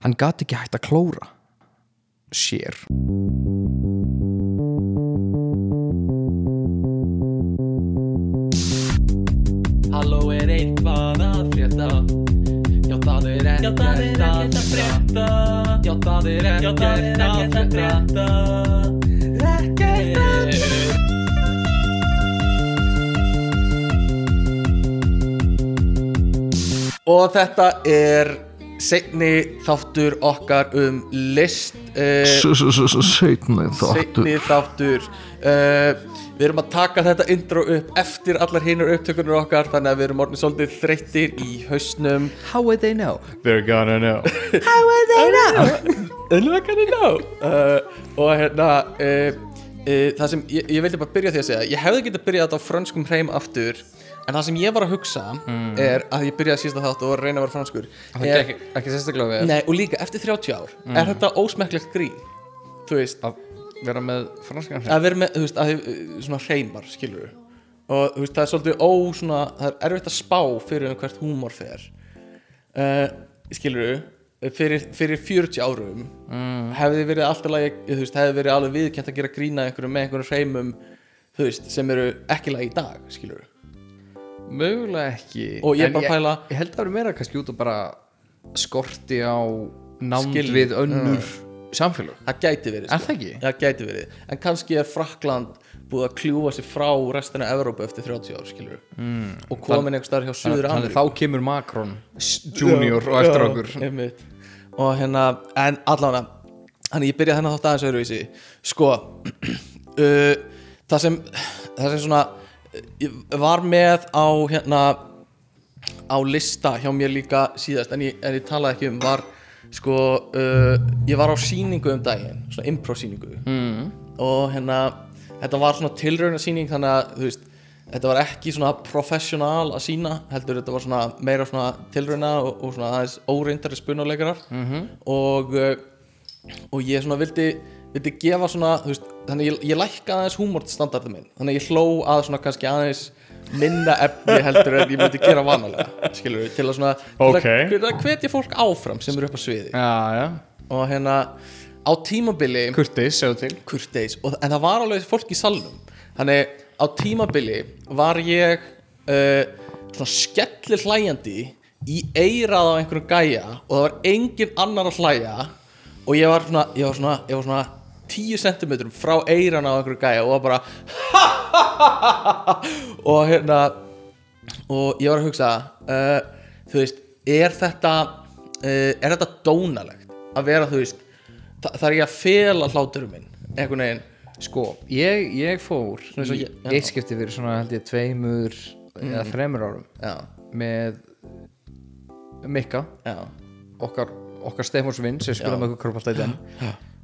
hann gat ekki hægt að klóra sér. Halló er eitthvað að frétta? Já það er ekkert að frétta. Já það er ekkert að frétta Ekkert að frétta. Og þetta er seinni þáttur okkar um list Seitni Seinni þáttur. uh, Við erum að taka þetta intro upp eftir allar hinnur upptökunur okkar Þannig að við erum orðin svolítið þreyttir í hausnum. How would they know? They're gonna know. And we're gonna know. Uh, Og hérna uh, uh, Það sem ég, ég vildi bara byrja því að segja Ég hefði getað byrjað þetta á frönskum hreim aftur En það sem ég var að hugsa Er að ég byrjaði síðasta þátt og var að reyna að vera franskur. Það er, ekki, ekki sérstaklega við Nei, og líka eftir 30 ár Er þetta ósmekklegt grín? Þú veist að vera með franskan hreim að vera með, þú veist, að þið, svona hreimar, skilur og þú veist, það er svolítið ó, svona, það er erfitt að spá fyrir um hvert húmor fer. Uh, skilur fyrir, fyrir 40 árum mm. hefði verið alltaf lagi, þú veist, hefði verið alveg viðkjönt að gera grína einhverjum með einhverjum hreimum þú veist, sem eru ekki lagi í dag, skilur Mögulega ekki Og ég bara pæla- Ég held að það eru meira kannski út og bara skorti á Skilning, við önnur samfélag það gæti verið, sko. Það ekki? það gæti verið, en kannski er Frakland búið að kljúfa sig frá restina af Evrópu eftir 30 ár, skilur mm. og komin einhver staðar hjá Suður Ameríku. þá kemur Macron Junior og eftir okkur. og hérna, en allavega þannig ég byrja þennan þátt aðeins öðruvísi. Sko uh, það sem það sem svona uh, ég var með á hérna á lista hjá mér líka síðast en ég, en ég talaði ekki um var sko, uh, ég var á síningu um daginn svona improv síningu mm. og hérna, þetta var svona tilrauna síning þannig að, þú veist þetta var ekki svona professional að sína heldur þetta var svona meira svona tilrauna og, og svona aðeins óreindari spunuleikarar -hmm. og uh, og ég svona vildi vildi gefa svona, veist, þannig ég, ég lækka aðeins húmortstandardin minn, þannig ég hló að svona kannski aðeins minna efni heldur en ég myndi gera vanalega skilur við, til að svona Ok. til að hvetja fólk áfram sem eru upp á sviði. Já, já. Og hérna á tímabili Kurtis, segðu til. Kurteis, og, en það var alveg fólk í salnum. Þannig á tímabili var ég uh, svona skellir hlæjandi í eirað á einhverjum gæja og það var engin annar að hlæja og ég var svona, ég var svona, ég var svona 10 cm frá eiran á einhverjum gæja og bara og hérna og ég var að hugsa uh, þú veist, er þetta uh, er þetta dónalegt að vera, þú veist það, það er ekki að fela hláturum minn einhvern veginn? Sko, ég, ég fór eitt skipti fyrir svona held ég tveimur eða þremur árum já, með Mikka, já, okkar, okkar Stefáns vinn sem Já. spilaði með okkur korfballta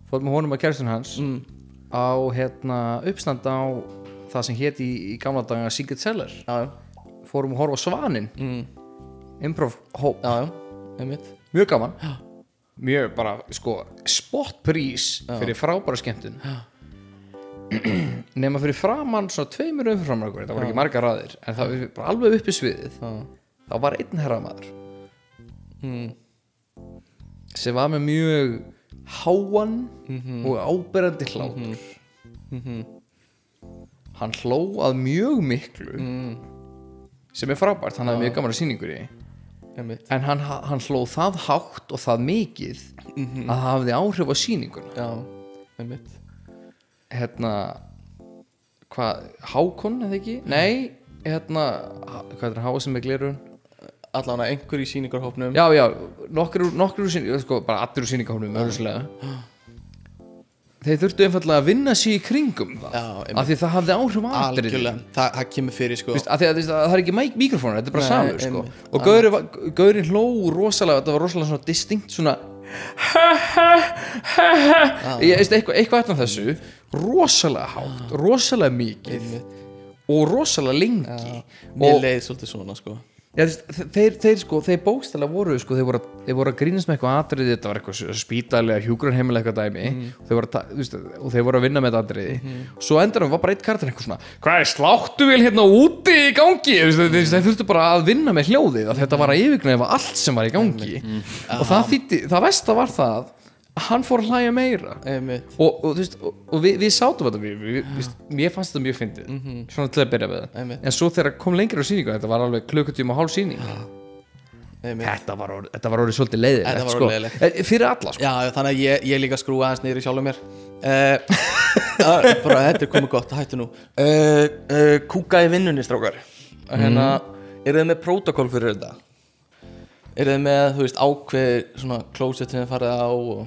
í den fór með honum að kærstun hans mm, á hérna uppstand á það sem hétt í, í gamla daga Secret Cellar. Já, fórum að horfa Svanin mm, improv hóp, já, já, mjög gaman. Mjög bara, sko, spot prís fyrir frábæra skemmtun. Nema fyrir framann svona tveimur umframar okkur, það voru ekki margar raðir en það var bara alveg uppi sviðið. Já, þá var einn herramaður. Mm, sem var með mjög háan Mhm. og áberandi hlátur. Hann hló að mjög miklu. Mm, sem er frábært, hann hafði mjög gaman að sýningur í en hann, hann hló það hátt og það mikið að það hafði áhrif á sýninguna. Já, einmitt. Hérna hvað, Hákon eða ekki? Nei, hérna hvað er Háa sem er glerun? Allan að einhver í sýningarhópnum. Já, já, nokkur, nokkur úr sýningar sko, bara allir úr sýningarhónum öðrurslega þeir þurftu einfallega að vinna sig í kringum það af því það hafði áhrif algjörlega, það, það kemur fyrir sko. Af því að, þú veist, að það er ekki mik mikrofónur, þetta er bara samur sko. og Gauri, var- Gauri hló rosalega, þetta var rosalega svona distinkt svona ég veist eitthvað, eitthvað eftir þessu rosalega hátt, rosalega mikið og rosalega lengi. Mér og, leið svolítið svona sko Já, þeir, þeir sko, þeir bókstælega voru sko, þeir voru, að- þeir voru að grínast með eitthvað atriði þetta var eitthvað spítalega hjúgrunheimilega eitthvað dæmi. Og, þeir að, veist, og þeir voru að vinna með þetta atriði. Svo endur var bara eitt kartur eitthvað svona hvað er sláttu vel hérna úti í gangi? Veist, þeir, þeir þurftu bara að vinna með hljóðið að þetta var að yfirgnæfa allt sem var í gangi. Og það þýtti, það versta var það að hann fór að hlæja meira. Og, og, veist, og, og við, við sátum þetta við, við, við, mér fannst þetta mjög fyndið svona til að byrja með. Það Einmitt. en svo þegar kom lengur á sýningu þetta var alveg klukkutíma og hálf einmitt. Þetta var orðið, þetta var orðið svolítið leiðilegt sko. Eh, fyrir alla sko. Já, þannig að ég, ég líka skrúa aðeins niður í sjálfum mér. Uh, bara þetta er komið gott, hættu nú. Uh, uh, Kúka í vinnunni, strákar. Hérna, eru þið með prótokoll fyrir þetta? Eru þið með, þú veist, ákveð svona þið farið á og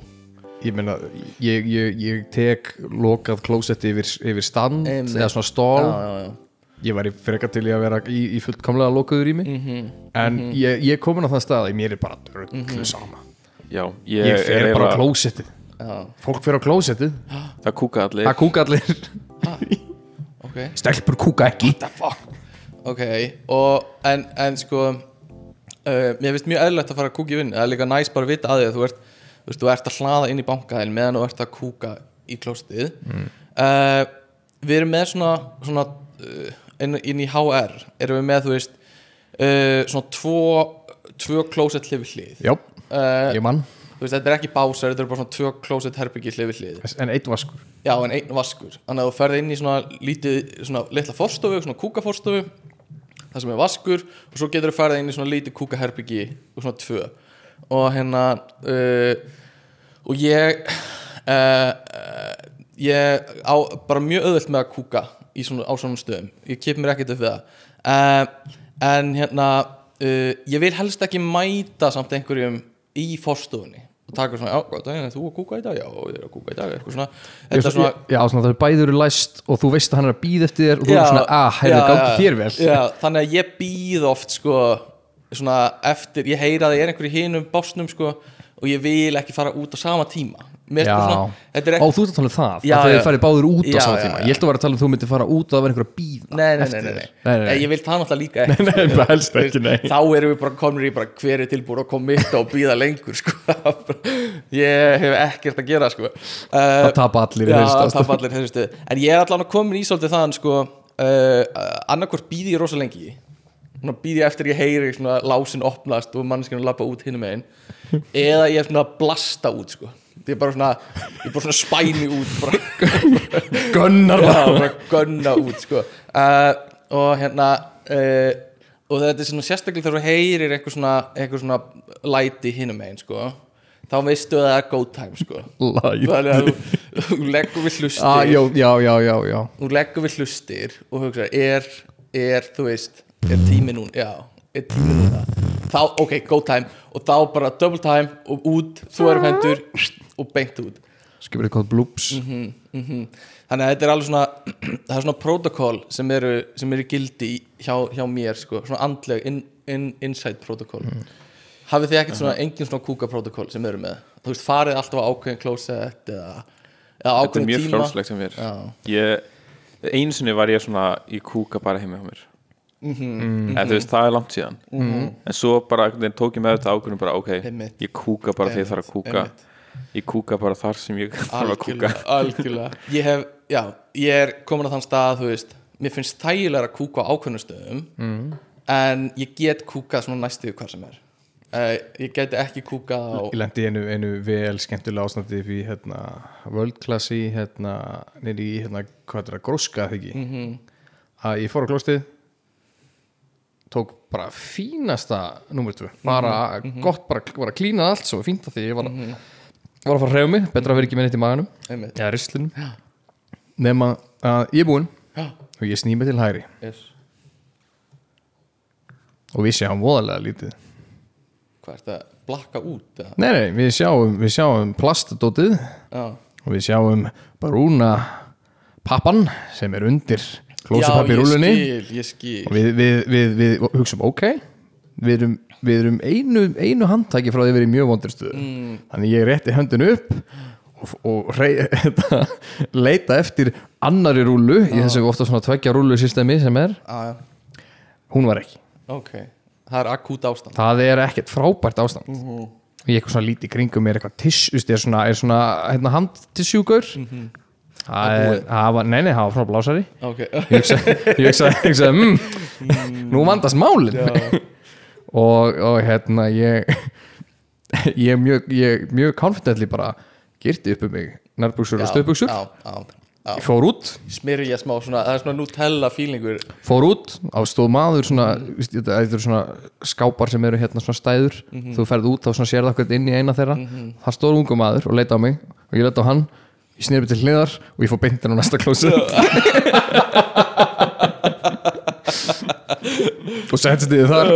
ég meina, ég, ég, ég tek lokað klósetti yfir, yfir stand Einmitt. eða svona stól. Já, já, já. ég væri frekar til í að vera í, í fullkomlega lokuður í mig Mhm. en ég, ég er komin á það stað að mér er bara drullu sama. Já, ég, ég fer er bara á eiginlega- klósettið. Já, fólk fer á klósettið. Það kúka allir. Það kúka allir. Ok. Stelpur kúka ekki. Ok, og en, en sko uh, mér finnst mjög eðlilegt að fara að kúka í vinn það er líka næst bara að vita að því að þú ert þú, veist, þú ert að hlaða inn í bankaðil meðan þú ert að kúka í klóstið mm. við erum með svona, svona uh, inn, inn í HR erum við með þú veist uh, svona tvo tvö klósett hlifið hlið. Uh, ég mann veist, þetta er ekki básar, þetta er bara svona tvö klósett herbyggi hlifið hlið. En eitt vaskur. Já, en einn vaskur. Þannig að þú ferði inn í svona lítið svona litla forstofu, svona kúkaforstofu það sem er vaskur og svo getur þú ferði inn í svona lítið kúkaherbyggi og svona tvö og hérna uh, og ég uh, uh, ég á bara mjög auðvelt með að kúka í svona, á svona stöðum. Ég kip mér ekkert upp við það. Uh, en hérna uh, ég vil helst ekki mæta samt einhverjum í forstofunni og taka svona, já, hvað er þú að kúka í dag? Já, ég er að kúka í dag, eitthvað svona. Þetta er svona, já, svona það er bæður eru læst og þú veist að hann er að býða eftir þér og þú Já, er svona, ah, já, gangi já, þér vel. já, þannig að ég býð oft sko svona eftir, ég heyra að ég er einhverju hinum básnum sko og ég vil ekki fara út á sama tíma Mér Já, bara svona, þetta er ó, ekki þú ert að tala um það Já, að já. farið báður út á Já, sama já, tíma já. ég held að vera að tala um þú myndir fara út og það var einhver að býða Nei, nei, nei, nei, þér. nei. nei, nei. Ég vil það náttúrulega líka ekki Nei, bara helst ekki, nei. Þá erum við bara komin í bara hver er tilbúin að koma mitt og býða lengur sko. Ég hef ekkert að gera sko. uh, Það tapa allir í Já, það aðstæðu. tapa allir þessu stöð En ég er allan komin í svolítið þann sko, uh, annarkvort býði ég rosa lengi býði eftir ég heyri svona, lásin opnast og mannskjörnum lappa út hinum megin eða ég er svona að blasta út sko. ég er bara svona ég er bara svona spæni út bara Gunnar Já, bara gunna út sko. uh, og hérna uh, og þetta er svona sérstaklega þegar þú heyrir eitthvað svona, eitthvað svona læti hinum megin sko. þá veistu að það er go time sko. Þannig að þú, þú leggur við hlustir ah, já, já, já, já, já þú leggur við hlustir og hugsa er, er, þú veist er tími núna, já, er tími núna. Þá, ok, go time. Og þá bara double time og út þú erum hendur og beint út. Skipur eitthvað bloops Mhm. þannig að þetta er alveg svona það er svona protocol sem eru, sem eru gildi hjá, hjá mér sko, svona andleg in, in, inside protocol. Hafið þið ekkert svona engin svona kúka protocol sem eru með? Þú veist, farið alltaf á ákveðin closet eða, eða Þetta er ákveðin mjög tíma? frálslegt sem við Já. ég, einu sinni var ég svona í kúka bara heima hjá mér Mhm. en þú veist það er langt síðan en svo bara tók ég með þetta ákveðinu bara ok, Einmitt. ég kúka bara þegar ég þarf að kúka Einmitt. ég kúka bara þar sem ég þarf að kúka algjörlega, ég hef, já, ég er komin á þann stað þú veist, mér finnst þægilega að kúka á ákveðnum stöðum mm. en ég get kúkað svona næstu hvað sem er uh, ég geti ekki kúkað á Ég lendi í einu, einu vel skemmtilega ástandi í hérna, world class í hérna, nýri í hérna, hvað er það, gróska þegar ekki Mhm. að ég fór á klóstið tók bara fínasta nummer 2, bara Mhm, gott bara, bara klínað allt svo fínt að því ég var, að var að fara að reyfa mig. Betra að vera ekki með neitt í einmitt, eða rislinum nema að ég er búinn og ég sný mig til hæri yes. og við sjáum voðalega lítið. Hvað er þetta, blakka út eða? nei, nei, við sjáum, við sjáum plastdótið. Já, og við sjáum brúna pappan sem er undir klósupappi já, rúlunni ég ég og við, við, við, við hugsaum ok við erum, við erum einu, einu handtæki frá því að vera í mjög vondur stöðu Mm. þannig ég rétti höndin upp og, og rey, leita eftir annari rúlu í þessu ofta svona tveggja rúlu systemi sem er. Já, já, hún var ekki. Ok það er akút ástand. Það er ekkert frábært ástand. Og ég eitthvað svona lítið kringum mér eitthvað tiss, er svona, er svona hérna, handtissjúgaur það er, það var, nei, nei, það var frá blásari. Ok, ég hugsa, ég hugsa, ég hugsa mm, nú vandast málin. Og, og hérna ég ég er mjög, mjög confidently bara girti upp um mig nærbuksur og ég fór út. Smyrja ég smá svona, það er svona Nutella feelingur. Fór út, á stóð maður svona, mm. svona skápar sem eru hérna svona stæður. Þú ferð út svona sér það okkur inn í eina þeirra. Það stóð ungu maður og leita á mig og ég leita á hann, ég snýr mig til hliðar og ég fór beintin á næsta klósi og settist ég þar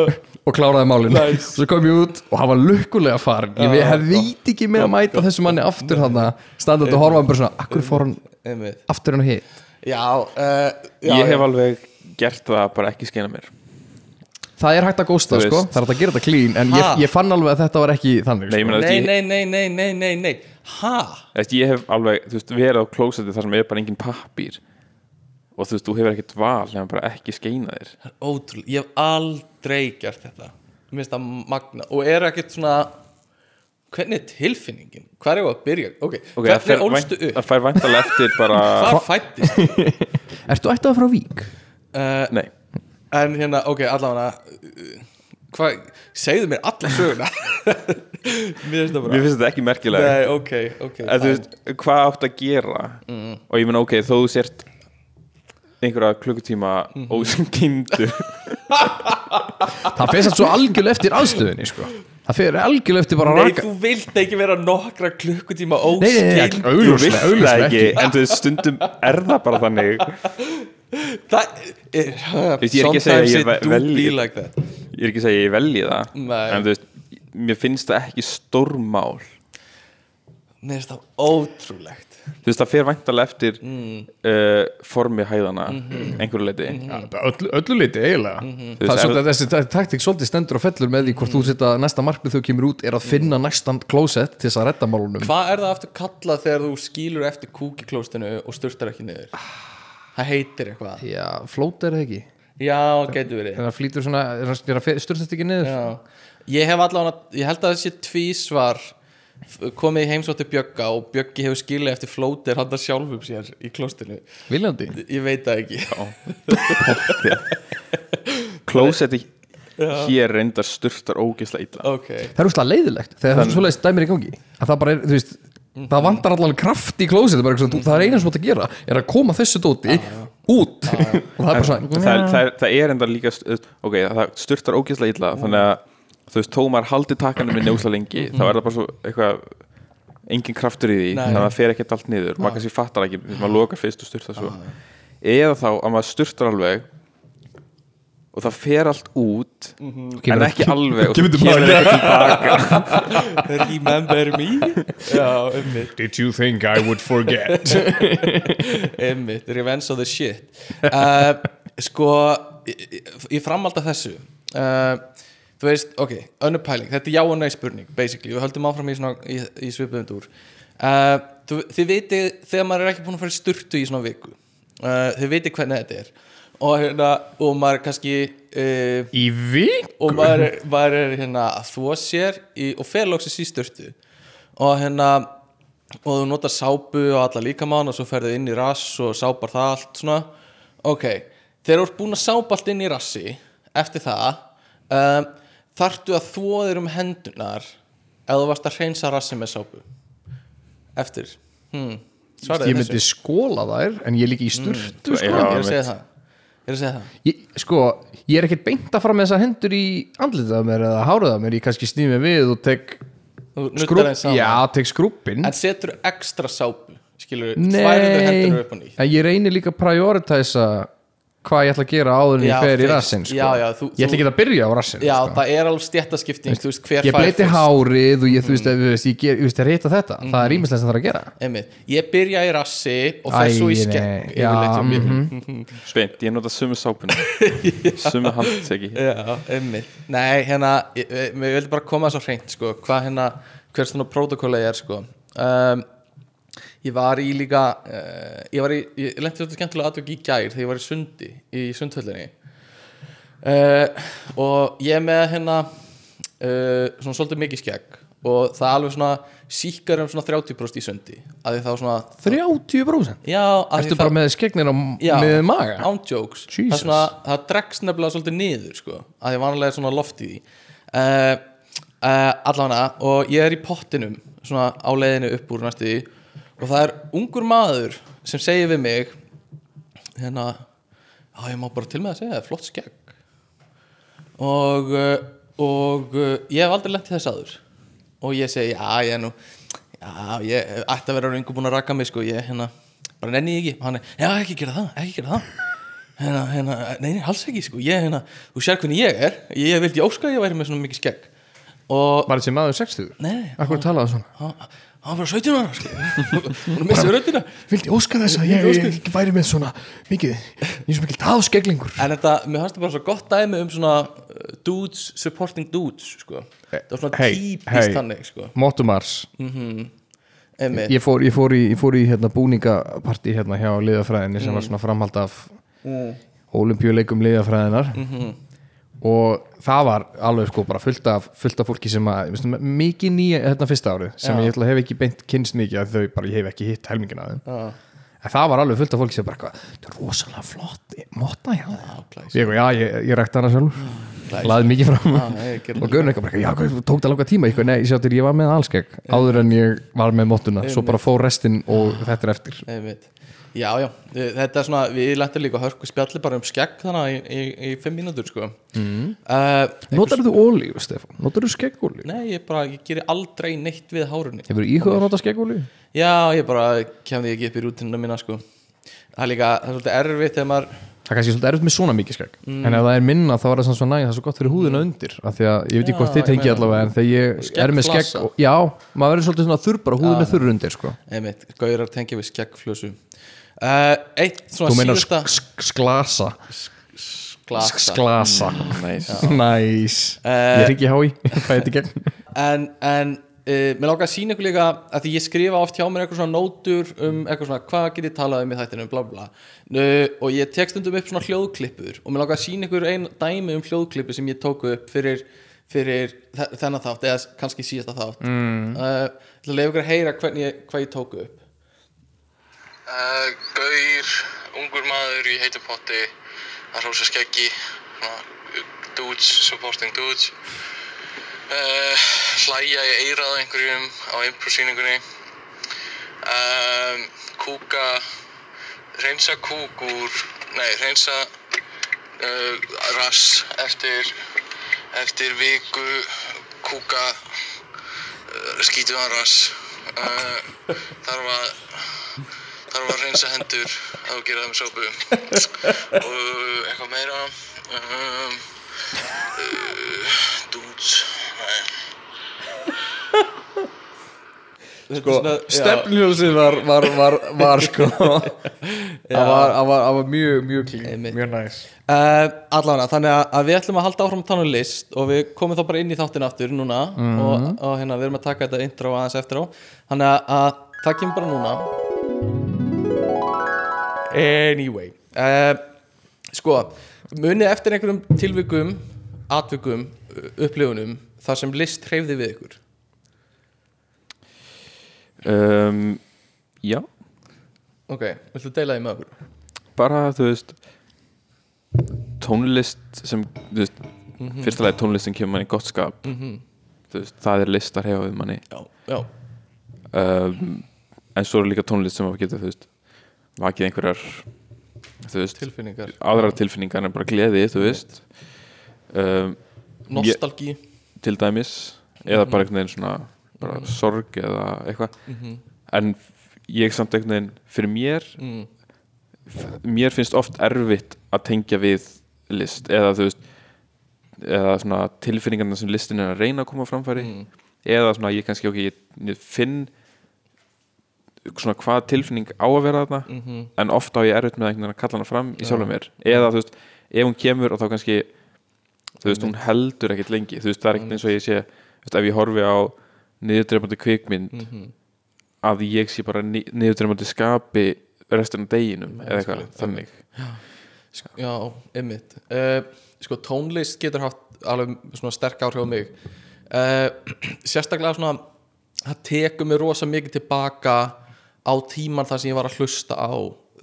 og kláraði málin. Nice. svo kom ég út og hann var lukkulega farin ég hef veit ekki með að mæta þessu manni aftur þannig standað og horfa hann bara svona akkur fór hann aftur hann hitt? Já, uh, já Ég hef já. alveg gert það bara ekki skeina mér. Það er hægt að gósta sko, það er hægt að gera þetta clean en ég, ég fann alveg að þetta var ekki þannig Nei, sko. nei, nei, nei, nei, nei, nei, veist, ég hef alveg, þú veist, verið á klósetti þar sem er bara engin pappír. Og þú veist, þú hefur ekkert val nefnum bara ekki skeina þér. Ótrúlega, ég hef aldrei gert þetta. Mér finnst það magna og er ekkert svona hvernig er tilfinningin, hvað er ég að byrja? Ok, Ok, það fer hvernig ólstu upp? það fær væntalega eftir bara hvað fættist Ertu ættað frá Vík? uh, Nei, en hérna, ok, allavega uh, hvað, segðu mér alla söguna. Mér finnst það bara mér finnst þetta ekki merkilega. Nei, ok, ok En þú veist, hvað átt að gera? Og ég meina, ok, þó þú sért einhverja klukkutíma mm -hmm. ósengindur Það fyrir satt svo algjörlega eftir aðstöðunni sko. Það fyrir algjörlega eftir bara að Nei, raka þú vilt ekki vera nokkra klukkutíma Nei, nei, nei, augljóslega, veist það augljóslega ekki, ekki. en þú veist, stundum er það bara þannig Það er Veist, ég er ekki að segja ég ve- velji- like that. Ég er ekki að segja ég velji það Nei. en þú veist, mér finnst það ekki stórmál. Mér finnst það ótrúlegt. Þú veist, það fer væntalega eftir Mm. uh, formi hæðana Mhm. einhverju leiti Öllu, öllu liti eiginlega. Mhm. Það er svolítið, þessi ta- taktík svolítið stendur og fellur með því hvort þú setja næsta markmið þú kemur út er að finna næstan klósett til þess að redda málunum. Hvað er það aftur kallað þegar þú skýlur eftir kúkiklóstinu og sturtar ekki niður? Það heitir eitthvað. Já, flót er það ekki? Já, getur verið. Það flýtur svona, er styrstast ekki niður? Já. Ég hef allavega, ég held að þessi tvísvar komið í heimsótti Bjögga og Bjöggi hefur skilið eftir flótir handa sjálfum sér í klóstinu Viljandi? Ég veit það ekki. Klósetti hér reyndar styrtar ógeðslega illa. Ok, Það er úrslega leiðilegt þegar það er svoleiðis dæmir í gangi. Að það bara er, þú veist það vantar allavega kraft í klósið það, er er eina sem þú átt að gera er að koma þessu dóti út. Og það er bara svona það, það, er, það er enda líka ok, það styrtar ógeðslega illa þannig að þú veist, þó maður haldi takanum með njósla lengi, þá er það bara svo eitthvað engin kraftur í því, Nei. þannig að það fer ekkert allt niður, maður kannski fattar ekki maður lokar fyrst og styrtar svo. Eða þá að maður styrtar alveg og það fer allt út en ekki alveg og kemur svo kemur tilbaka. eitthvað tilbaka. Remember me? Já, ummitt, Did you think I would forget? Ummitt Revenge of the shit. Uh, Sko, framhald af þessu uh, Þú veist, ok, önnur pæling Þetta er já og nei spurning, basically. Við höldum áfram í, svona, í, í svipuðum dúr. Uh, þú, Þið vitið þegar maður er ekki búin að fara í sturtu í svona viku uh, Þið vitið hvernig þetta er og, hérna, og maður kannski uh, Í vik? og maður maður er hérna að þvó sér í, og fer lóksins í störtu og hérna og þú notar sápu og alla líkamann og svo ferðu inn í rass og sápar það allt svona. Ok, þegar þú ert búin að sápa allt inn í rassi eftir það um, þarftu að þvó þér um hendunar ef þú varst að hreinsa rassi með sápu. Eftir. Hmm. Ég myndi þessu. skóla þær en ég er líka í sturtu Mm, sko. ég er að segja það er að segja það. Ég, sko, ég er ekkert beint að fara með þessar hendur í andlitað á mér eða hárað á mér. Ég kannski snýð mig við og tek skrúppin En setur ekstra sápu? Skilur, þværiðu Nei, hendur upp á nýtt. en ég reynir líka að prioritæsa hvað ég ætla að gera áður en ég fer í rassin sko. Já, já, þú- ég ætla ekki að byrja á rassin Já, sko. það er alveg stjættaskipting veist, ég bleiti hárið og ég, ef, þú veist, ég, ger, ég ég reyta þetta. Það er ímislega sem það er að gera. Einmitt. Ég byrja í rassi og fer svo í yfirleitt. mhm. Sveint, ég nota sumu sápuna. Sumu einmitt. Nei, hérna, ég vildi bara koma svo hreint sko, hvað hérna, hvers svona protokóla ég er sko. Um, Ég var í líka uh, ég var í, ég lendi þetta skemmtilega atvök í gær þegar ég var í sundi í sundhöllinni. Uh, og ég með hérna uh, svona svolítið mikið skegg og það er alveg svona síkar um svona 30% í söndi að því þá svona 30% já, því bara þá- með skegnir á Já, með maga? án jokes. Það, svona, það dregst nefnilega svolítið niður sko, að því vanlega er svona loft í því. Allavega og ég er í pottinum svona á leiðinu upp úr næstu því og það er ungur maður sem segir við mig hérna já ég má bara til með að segja það er flott skegg. Og uh, og uh, ég hef aldrei lent í þess aður og ég segi já ég er nú já ég ætti að vera einhver búin að raka mig sko ég hérna bara nenni því ekki. Og hann er já ekki gera það ekki gera það. Hérna, hérna, nei, nei, alls ekki sko ég, hérna, þú sér hvernig ég er ég vildi óska að ég væri með svona mikið skegg. Og Var þessi maður 60? nei, Akkur talaði svona? hann hann var bara 17 ára sko. hún missið röddina Vildi óska þess að ég, ég, ég væri með svona mikið, ég er svo mikið aðskeglingur En þetta, mér fannst það bara svo gott dæmi um svona uh, dudes supporting dudes sko. Það var svona Hey, típist hey. þannig sko. Mottumars Einmitt. ég fór, ég fór í, ég fór í hérna, búningapartí hérna hjá liðafræðinni sem var svona framhald af mm. olimpíuleikum liðafræðinar og það var alveg sko bara fullt af, fullt af fólki sem að, veistu, mikið nýja þetta fyrsta árið sem Já. ég hef ekki beint kynst mikið að þau bara, ég hef ekki hitt helmingina af þeim. En það var alveg fullt af fólki sem bara þetta er rosalega flott motta hjá það glæsilegt. ég, já, ég, ég rækti hana sjálf glæsilegt. laði mikið fram ég gerði og Gunnar eitthvað já, tók það langa tíma. Eitthvað, nei, ég sjáttir, ég var með allskegg áður en ég var með mottuna, svo bara fór restinn og þetta er eftir. Einmitt. Já, já, þetta er svona við lentum líka hörku spjalli bara um skegg þannig í, í, í fimm mínútur sko. mm. uh, Notar þú ólíu, Stefán? Notar þú skeggólíu? Nei, ég bara, ég gerir aldrei neitt við hárunni Hefur íhugað að nota skeggólíu? Já, ég bara kem því ekki upp í rútinuna mína sko. Það er líka, það er svolítið erfitt þegar maður Það er kannski svolítið erfitt með svona mikið skegg En ef það er minna þá er það samt svo næg Það er svo gott fyrir húðina undir af Því að ég veit ekki hvort þið tengi allavega En þegar ég er með skegg og, Já, maður verður svolítið svona þurr bara Húðin er þurr undir sko. einmitt, gaurar tengja við skeggflösu uh, Eitt svona síðasta sk- sk- sklasa. Sklasa. Næs Næs Eh, Ég hái þetta í gegn. En, en uh, mér láka að sína ykkur líka að því ég skrifa oft hjá mér eitthvað svona nótur um eitthvað svona hvað get ég talað um í þættinu bla bla uh, og ég tek stundum upp svona hljóðklippur og mér láka að sína ykkur ein dæmi um hljóðklippu sem ég tóku upp fyrir, fyrir þe- þennan þátt eða kannski síðasta þátt. Mm. Ég ætla að lefa ykkur að heyra ég, hvað ég tóku upp Uh, gaur, ungur maður í heitum potti að hrósa skeggi dudes, supporting dudes. Uh, hlæja í eirað einhverjum á improsýningunni. Um, kúka reynsa kúk úr nei, reynsa uh, rass eftir eftir viku kúka uh, skítuðan rass. Uh, þarf að þarf að reynsa hendur að þú gera það með sópu. Og eitthvað meira. Um, uh, dudes nei sko, Stefnljósið var, var, var, var sko. Það var, var, mjög, mjög klín. Mjög næs Uh, allavega, þannig að, að við ætlum að halda áfram að tala um list og við komum þá bara inn í þáttin aftur núna og, og hérna við erum að taka þetta intro aðeins eftir á. Þannig að, að það kemur bara núna Anyway uh, Sko, munið eftir einhverjum tilvikum atvikum, upplifunum þar sem list hreyfði við ykkur? Um, Já, Ok, viltu deila því með okkur? bara þú veist tónlist sem þú veist, fyrsta lagi tónlist sem kemur manni gott skap. Þú veist, það er list að hefa við manni. Já, já, um, en svo er líka tónlist sem að geta þú veist, vakið einhverjar veist, tilfinningar. aðrar tilfinningar en bara gleði, þú veist. Um, Nostalgí. til dæmis eða bara einhvern veginn svona bara sorg eða eitthvað. En ég samt einhvern veginn fyrir mér mm. mér finnst oft erfitt að tengja við list eða þú veist eða svona tilfinningarna sem listin er að reyna að koma framfæri eða svona ég kannski ok, ég, ég finn svona hvað tilfinning á að vera þarna en oft á ég erfitt með einhvern veginn að kalla hana fram í sjálfum mér. Eða þú veist, ef hún kemur og þá kannski þú veist, hún heldur ekkert lengi. Þú veist, það er ekkert eins og ég sé veist, ef ég horfi á niðurdreifandi kvikmynd að ég sé bara ni- niðurdreifandi skapi restina af deginum eða eitthvað þannig. Sk- Já, einmitt. Uh, Sko, tónlist getur haft alveg svona sterk áhrif á mig. Uh, Sérstaklega svona það tekur mig rosa mikið tilbaka á tíman þar sem ég var að hlusta á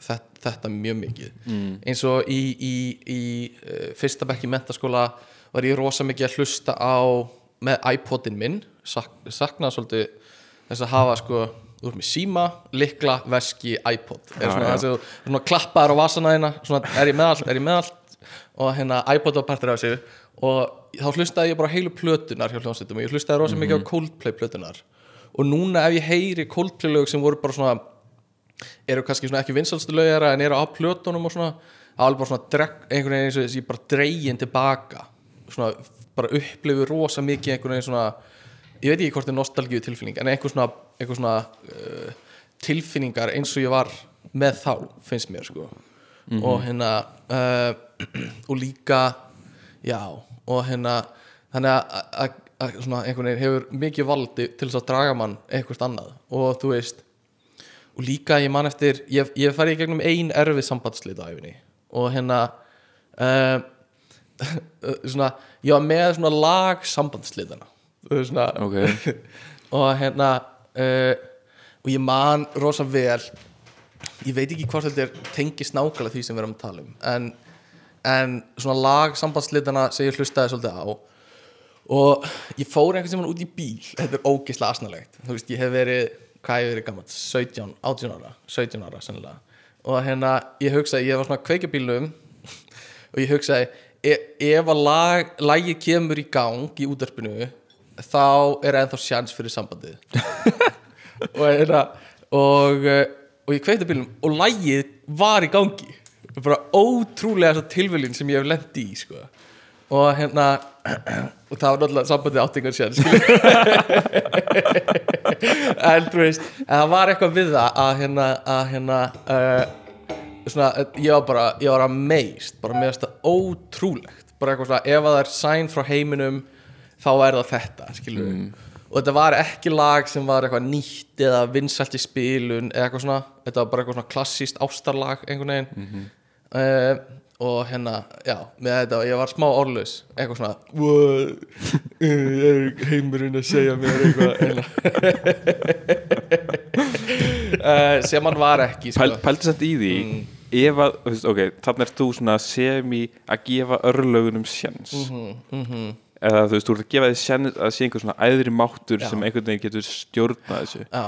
þetta, þetta mjög mikið. Mm. eins og í, í, í uh, fyrsta bekk í mentaskóla var ég rosa mikið að hlusta á með iPodin minn. Sak, saknaði svolítið þess að hafa sko þú ert með síma, likla, veski, iPod. Er svona þess að þú svona klappaður á vasana þína svona er ég með allt, er ég með allt? Og hérna iPod var partur af þessu. Og þá hlustaði ég bara heilu plötunar hjá hljómsveitum og ég hlustaði rosa mikið á Coldplay plötunar og núna ef ég heyri Coldplay lög sem voru bara svona eru kannski svona ekki vinsalstu lögjara en eru á plötunum og svona þá er alveg bara svona dreg, einhvern veginn eins og þessi bara dregin tilbaka. Svona bara upplifu rosa mikið einhvern veginn svona ég veit ekki hvort það er nostalgíu tilfinning en einhver svona, einhver svona uh, tilfinningar eins og ég var með þá finnst mér sko. Og hérna uh, og líka já og hérna þannig að svona einhvern veginn hefur mikið valdi til þess að draga mann eitthvað annað. Og þú veist og líka ég man eftir ég, ég farið í gegnum ein erfið sambandslita á æfinni og hérna uh, svona ég var með svona lag sambandslitana svona, Ok. og hérna uh, og ég man rosa vel ég veit ekki hvort þetta er tengist nákvæmlega því sem við erum að tala um en, en svona lag sambandslitana sem ég hlustaði svolítið á og ég fór einhvern sem út í bíl. Þetta er ógeðslega asnalegt. Þú veist ég hef verið, hvað hef ég verið gammalt 17, 18 ára, 17 ára sennilega. Og hérna ég hugsaði ég var svona bílnum og ég hugsaði e ef að lag, lagi kemur í gang í útdarpinu þá er ennþá sjans fyrir sambandið. Og, hérna, og, eh, og ég kveikti bílnum og lagið var í gangi. Bara ótrúlega tilviljun sem ég hef lent í sko. Og hérna og það var náttúrulega sambandið áttingar sér en þú veist en það var eitthvað við það að hérna, að hérna uh, svona, ég var bara, ég var amazed bara með þetta ótrúlegt. Bara eitthvað svona, ef að það er sæn frá heiminum þá er það þetta, skilur við og þetta var ekki lag sem var eitthvað nýtt eða vinsælt í spilun eða eitthvað svona, þetta var bara eitthvað svona klassíst ástarlag einhvern veginn. Uh, og hérna, já með þetta, ég var smá orðlaus eitthvað svona "What? er heimurinn að segja mér eitthvað? Uh, sem hann var ekki sko. Pæl, Pældi samt í því ef að, ok, þannig er þú svona semi að gefa örlögunum sjans eða þú veist, þú ert að gefa því sjans að sé einhver svona æðri máttur sem einhvern veginn getur stjórnað þessu. Já,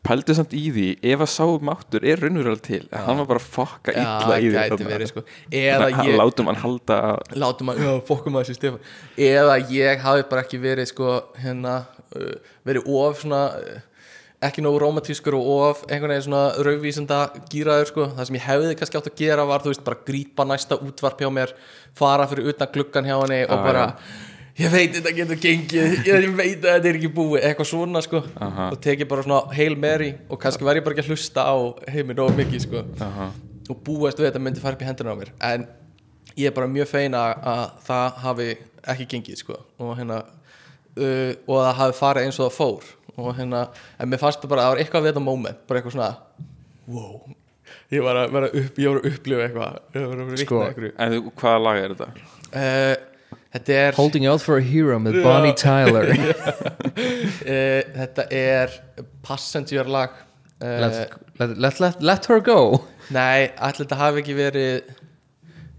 Pældi samt í því ef að sá máttur er raunverulega til að hann var bara að fokka illa í því verið sko. Ég látum hann halda látum já, fokkum að þessi Stefán. Eða ég hafi bara ekki verið sko, hérna, uh, verið of svona, uh, ekki nógu romantískur og of einhvern veginn svona raufvísenda gýraður sko, það sem ég hefði kannski átt að gera var, þú veist, bara grípa næsta útvarp hjá mér, fara fyrir utan gluggan hjá henni og bara ég veit þetta getur gengið, ég veit að þetta er ekki búið, eitthvað svona sko Aha. og tekið bara svona Hail Mary og kannski var ég bara ekki að hlusta á heiminn og mikið sko Aha. og búast við þetta myndi fara upp í hendina á mér en ég er bara mjög fein að, að það hafi ekki gengið sko. og hérna uh, og það hafi farið eins og það fór og hérna, en mér fannst það bara að það var eitthvað við þetta moment, bara eitthvað svona wow, ég var að vera upp ég var að upplifa eitthvað, ég var að vera Sko. vitna einhverju En hvaða lag er þetta? uh, þetta er Holding Out for a Hero með Bonnie Tyler. Uh, þetta er Passenger lag. Uh, let, let, let, let, let her go. Nei, allir þetta hafi ekki verið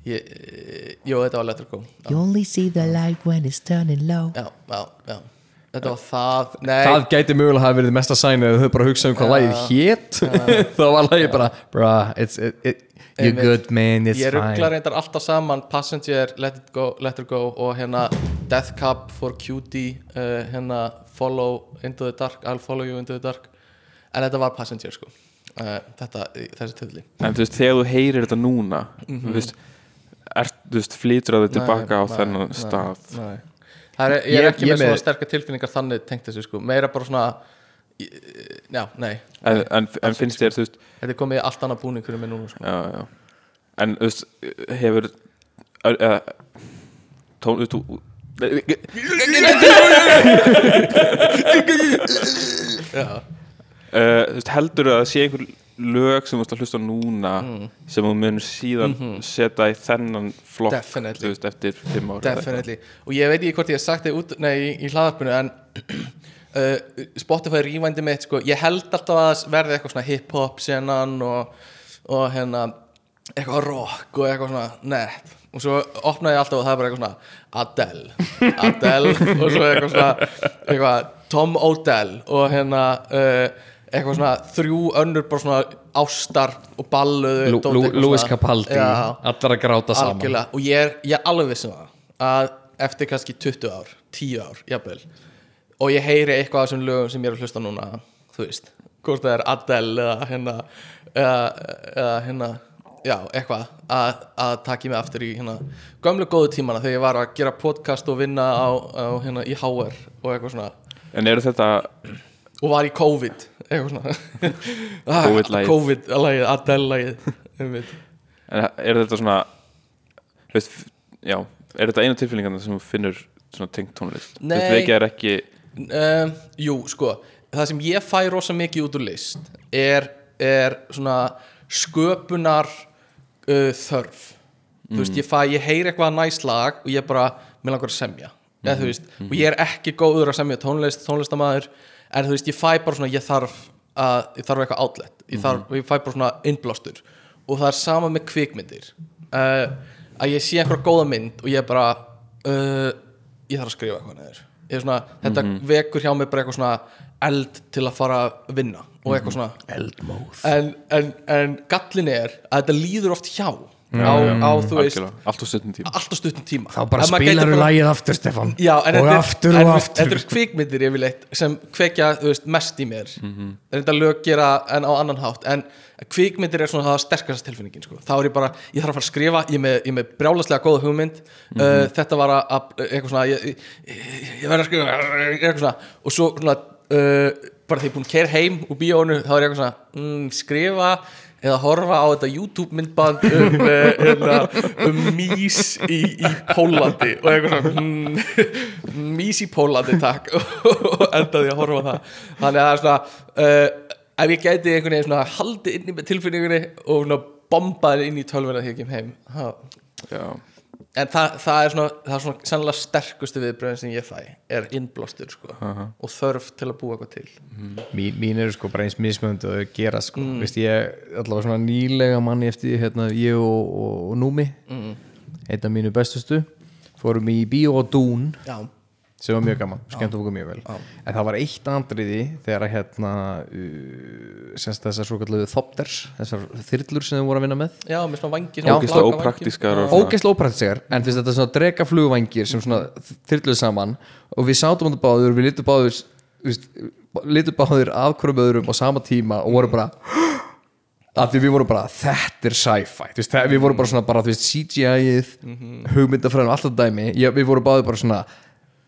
ég, uh, jú, þetta var Let Her Go. Já, You only see the light when it's turning low. já, já, já. þetta var það nei, Það gæti mögulega hafa verið mesta sæni eða þau bara hugsa um hvað lagið hét. Þá var lagið bara Bruh, it's, it, it, you're good man, it's ég ruggla fine. reyndar alltaf saman Passenger, Let It Go, Let Her Go og hérna Death Cab for Cutie uh, hérna Follow Into the Dark I'll Follow You Into the Dark. En þetta var Passenger sko. Uh, þetta, þessi töfli En þú veist, þegar þú heyrir þetta núna þú veist, er, þú veist, flytur að þau tilbaka á þennan stað. nei. Það er, ég er Ég- ekki ég með með- svona sterkar tilfinningar þannig tengt þessu sko, meira bara svona já, nei, en, en, en finnst þér, þú veist þetta er komið í allt annað búning fyrir mig núna sko. já, já. en þú veist, hefur eða tón, þú veist, uh, þú veist, heldur að sé einhver lög sem þú ert að hlusta núna sem þú munur síðan setja í þennan flokk veist, eftir fimm ára Definitely. Og ég veit ekki hvort ég hef sagt nei, í, í hlaðarpinu en uh, Spotify rývændi mitt sko, ég held alltaf að verði eitthvað svona hip-hop senan og, og hérna eitthvað rock og eitthvað svona nett. Og svo opnaði ég alltaf og það er bara eitthvað svona Adele. Adele og svo eitthvað svona eitthvað Tom Odell og hérna uh, eitthvað svona þrjú önnur bara svona ástar og balluðu Louis. Capaldi. Allar að gráta saman. Og ég er, ég er alveg vissum það að eftir kannski 20 ár 10 ár, jafnvel og ég heyri eitthvað af þessum lögum sem ég er að hlusta núna þú veist, hvort það er Adele eða hérna eða, eða hérna, já, eitthvað að, að taki mig aftur í hérna gömlu góðu tímana þegar ég var að gera podcast og vinna á, á hérna í HR og eitthvað svona en eru þetta og var í COVID eitthvað svona. COVID-lagið, Adele-lagið einmitt. en er þetta svona þú veist, já, er þetta eina tilfinningarna sem þú finnur svona tengt tónlist Þú Nei. veist, veikja er ekki um, Jú, sko Það sem ég fæ rosa mikið út úr list er, er svona sköpunar uh, þörf. Þú veist, ég fæ, ég heyri eitthvað næs lag og ég bara, mér langar að semja. Eða þú veist, og ég er ekki góður að semja tónlist, tónlistamæður en þú veist, ég fæ bara svona, ég þarf að, ég þarf eitthvað outlet, ég, þarf, ég fæ bara svona innblástur. Og það er sama með kvikmyndir. Uh, að ég sé einhverja góða mynd og ég bara uh, ég þarf að skrifa eitthvað neður svona, þetta vekur hjá mig bara eitthvað svona eld til að fara að vinna og eitthvað svona. Eldmóð. En, en, en gallin er að þetta líður oft hjá á, á þú veist allt á stundum tíma. allt á stuttum tíma. Þá bara Ef maður spilar gæti við bara- lagið aftur Stefan Já, en Og þetta er- aftur og aftur. Þetta eru kvikmyndir yfirleitt sem kvekja þú veist, mest í mér. Mm -hmm. Þetta lög gera en á annan hátt. En kvikmyndir er svona það sterkast tilfinningin sko. Þá er ég bara, ég þarf að fara að skrifa Ég er með, ég með brjálaslega góða hugmynd. Uh, Þetta var að, að eitthvað svona Ég, ég, ég, ég verð að skrifa eitthvað svona. Og svo svona uh, bara því ég er búin að keira heim úr bíónu Þá er ég eitthvað svona mm, skrifa eða horfa á þetta YouTube myndband um, uh, hérna, um mís í, í Pólandi og eitthvað svona mís í Pólandi takk. Og endaði að horfa það. Þannig að það er svona uh, ef ég gæti einhvern veginn svona haldið inn í tilfinningunni og svona bombaði inn í tölvuna þegar ég kem heim já, en það, það er svona það er svona sannlega sterkustu viðbröðin sem ég fæ er innblástur sko og þörf til að búa eitthvað til. Mín, mín eru sko bara eins mismöndi og þau gera sko. Mm. Vist, ég allavega svona nýlega manni eftir hérna, ég og, og, og Númi. Mm. einn af mínu bestustu. Fórum í Bíó og Dún. Já, sem var mjög gaman, skemmt okkur mjög vel. En það var eitt andriði þegar að hérna uh, þessar svo kalluðu þopters þessar þyrlur sem þau voru að vinna með. Já, með svona vangi Já. ógislega ópraktískar og ógeðslega ópraktískar en þetta er svona drega flugvængir sem svona þyrluðu saman og við sátum á þetta báður, við litum báður litum báður að hverjum öðrum á sama tíma og voru bara að því við vorum bara, þetta er sci-fi. Við vorum bara svona bara, þú veist, CGI-ið hugmyndafræðin og allt það dæmi. Ég, við vorum báður bara svona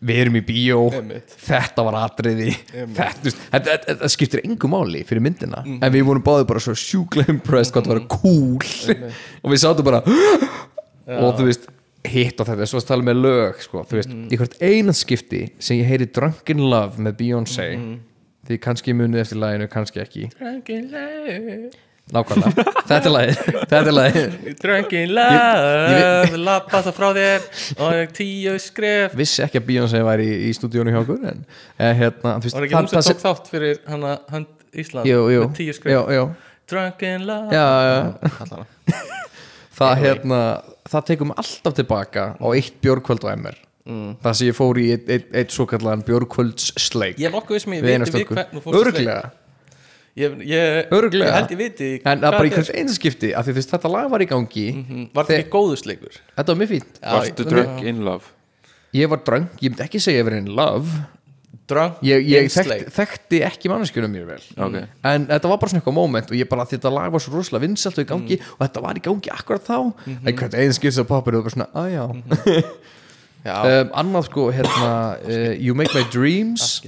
við erum í bíó, Einmitt. þetta var atriði. Þetta, þetta, þetta, skiptir engu máli fyrir myndina, en við vorum báður bara svo sjúklega impressed hvað það var cool. Og við sátum bara og þú veist, hitt á þetta svo að tala með lög, sko, þú veist í hvert einað skipti sem ég heyri Drunken Love með Beyoncé því kannski munið eftir laginu, kannski ekki nákvæmlega, þetta er lagið. Þetta er lagið, Ég- love Lappa það frá þér Og tíu skref. Vissi ekki að Beyoncé væri í, í stúdíónu hjá okkur en eh, hérna, veist, Var ekki hún sem tók þátt fyrir hana hönd Ísland jú, jú, Með tíu skref? Drunken love. Já, já. Það hérna það tekum alltaf tilbaka á eitt bjórkvöld á MR Mm. það sem ég fór í eitt, eitt, eitt svo kallan bjórkvöldsleik Ég er nokkuð við sem ég eina við stökku hvern þú fórst sleik. Ég, ég, Örugglega. ég held ég viti en það bara í hvers er. einu skipti af því þú veist þetta lag var í gangi. Mhm. Var þetta ekki góðu sleikur? þetta var mjög fínt. Varstu drunk in love? Ég var drunk, ég myndi ekki segja að ég var in love. Drunk ég, ég in sleik þekkti ekki manneskjuna mjög vel. Ok, en þetta var bara svona eitthvað moment og ég bara þetta lag var svo rosalega vinsalt og í gangi Mm. og þetta var í gangi akkurat þá. Mm. -hmm. en hvert einn skipst að poppinu og bara svona, að já. Já, um, annað sko hérna uh, You Make My Dreams.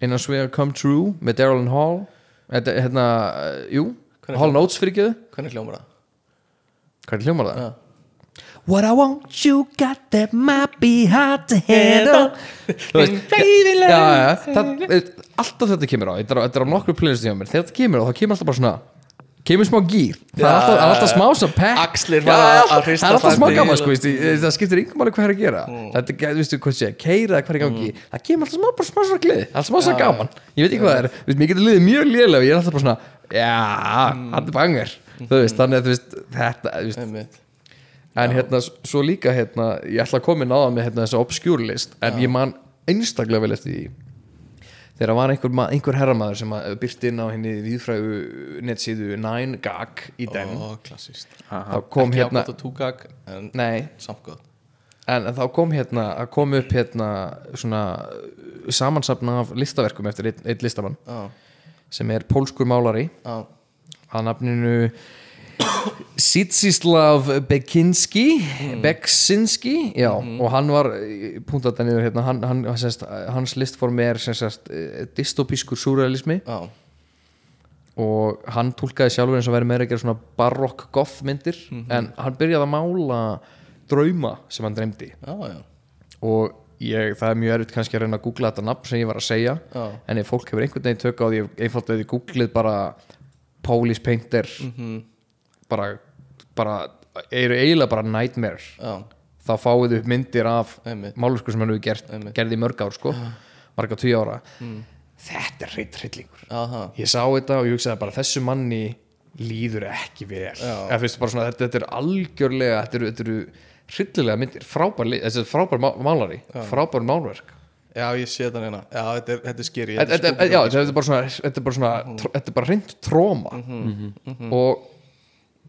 In a Swear Come True með Daryl and Hall þetta, hérna, uh, jú Hvernig Hall Notes fyrir ekki hvernig hljómar það? er hljómar það? Já. What I want you got that might be hard to handle. Þú veist, já, já, það, eh, alltaf þetta kemur á þetta er, á- þetta er á nokkru playlistu hjá mér þegar þetta kemur á þá kemur alltaf bara svona kemur smá gýr það er alltaf, það alltaf smá svo hrista það er alltaf smá gaman sko, það skiptir yngum alveg hvað er að gera. Þetta er, þú veistu, hvað sé, keira hvað er gangi. Það kemur alltaf smá, bara smá svo gleði. Alltaf smá svo gaman, ég veit ekki hvað það er. Þú veist, mér getur liðið mjög lélega og ég er alltaf bara svona já, það er bangar þú veist, þannig að þú veist, þetta þú veist, en hérna, svo líka hérna, ég ætla að koma inn á það með hérna, þessa obscure list en ég man einstaklega vel eftir því þegar var einhver, ma- einhver herramaður sem að byrti inn á henni viðfrægu netsíðu 9gag í den. Klassíst þá kom Ekki hérna ábútt að túkak En nei, samt gott. En þá kom hérna að kom upp hérna svona samansapna af listaverkum eftir einn, einn listamann Já, sem er pólskur málari. Já, að nafninu Sitsislav Bekinski Beksinski já, og hann var það niður hérna, hann, hann, semst, hans listform er semst, dystopískur surrealismi já. Og hann tólkaði sjálfur eins og verið meira að gera svona barokk goth myndir en hann byrjaði að mála drauma sem hann dreymdi. Já, já, og ég, það er mjög erfitt kannski að reyna að googla þetta nafn sem ég var að segja Já. en ef fólk hefur einhvern veginn tök á því einfalt að þið googlið bara Police Painter bara, bara eru eiginlega bara nightmare já, þá fáið upp myndir af Einmitt. máluskur sem hann hefur gert, gerði í mörg ár sko, marga tíu ára. Þetta er hreitt já, það ég sá þetta og ég hugsaði bara þessu manni líður ekki vel. Eða fyrst bara svona, þetta, þetta er algjörlega þetta eru, þetta eru hryllilega myndir. Frábær, er frábær má- málari. Frábær málverk. Já, ég sé þetta hérna Já, þetta er, þetta er skýri þetta, þetta, já, þetta er bara svona þetta er bara svona, tr- þetta er bara reynd tróma. Og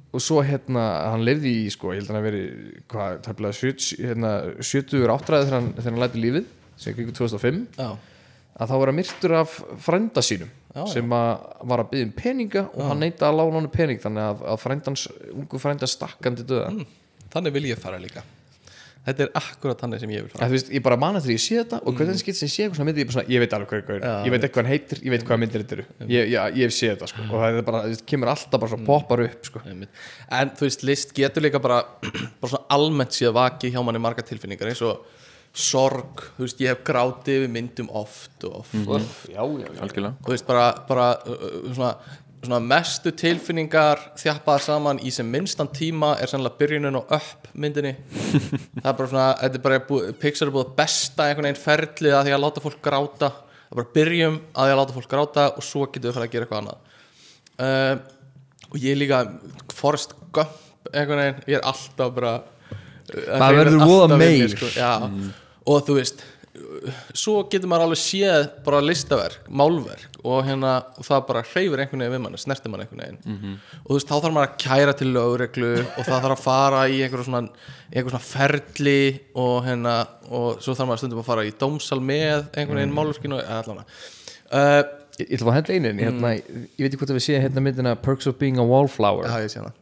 og svo hérna, hann lifði í sko, ég held að hann verið hvað, tæmlega 70, hérna, 70 áttræði þegar hann, þegar hann læti lífið sem kringu 2005 Já, að þá var hann myrtur af frænda sínum sem að var að byggja um peninga og hann neita að lána hann pening þannig að, að frændans, ungu frænda stakkandi döða mm. þannig vil ég fara líka Þetta er akkurat þannig sem ég vil fara. Þú veist, ég bara manna þegar ég sé þetta og hvernig skilt sem ég sé eitthvað svona myndi ég, bara svona, ég veit alveg hvað, er, ég veit eitthvað hann heitir ég veit hvað myndir þetta eru, ég, ég, ég hef séð þetta sko. og það er bara, þú veist, kemur alltaf bara svo poppar upp sko. Einmitt. En þú veist, list getur líka bara bara svona almennt síðan vaki hjá manni marga tilfinningar eins og sorg, þú veist, ég hef grátið við myndum oft og oft. Og, já, já, já. algjörlega. Og þú veist, bara, bara svona, svona mestu tilfinningar þjappaðar saman í sem minnstan tíma er sannlega byrjunin og upp myndinni. Það er bara svona, þetta er bara búið, Pixar er búið að besta einhvern veginn ferlið að því að láta fólk gráta. Það er bara byrjum að því að láta fólk gráta og svo getur við fara að gera eitthvað annað. Uh, og ég líka Forrest Gump einhvern veginn, ég er alltaf bara Það verður voða meir. sko, já, og þú veist svo getur maður alveg séð bara listaverk, málverk og hérna, og það bara hreyfir einhvern veginn við mann snertir mann einhvern veginn. Og þú veist, þá þarf maður að kæra til lögreglu og það þarf að fara í einhver svona, einhver svona ferli og hérna, og svo þarf maður stundum að fara í dómsal með einhvern veginn málverkinu, eða allan uh, Ég, ég ætla að henda einu hérna, ég veit ekki hvort að við séð hérna myndina Perks of Being a Wallflower. Það ég sé hana,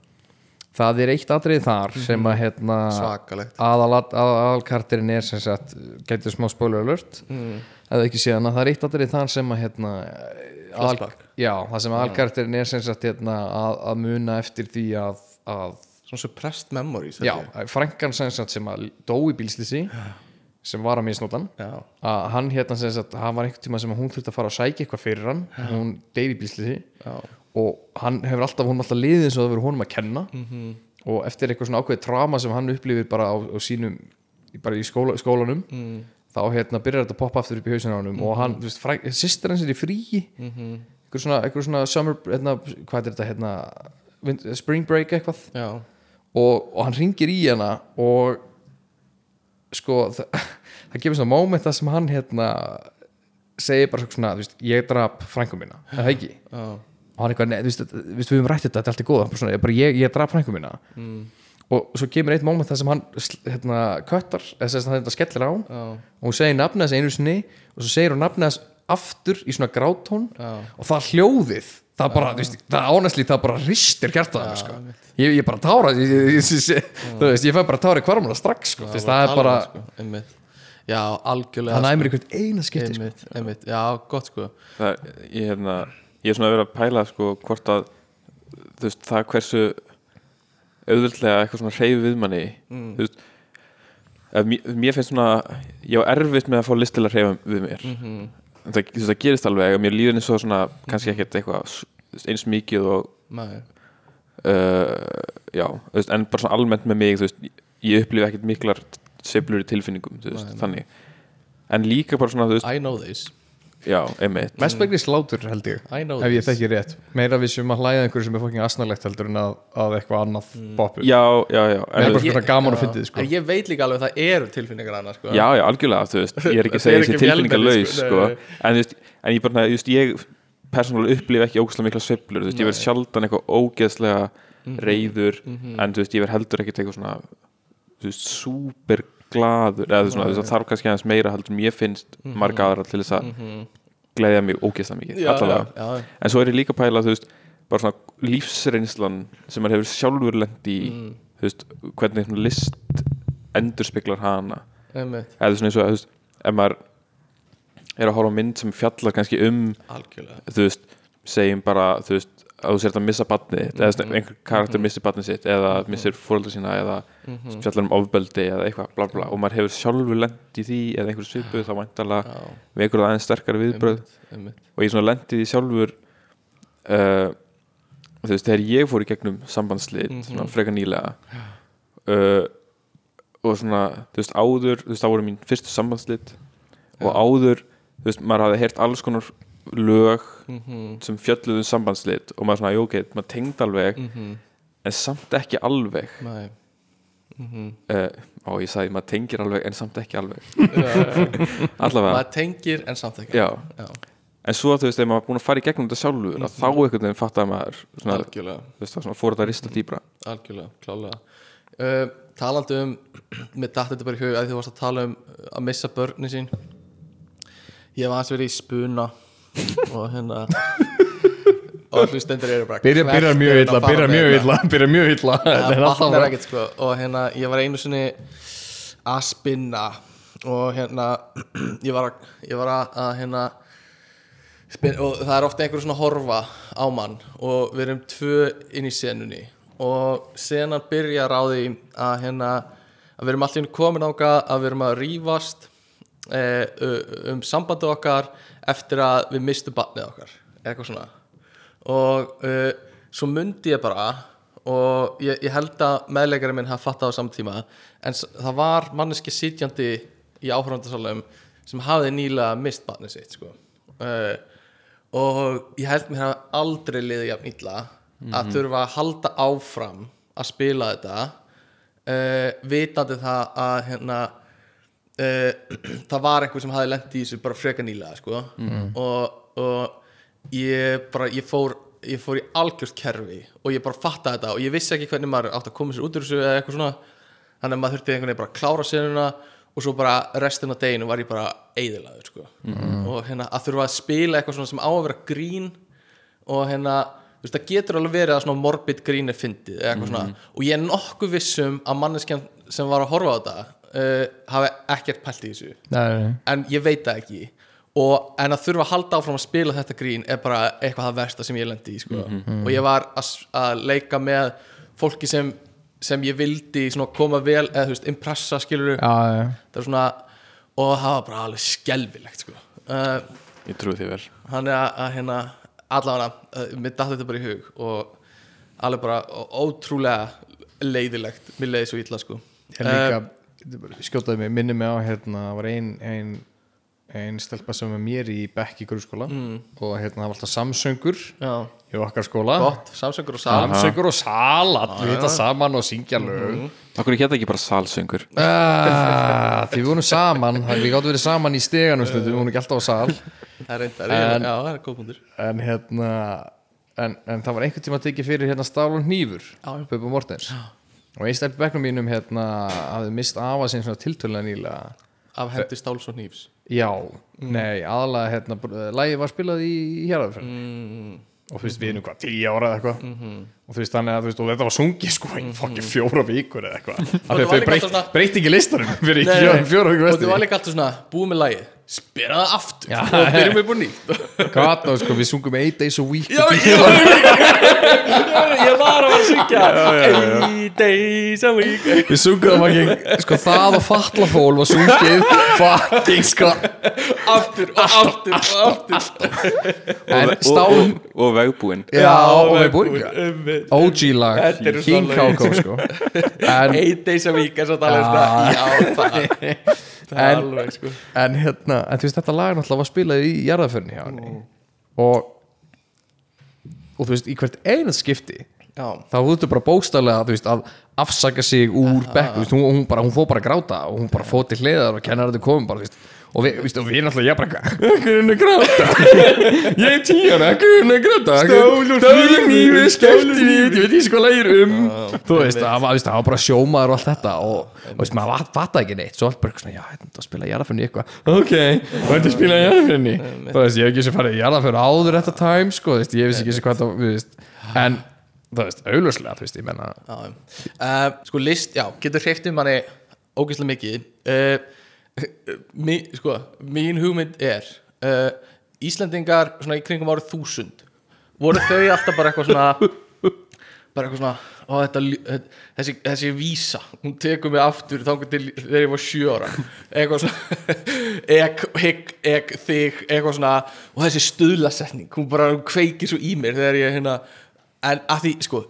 það er eitt atrið þar sem að hérna, svakalegt. aðal, aðal, aðalkartirinn er sem sagt, getur smá spoiler alert. Mm. eða ekki séðan að það er eitt atrið þar sem að hérna, aðal, já, það sem aðalkartirinn er sem sagt hérna, að, að muna eftir því að, að svona suppressed memories já, frænkan sem að dó í bílslýsi sem var að misnótan já, að hann hérna sem sagt, hann var einhvern tíma sem að hún þurfti að fara að sækja eitthvað fyrir hann hún deyði bílslýsi já, og hann hefur alltaf, hún alltaf liðið eins og það verið honum að kenna. Mhm. og eftir eitthvað svona ákveðið trama sem hann upplifir bara á, á sínum bara í skóla, skólanum Mm. þá hérna byrjar þetta að poppa aftur upp í hausinu á honum. Og hann, þú veist, sýstir hans er í fríi. Mhm. eitthvað svona, eitthvað svona summer, hérna, hvað er þetta hérna, spring break eitthvað. Og, og hann ringir í hana og sko það, það gefur svona moment það sem hann hérna segir bara svona, þú veist, ég drap frængu mína, er það ekki? Já, og hann eitthvað, veist, þú veist, við höfum rætt þetta þetta er allt í góða, bara svona, ég, bara, ég, ég draf frængu mína Mm. og svo kemur eitt moment þar sem hann hérna, köttar, eða þess að þetta skellir á já, og hún segir nafnið þess einu sinni og svo segir hún nafnið þess aftur í svona grátón Já. og það hljóðið það bara, þú veist, það ánæsli, það bara ristir hjartaðar, sko. ég, ég bara tára ég, ég, ég, ég, þú veist, ég fæ bara tára í kvarmuna strax, sko, þess, það er bara sko, einmitt. já, algjörlega það sko. næmur einhvern eina skipti, sko. já, gott sko það, ég, hérna, ég er svona að vera að pæla sko, hvort að þú veist, það hversu auðvöldlega eitthvað svona hreyfi við manni Mm. þú veist mér, finnst svona ég á erfitt með að fá listilega hreyfa við mér Mhm. en það, þú veist, það gerist alveg að mér líður eins og svona kannski ekkert eitthvað eins mikið og, Nei. uh, já, þú veist, en bara svona almennt með mig, þú veist, ég upplifi ekkert miklar sveiflur í tilfinningum, þú veist, þannig en líka bara svona, þú veist, I know this já, einmitt. Mest begni slátur held ég I know ef ég þekki rétt. Meira við sem að hlæða einhverju sem er fokking asnalegt heldur en að, að eitthvað annað Mm. poppu já, já, já, en en, bara svona gaman að fyndið sko. En ég veit líka alveg að það eru tilfinningar annars sko. já, já, algjörlega, þú veist. Ég er ekki að segja er þessi ekki tilfinningalaus, vélmenni, sko, sko, en, þú veist, en ég bara, þú veist, ég persónulega upplifi ekki ógæslega mikla sveiflur, þú veist, ég verð sjaldan eitthvað ógeðslega Mhm. reyður en þú veist, ég verð heldur ekkert eitthvað svona þú veist, súper glaður eða svona, það þarf kannski aðeins meira heldur en ég finnst marga aðra til þess að gleðja mig ógeðslega mikið, Mhm. Já, já, já. en svo er ég líka pæla, þú veist bara svona lífsreynslan sem maður hefur sjálfur lent í Mm. þú veist, hvernig svona list endurspeglar hana. Eða svona eins og, þú veist, ef maður er að horfa mynd sem fjallar kannski um Algjörlega. þú veist, segjum bara þú veist, að þú sért að missa batni þitt eða mm einhver karakter missir batni sitt eða missir fóröldra sína eða sem fjallar um ofbeldi eða eitthvað bla bla og maður hefur sjálfur lent í því eða einhver svipuð þá væntalega við einhverju aðeins sterkari viðbröð Einmitt. og ég svona lendi því sjálfur uh, þú veist, þegar ég fór í gegnum sambandslit svona frekar nýlega uh, og svona, þú veist, áður þú veist, það voru mín fyrstu sambandslit og áður, þú veist, maður hafði heyrt alls konar lög sem fjölluðu um sambandslit og maður svona, jú, ok, maður tengd alveg en samt ekki alveg. Nei. Uh, og ég sagði, maður tengir alveg en samt ekki alveg. Allavega, Maður tengir en samt ekki. Já. Já. en svo þú veist, þegar maður er búin að fara í gegnum þetta sjálfur að þá einhvern veginn fattaði maður svona, veist, svona fór þetta að rista dýbra Algjörlega, klálega. Uh, Talandi um Mér datt þetta bara í hug að þú varst að tala um að missa börnin sín. Ég var aðeins verið í spuna og hérna og hlustendur eru bara byrja, byrja mjög illa, að fara byrja með mjög illa byrja mjög illa. Ekkert sko. Og hérna ég var einu sinni að spinna og hérna ég var að, ég var að, að hérna spin, og það er ofta einhver svona horfa á mann og við erum tvö inn í senunni og senan byrjar á því að hérna að við erum allir komin áka að við erum að rífast eh, um sambandi okkar eftir að við mistum barnið okkar eitthvað svona og uh, svo mundi ég bara og ég, ég held að meðleikari minn hafa fattað á samtíma en það var manneski sitjandi í áhörfandasalum sem hafði nýlega mist barnið sitt sko. uh, og ég held mér hafa aldrei liðið jafn illa að þurfa að halda áfram að spila þetta uh, vitandi það að hérna uh, það var einhver sem hafði lent í þessu bara freka nýlega sko. og, og ég bara ég fór, ég fór í algjört kerfi og ég bara fattaði þetta og ég vissi ekki hvernig maður átt að koma sér út úr þessu eða eitthvað svona. Þannig að maður þurfti einhvern veginn bara að klára senuna og svo bara restin af deginu var ég bara eðilaður sko. og hérna að þurfa að spila eitthvað svona sem á að vera grín og hérna þú veist, það getur alveg verið að svona morbid grín er fyndið eða eitthvað svona. Og ég er nokkuð vissum að manneskjan sem var að horfa á þetta uh, hafi ekkert pælt í þessu. Nei. en ég veit það ekki og, en að þurfa að halda áfram að spila þetta grín er bara eitthvað það versta sem ég lendi í sko. og ég var að, að leika með fólki sem, sem ég vildi koma vel eða þú veist, impressa skilur það er svona og það var bara alveg skelfilegt sko. uh, ég trúi því vel hann er að, að hérna allavega, uh, mér datt þetta bara í hug og alveg bara ótrúlega leiðilegt mér leiði svo illa sko. ég líka skjótaði mig, minni mig á hérna, var ein, ein ein stelpa sem er mér í bekk í grunnskóla og hérna það var alltaf samsöngur já, í okkar skóla. Gott, samsöngur og sal. Samsöngur og sal, allir hitta saman og syngja lög. Akkur er hérna ekki bara salsöngur? Ah, því við vorum saman við gáttum verið saman í steganum stundum við vorum ekki alltaf á sal. Það er reyndar, En- já, það er góð punktur. en hérna en, en það var einhvern tíma að tekið fyrir hérna stál og hnífur. Bubba Mortens. Og einn stelp bekknum mínum hérna hafði mist afa svona tiltölulega nýlega af hendi stáls og nýfs já, nei, aðalega hérna, lægi var spilað í, í hérðarferð mm, og þú veist, við erum hvað, tíu ára eða eitthvað? Og þú veist, þannig að veist, þetta var sungið sko í fokki fjóra vikur eða eitthvað. Af því að þau líka breytt, alltaf svona- breytt ekki listanum fyrir Nei, fjóra, vikur og þú var líka alltaf svona búið með lagið spila það aftur. Og byrjum upp á nýtt. No, sko, við sungum 8 days a week. Já, ég var Ég var að vera að syngja. Eight days a week. Við sungum sko það og fallafól var sungið. Fucking sko. Aftur og aftur og aftur. En og, og, og vegbúinn. Já, og Einmitt. OG lag, King sko. En, Eight days a week svo talað. Já, það Það er En- alveg sko. en hérna, en veist þetta lag náttúrulega var spilað í jarðaförni hjá henni. Og og þú veist, í hvert einað skipti Já, þá veist bara bókstaflega þú veist, að afsaka sig úr bekk þú veist, hún, hún, hún fór bara að gráta og hún bara fór til hliðar og kennar þetta komum bara, þú veist, og við, veist, og við ég bara, ekki henni gráta? Ég er tíana, henni gráta? Stálur nýfi, skefti nýfi ég veit ekki hvað lægir um. Þú veist, það var, bara sjómaður og allt þetta og, og veist, maður fattaði ekki neitt. Svo allt bara svona, já, þetta spila jarðaförni eitthvað ok, þetta spila jarðaförni þú veist, ég hef ekki sem farið í jarðaförni áður þetta time, sko, þú ég veist ekki sem hvað það, þú en þú veist, auðlöslega, þú veist, ég menna uh, Sko list, já, getur hreift um manni ógeðslega mikið. Uh, mi, Sko, mín hugmynd er uh, Íslendingar svona í kringum árið þúsund voru þau alltaf bara eitthvað svona bara eitthvað svona ó, þetta, þessi, þessi vísa hún tekur mig aftur þá til þegar ég var sjö ára. Eitthvað svona ek, higg, ek, þig eitthvað svona og þessi stuðlasetning hún bara kveikir svo í mér þegar ég hérna en að því sko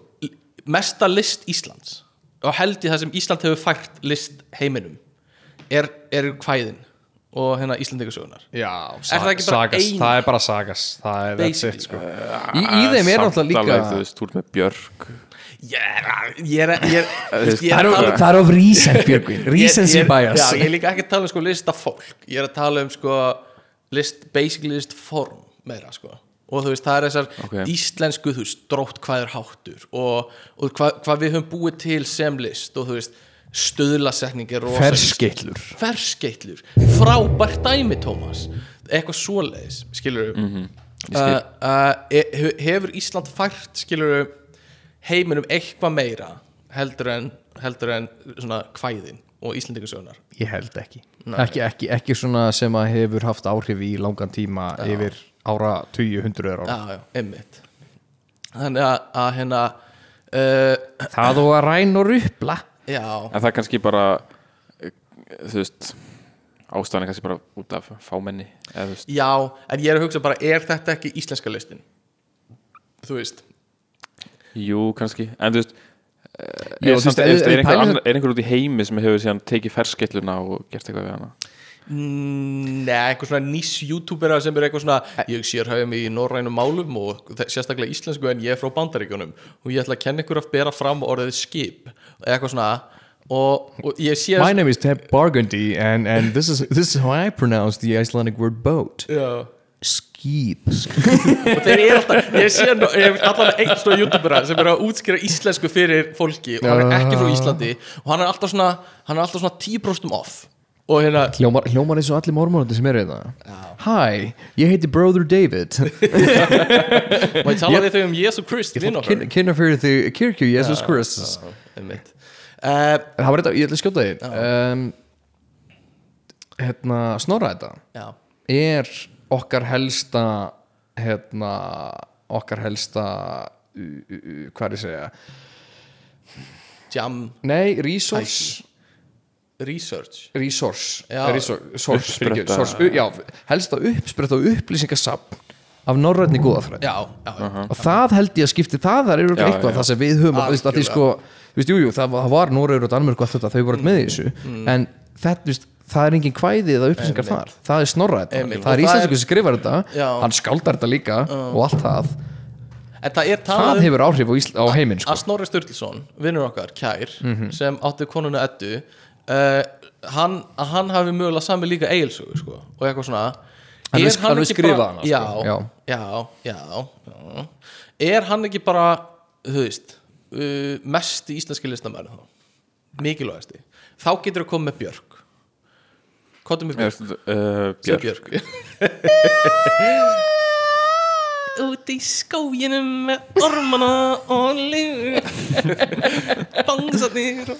mesta list Íslands og held ég það sem Ísland hefur fært list heiminum er, er kvæðin og hérna Íslandingasögunar Já, Er það ekki bara sagas, ein- það er bara sagas. Það er that's it sko. Í, í þeim er náttúrulega líka alveg, þú veist, þú ert með Björk. Ég er ég er, ég er, ég er, það er, að tala um- það of recent Björgvin. Recency Ég- ég- bias. Já, ég er líka ekki að tala um sko lista fólk. Ég er að tala um sko list, basically list form meira sko. Og þú veist það er þessar Ok. íslensku þú veist drótt hvað er háttur og, og hvað, hvað við höfum búið til sem list. Og þú veist stöðlasetning er rosa Ferskeytlur. ferskeitlur frábært dæmi Tómas eitthvað svoleiðis skilur mm Mhm, uh, uh, hefur Ísland fært skilur heiminum eitthvað meira heldur en, heldur en svona kvæðin og Íslandingasögunar ég held ekki. ekki ekki ekki svona sem að hefur haft áhrif í langan tíma yfir ára 20 ára. Já, já, einmitt. Þannig að, að hérna uh, það og að ræn og rupla já, en það er kannski bara eh, þú veist ástæðan er kannski bara út af fámenni eða já en ég er að hugsa bara, er þetta ekki íslenska listin? Þú veist. Jú, kannski, en þú veist Já, er, þú samt, veist, er, ef- er, ef einhver, er einhver út í heimi sem hefur síðan tekið ferskeitluna og gert eitthvað við hana Nei, eitthvað svona nýs youtubera sem er eitthvað svona ég sér hafa mig í norrænum málum og sérstaklega íslensku en ég er frá bandaríkjunum og ég ætla að kenna ykkur að bera fram orðið skip eitthvað svona og, og ég sé My name is Ted Bargundy and, and this, is, this is how I pronounce the Icelandic word boat. Já. Skip. Og þeir eru alltaf ég sé allan einn svona youtubera sem er að útskýra íslensku fyrir fólki og hann er ekki frá Íslandi og hann er alltaf svona hann er alltaf svona 10% off og hérna Hljómar, hljómar eins og allir mormónandi sem eru þetta Hi, ég heiti Brother David. Má ég tala við þau um Jésu Krist Kynna fyrir því kirkju Jesus Kristus. Eh, Það var þetta, ég ætla að skjóta því um, Hérna, snorra þetta já, Er okkar helsta Hérna Okkar helsta uh, uh, uh, Hvað er ég að segja? Jam. Nei, resource research Resource, Já. resource source, fyrirgefðu, source, Já, helsta uppspretta og upplýsingasafn Af norrætni góðafræð já, já, já. og það held ég að skipti það það eru eitthvað já. það sem við höfum að, að því sko, þú veist, jú, jú, það, var- Noregur og Danmörk og allt þetta, þau voru með í þessu en þetta, veist, það er engin kvæði eða upplýsingar þar, það er Einmitt. það er er- sem skrifar þetta Já. hann skáldar þetta líka og allt það það er það talað hefur áhrif á, Ísl, á heiminn sko. að Snorri Sturluson, vinnur okkar, kær Mhm. sem átti konuna Eddu uh, hann, að hann hafi mögulega sami líka eigilsögu sko, og eitthvað svona. Hann Er hann ekki skrifað bara- hana, sko. já, Já. já, já, já. Er hann ekki bara þú veist uh, mest í íslenski listamæri þá mikilvægasti, þá getur þú komið með Björk. Kottum með Björk. uh, Björk, Björk. Björk. Út í skóginum með ormana og lifur. Bangsarnir og...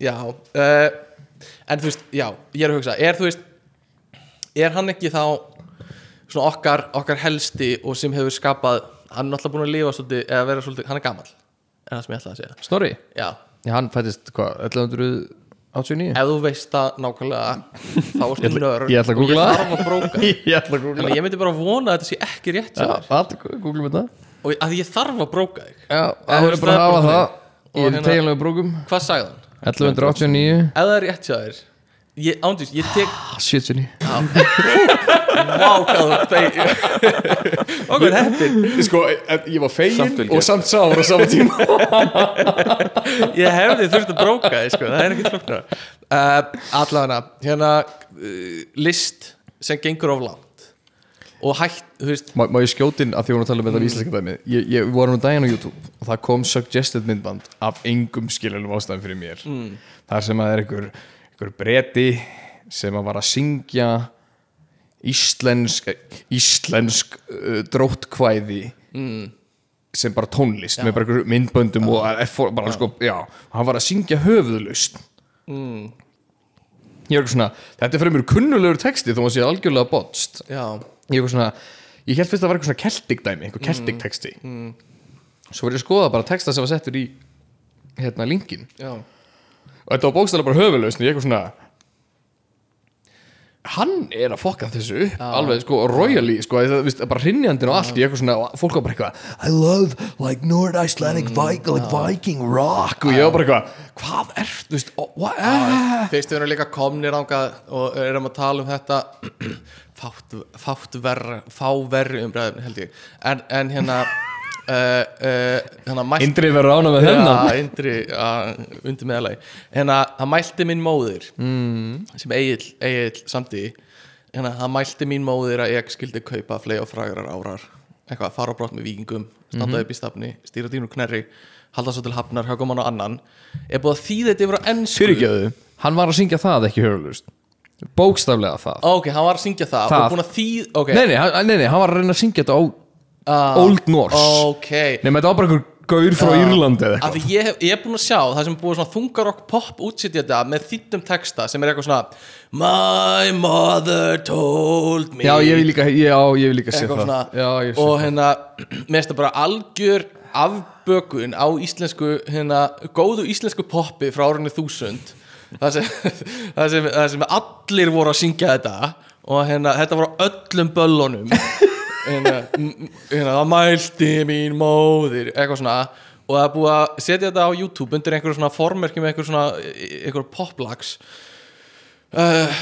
Já uh, En þú veist, já, ég er að hugsa Er þú veist er hann ekki þá svona okkar, okkar helsti og sem hefur skapað hann er náttúrulega búin að lifa svolítið eða vera svolítið, hann er gamall er það sem ég ætla að segja. Snorri, já, já, hann fættist hvað, 1189 ef þú veist það nákvæmlega þá ertu nörd. ég ætla að og googla ég að bróka. Ég að að ég myndi bara vona að þetta sé ekki rétt allir googlum þetta. Og að ég þarf að bróka þig. Já, það verður bara það að er hafa það. í hérna- teginlega brúkum hvað sagði hann? 1189 ef það er rétt hjá þér ég, ándís, ég tek 79 Vá, hvað þú ert fegin. Okkur heppin Sko, ég var fegin Samt vel og gert. samt sár á sama tíma. Ég hefði þurft að bróka þig sko. Það er ekki floknara uh, Allavega, hérna uh, List sem gengur of langt Og hætt, þú veist. Má, má ég skjótin að því hún að tala um þetta mm. íslenska dæmi ég, ég var nú daginn á YouTube og það kom suggested myndband af engum skiljanum ástæðum fyrir mér. Mm. þar sem að er einhver, einhver breti sem að var að syngja íslensk íslensk uh, dróttkvæði mm. sem bara tónlist með bara einhver myndböndum og að, for, bara sko, já, hann var að syngja höfuðlust mm. ég er eitthvað svona þetta er fyrir mér kunnulegur texti þó að sé algjörlega botst. Já, ég eitthvað svona ég held fyrst að það var eitthvað svona keltik dæmi einhver keltik texti. svo var ég að skoða bara texta sem var settur í hérna linkin já. Og þetta var bókstæðlega bara höfuleust og ég eitthvað svona hann er að fokka þessu upp alveg sko royally sko það, víst, bara hrinnjandinn og allt ég eitthvað svona fólk var bara eitthvað I love like North Icelandic Viking, like Viking rock. og ég var bara eitthvað hvað er? Fyrst við erum líka komnir ángað og erum að tala um þetta fátt, fátt verra fá verri umræðum held ég. En, en hérna uh, uh, hérna mælt Indri verður ána með þennan. Já, Indri, já, undir meðalagi hérna, hann mælti mín móðir mm. sem Egil samti hérna, hann mælti mín móðir að ég skildi kaupa flei og frægrar árar. Eitthvað, fara á brott með vikingum standa upp í stafni, stýra dýnur knerri halda svo til hafnar, högum hann á annan. Er búið að þýða þetta yfir á ennsku fyrirgjöðu hann var að syngja það ekki höfuleust bókstaflega það. Ok, hann var að syngja það, Það. og búin að þýð ok, nei, nei, hann, nei, nei, hann var að reyna að syngja þetta á Ah, Old Norse. ok. Nei, þetta var bara einhver gaur frá Írlandi eða af eitthvað. því ég, hef, ég er búin að sjá það sem er búið svona þungarokk pop útsetja þetta með þýttum texta sem er eitthvað svona My mother told me. Já, ég vil líka, já, ég vil líka sé það. svona. Já, ég sé og það. hérna, mér finnst það bara algjör afbökun á íslensku hérna, góðu íslensku poppi frá árinu þúsund það sem, það, sem, það sem allir voru að syngja þetta og hérna, þetta voru á öllum böllunum. Hérna, hérna, það mælti mín móðir eitthvað svona og það er búið að setja þetta á YouTube undir einhverjum svona formerki með einhver svona einhver poplags uh,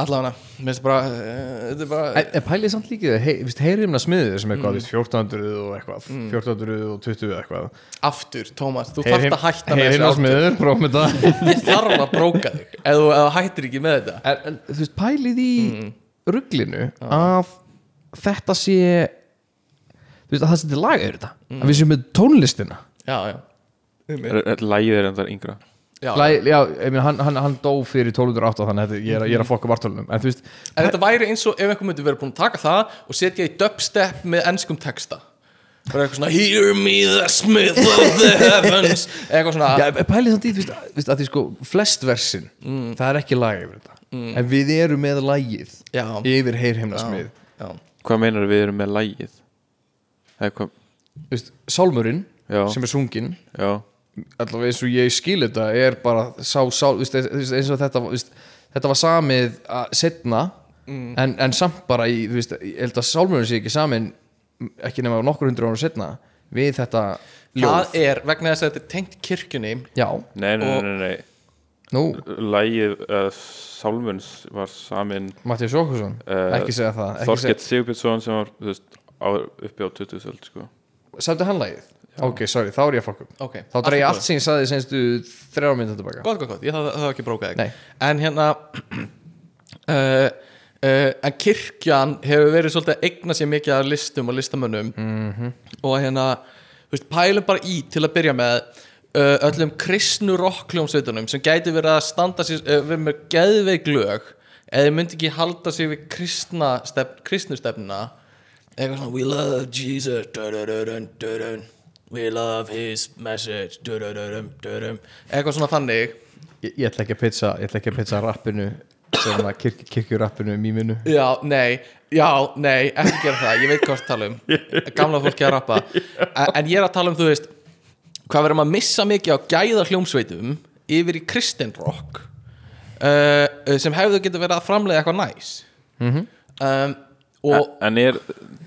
allavega, uh, þetta er bara En, pælið samt líkið, heyrimna smiðið sem eitthvað, víst, 1400 og eitthvað 1420 eitthvað. Aftur, Tómas, þú þarft að hætta með Heyrimna þessu átök smiðið, prófum þetta. Ég þarf að bróka þig ef þú, ef þú hættir ekki með þetta. En, en þú veist, pælið í rugglinu að þetta sé þú veist, að það sé til laga yfir þetta að við séum með tónlistina. Já, já, Lægið er endar yngra já. Læ, já, ég meina, hann, hann, hann dó fyrir 1208 þannig að ég er, ég er að fokka vartölunum. En þú veist, en þetta væri eins og ef einhver myndi verið búin að taka það og setja í dubstep með ennskum texta. Bara eitthvað svona Hear me the smith of the heavens. Eitthvað svona Já, pælið samt í, þú veist, að- því sko flest versin, það er ekki lag yfir þetta. En við erum með lagið já, yfir heyrheimnasmið já, Hvað meinar við erum með veist, Sálmurinn sem er sungin já allavega eins og ég skil þetta er bara sá, þú veist, eins og þetta þú veist, þetta var samið að setna en, en samt bara í, þú veist, ég held að Sálmurinn sé ekki samin ekki nema nokkur hundur ára setna við þetta ljóð það er vegna þess að þetta er tengt kirkjunni Já, Nei, nei, nei, nei, nei. nú, Lægið uh, Sálmuns var samin Mattias Jókusson Eh, ekki segja það ekki Þorskett Sigurbjörnsson sem var þú veist, á, uppi á 20 öld sko. segja, Sættu hann lagið? Ok, sorry, þá er ég að fokka upp. ok, Þá dreig ég allt sem ég saði senstu þrjá mynda tilbaka gott, gott, gott, ég það, var ekki brókað Nei. þig en hérna uh, uh, en kirkjan hefur verið svolítið að eigna sér mikið af listum og listamönnum -hmm. og hérna þú veist, pælum bara í til að byrja með uh, öllum kristnu rockljómsveitunum sem gæti verið að standa sér við með geðveik lög eða myndi ekki halda sig við kristna stefn, kristnustefnina eitthvað svona we love Jesus dun-dun-dun, dun-dun. We love his message. Dun-dun-dun, dun-dun. eitthvað svona þannig. Ég, ég ætla ekki að pizza Ég ætla ekki að pizza rappinu sem að kirk, kirkjurappinu mýminu. Já, nei, já, nei, ekki gera það. Ég veit hvað það tala um. Gamla fólki að rappa. En, en ég er að tala um, þú veist Hvað verðum að missa mikið á gæða hljómsveitum Yfir í kristin rock uh, Sem hefðu getur verið að framlega eitthvað næs. Mhm. um, Og En er,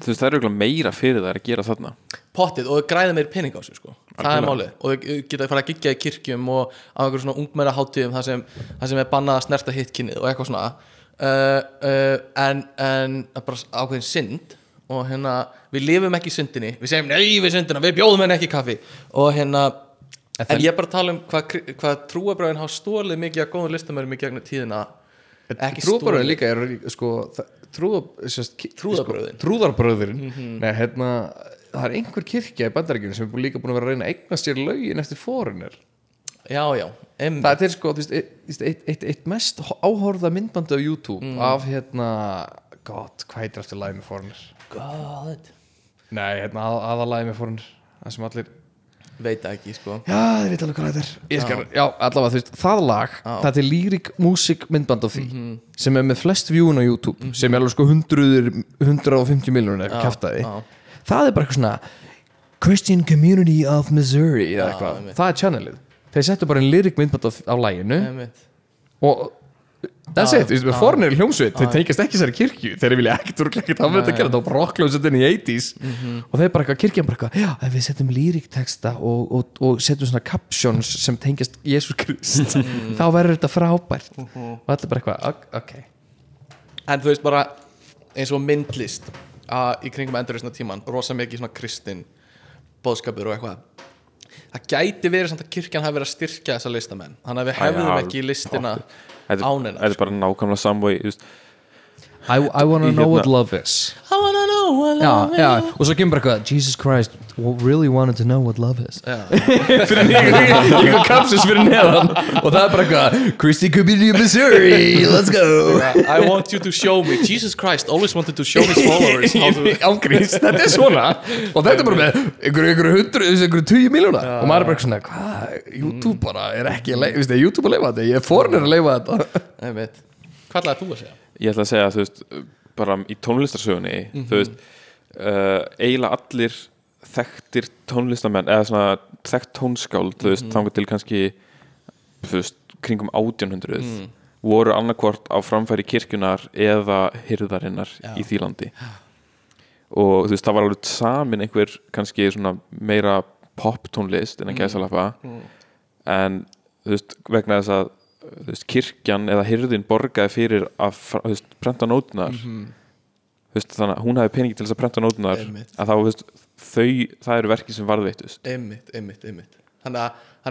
þú veist, það er auðvitað meira fyrir það að gera þarna. Pottið og græða meir pening á sig sko. það er málið. Og þau geta að fara að gigja í kirkjum og á einhverjum svona ungmenna hátíðum það sem, það sem er bannað að snerta hitkinnið og eitthvað svona. Uh, uh, en, en það bara ákveðin synd og hérna við lifum ekki í syndinni. Við segjum nei við syndina, við bjóðum henni ekki kaffi. Og hérna en ég er bara tala um hvað, hvað trúabröðin hafa stólið mikið að góðum listamörum í gegnum tíðina. Stolið. líka er sko, trúðar, sérst, ki- Trúðarbrögðin. sko, Trúðarbröðin Nei, hérna, það er einhver kirkja í bandaríkjunum sem er líka búin að vera að reyna að eigna sér lögin eftir forinir já já, emmi Það er sko, þú veist, eitt, eitt, eitt, eitt, mest áhorða myndbandi á YouTube af hérna, god, hvað heitir eftir lagið með forinir? God. Nei, hérna, að, aðalagið með forinir það sem allir veit ekki sko. Já, þið veit alveg hvað þetta er. Ég skal, já, allavega, þú veist, það lag Það er til lírik músík myndband af því sem er með flest vjúin á YouTube sem er alveg sko hundruður 150 miljonir kæftæði já. Það er bara eitthvað svona Christian Community of Missouri eða eitthvað, einmitt. það er channelið. Þeir settu bara einn lírik myndband af, af laginu. Einmitt. og that's it, fornir í hljómsveit þeir tengjast ekki sér kirkju, þeir vilja ekkert ekkert hafa þetta að gera, það var bara rockljómsveitin í 80s Mhm. og þeir bara eitthvað, kirkjan bara eitthvað við setjum lírikteksta og, og, og setjum svona captions sem tengjast Jésús Krist, Mhm. þá verður þetta frábært. Og allir bara eitthvað, ok, en þú veist bara eins og myndlist að, í kringum endurreisna tíman rosa mikið svona kristin bóðskapur og eitthvað. Það gæti verið samt að kirkjan hafi verið að styrkja þessa listamenn. Þannig að við hefðum ekki listina Þetta er- bara nákvæmlega veist, I, I wanna know hérna- what love is. I wanna know what já, love já, is. og svo kemur bara eitthvað Jesus Christ really wanted to know what love is? Já. fyrir einhver kapsus fyrir neðan. Og það er bara eitthvað Christy Community of Missouri, let's go. I want you to show me Jesus Christ always wanted to show his followers how to ángríns, þetta er svona. Og þetta er bara með einhverju einhverju hundru, einhverju tugi miljóna og maður er bara svona, hvað, YouTube bara er ekki að leifa, veist, er YouTube að leifa þetta, ég er forinir að leifa þetta. Einmitt. hvað ætlaði þú að segja? Ég ætla að segja þú veist bara í tónlistarsögunni þú veist uh, eiginlega allir þekktir tónlistamenn eða svona þekkt tónskáld þú veist, þangar til kannski þú veist, kringum 1800 voru annarkvort á framfæri kirkjunar eða hyrðarinnar í því landi og þú veist, það var alveg samin einhver kannski svona meira pop tónlist en að gæsa lafa en þú veist, vegna þess að veist, kirkjan eða hyrðin borgaði fyrir að veist, prenta nótunar þú veist, þannig að hún hefði peningi til þess að prenta nótunar Einmitt. að þá, þau það eru verki sem varðveittust. Einmitt, einmitt, einmitt. Þannig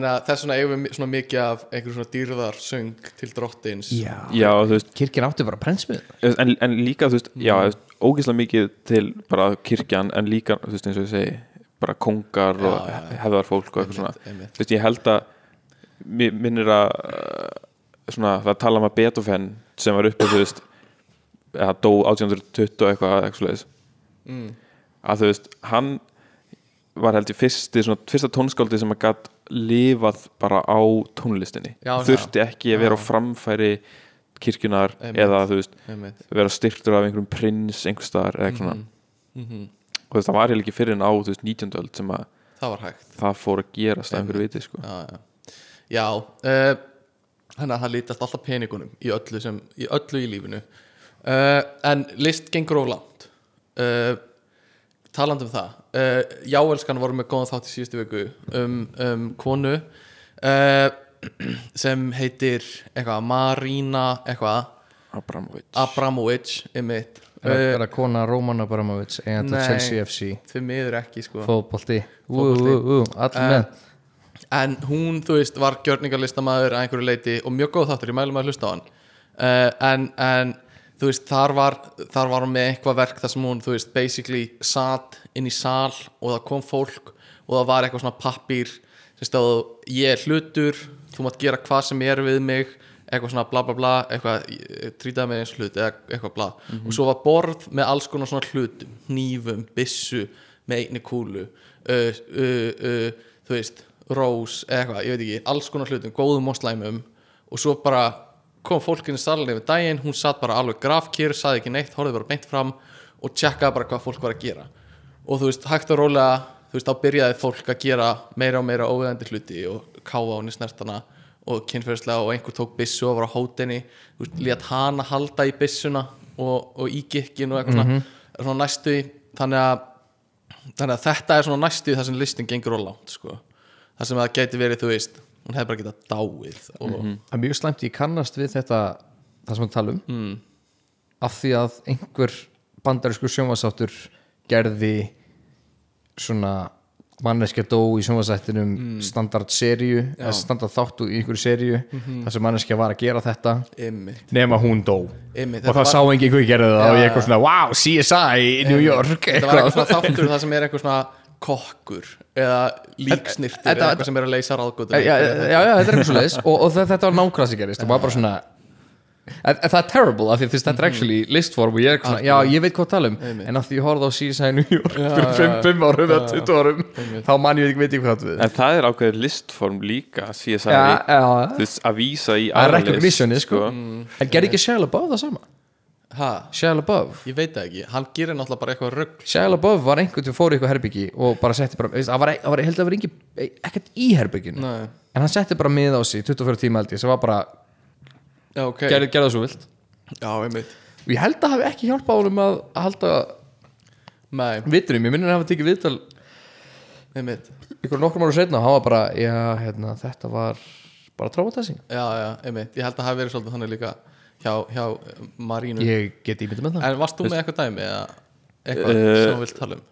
að, þess vegna eigum við svona mikið af einhverjum svona dýrðarsöng til drottins. Já, já, kirkjan átti bara prentsmið en, en líka, þú veist, já, þú veist, ógeðslega mikið til bara kirkjan en líka, þú veist, eins og ég segi bara kongar og Já, já, já. hefðar fólk og eitthvað svona, þú veist, ég held að minnir að uh, svona, það tala um að Beethoven sem var uppi, þú veist eða dó 1820 og eitthvað, eitthvað mm. að þú veist, hann var held ég fyrsti, svona, fyrsta tónskáldi sem að gatt lifað bara á tónlistinni Já, já. þurfti ekki að vera á framfæri kirkjunar Einmitt. eða þú veist, einmitt vera styrktur af einhverjum prins einhvers staðar eða eitthvað svona Mhm. og þú veist, það var heil ekki fyrir en á þú veist, 19. öld sem að það það fór að gerast einhverju viti sko. já, já, uh, þannig að það lítast alltaf peningunum í öllu, sem, í, öllu í lífinu. Uh, en list gengur of langt. Uh, talandi um það. Uh, Jáelskan voru með góðan þátt í síðustu viku um, um konu uh, sem heitir eitthvað Marína eitthvað? Abramovic Abramovic einmitt. Er uh, það kona Roman Abramovic Nei. Chelsea FC fyrir miður ekki sko. Ú, allir Eh, með en hún, þú veist, var gjörningarlistamæður að einhverju leiti og mjög góð þáttur, ég mælum að hlusta á hann. Uh, en, en þú veist, þar var þar var hún með eitthvað verk þar sem hún þú veist, basically satt inn í sal og það kom fólk og það var eitthvað svona pappír sem stóð, ég er hlutur þú mátt gera hvað sem er við mig eitthvað svona bla bla bla eitthvað, eh, trýtaði mig eins hlut eitthvað bla. Og svo var borð með alls konar svona hlutum hnífum, byssu með einni kúlu uh, uh, þú veist, rós eða eitthvað, ég veit ekki, alls konar hlutum góðum og slæmum. Og svo bara kom fólkinu salin yfir daginn, hún satt bara alveg grafkýr, saði ekki neitt, horfði bara beint fram og tjekkaði bara hvað fólk var að gera. Og þú veist, hægt og rólega þú veist, þá byrjaði fólk að gera meira og meira óveðandi hluti og káfa á snertana og kynferðislega og einhver tók byssu og var á hótinni þú veist, lét hana halda í byssuna og, og í gikkin og eitthvað svona, svona næstu í þannig að, þannig að þetta er svona næstu í það sem listin gengur á langt sko. Það sem það geti verið, þú veist hún hefði bara getað dáið og, það er mjög slæmt, ég kannast við þetta það sem við tala um. Mm. af því að einhver bandarískur sjónvasáttur gerði svona manneskja dó í sjónvasættinum standard seríu eða standard þáttu í einhverju seríu þar sem manneskja var að gera þetta. Einmitt, nema hún dó. Einmitt, og það sá enginn hvað gerði það Já, og ég eitthvað svona, wow, CSI í New York. Þetta var eitthvað. eitthvað. svona þáttur það sem er eitthvað svona kokkur eða líksnirtur Þetta- eða eitthvað sem er að leysa ráðgóttur já, já, já, þetta er eitthvað svo leiðis og, og þe- þetta var nákvæmlega sem gerist. Og maður bara svona það er terrible af því að þetta er actually listform og ég er eitthvað svona, já, ég veit hvað að tala um. En af því ég horfði á CSI New York fyrir 5 árum eða 20 árum þá man ég ekki veit ég hvað það við. En það er ákveðið listform líka CSI, þú veist, að vísa í Það er aðra list, recognitionið, sko. en gerði ekki Shia LaBeouf það sama? Ha, Shia LaBeouf? Ég veit það ekki, hann gerir náttúrulega bara eitthvað rugg Shia LaBeouf var einhvern veginn fór í eitthvað herbyggi og bara setti bara, veist, það var, það var, ég held að það var engi, ekkert í herbygginu Nei. en hann setti bara mið á sig 24 tíma held ég sem var bara, já, ok, gerði, gerði það svo vilt. Já, einmitt. Og ég held að það hafi ekki hjálpað honum að að halda Nei, vitunum, ég minnir að hafa tekið viðtal einmitt. ykkur nokkrum ára setna og hann var bara, já, hérna, þetta var bara traumatizing. Já, já, einmitt, ég held að það hafi verið svolítið þannig líka hjá, hjá Marínu. Ég get ímyndið með það. En varst þú með eitthvað dæmi eða eitthvað Eh, sem þú vilt tala um?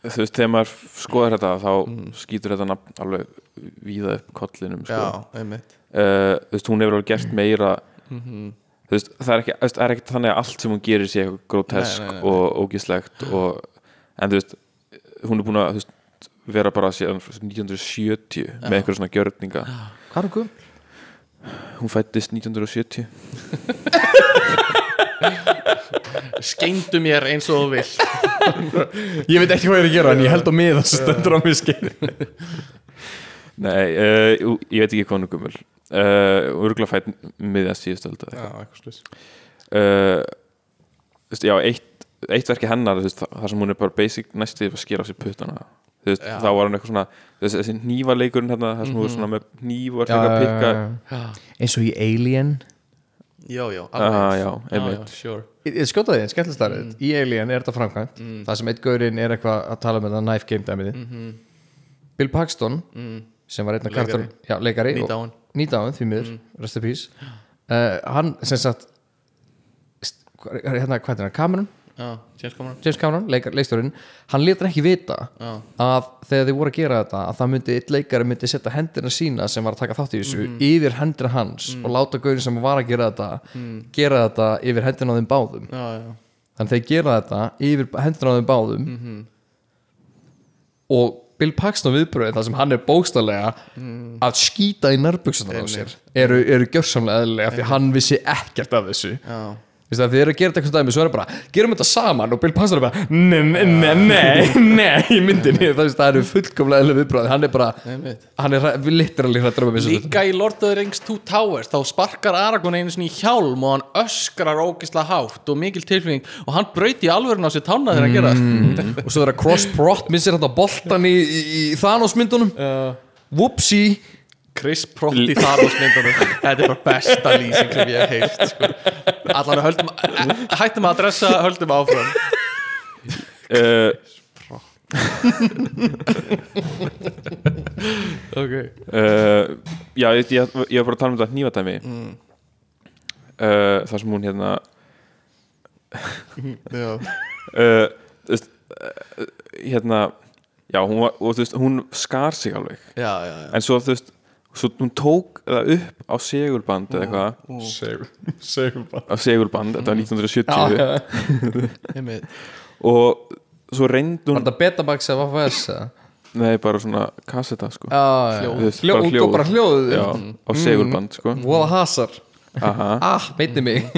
Þú veist, þegar maður skoðar þetta þá skýtur þetta nafn alveg víða upp kollinum sko. já, einmitt. Uh, Þú veist, hún hefur alveg gert meira. Þú veist, það er ekki, það er ekki þannig að allt sem hún gerir sé eitthvað grótesk Nei, nei, nei, og ógislegt og, en þú veist, hún er búin að veist, vera bara síðan 1970 með eitthvað svona gjörninga. Hvað er hún? Hún fættist 1970 skeindu mér eins og þú vill ég veit ekki hvað ég er að gera en ég held á mið þess að stendur á mig skeið Nei, uh, ég veit ekki hvað hún er gummul uh, Örgulega fætt miðja síðustöld já, eitthvað. slús uh, þú veist, já, eitt, eitt verki hennar þar sem hún er bara basic næstu að skera á sér puttana veist, Já. þá var hún eitthvað svona þú veist, þessi hnífaleikurinn hérna, þar sem hún er svona með pikka. já, já. eins og í Alien. Já, já, Ah, já, já, já, einmitt. sure. Ég, ég skjóta því, skemmtileg starrið í Alien er þetta framkvæmt. Það sem eitt gaurinn er eitthvað að tala með það knife game dæmiði Bill Paxton sem var einn af Leikari. kartur já, leikari og- Nýdáinn. nýdáinn, því miður, rest in peace. Uh, hann sem sagt st- hvað er- hérna, hvað James Cameron. Leikstjórinn hann letur ekki vita Já. að þegar þið voru að gera þetta að það myndi, eitt leikari myndi setja hendina sína sem var að taka þátt í þessu yfir hendina hans og láta gaurin sem var að gera þetta gera þetta yfir hendina á þeim báðum. Já, já, þannig þeir gera þetta yfir hendina á þeim báðum og Bill Paxton viðbröðin það sem hann er bókstallega að skýta í nærbuksunar á sér eru, eru gjörsamlega eðlilega því hann vissi ekkert af þessu. Já. Þú veist að þið eru að gera þetta eitthvað dæmi svo er það bara, gerum þetta saman og Bill Paxton er bara nei, nei, nei, nei, í myndinni, það, eru fullkomlega eðlilega viðbröð hann er bara, hann er literally hrættur um að missa Líka í Lord of the Rings 2 Towers þá sparkar Aragorn einu sinni í hjálm og hann öskrar ógislega hátt og mikil tilfinning og hann brauti í alvörun á sér tána þegar hann gera það. Og svo er það Cross Prot missir þetta boltan í Thanos myndunum. Whoopsie Chris Pratt í Thanos myndunum. Þetta er bara besta lýsing sem ég hef heyrt sko. Allan höldum hættum að adressa, höldum áfram. Uh, Ok. Uh, já, ég, ég, ég var bara að tala um þetta hnífadæmi. Mm. uh, þar sem hún hérna hérna já, hún, var, og, veist, hún skar sig alveg. Já, já, já. en svo þú veist svo hún tók það upp á segulband eða eitthvað. Segulband á segulband, þetta var 1970 Einmitt. og svo reyndi var hún þetta Betabax eða FFS eða? nei, bara svona kasseta sko. Já, já, Þú veist, Hljó, bara út og bara hljóð já, á segulband sko. Voða hasar. Aha. ah, meiti mig.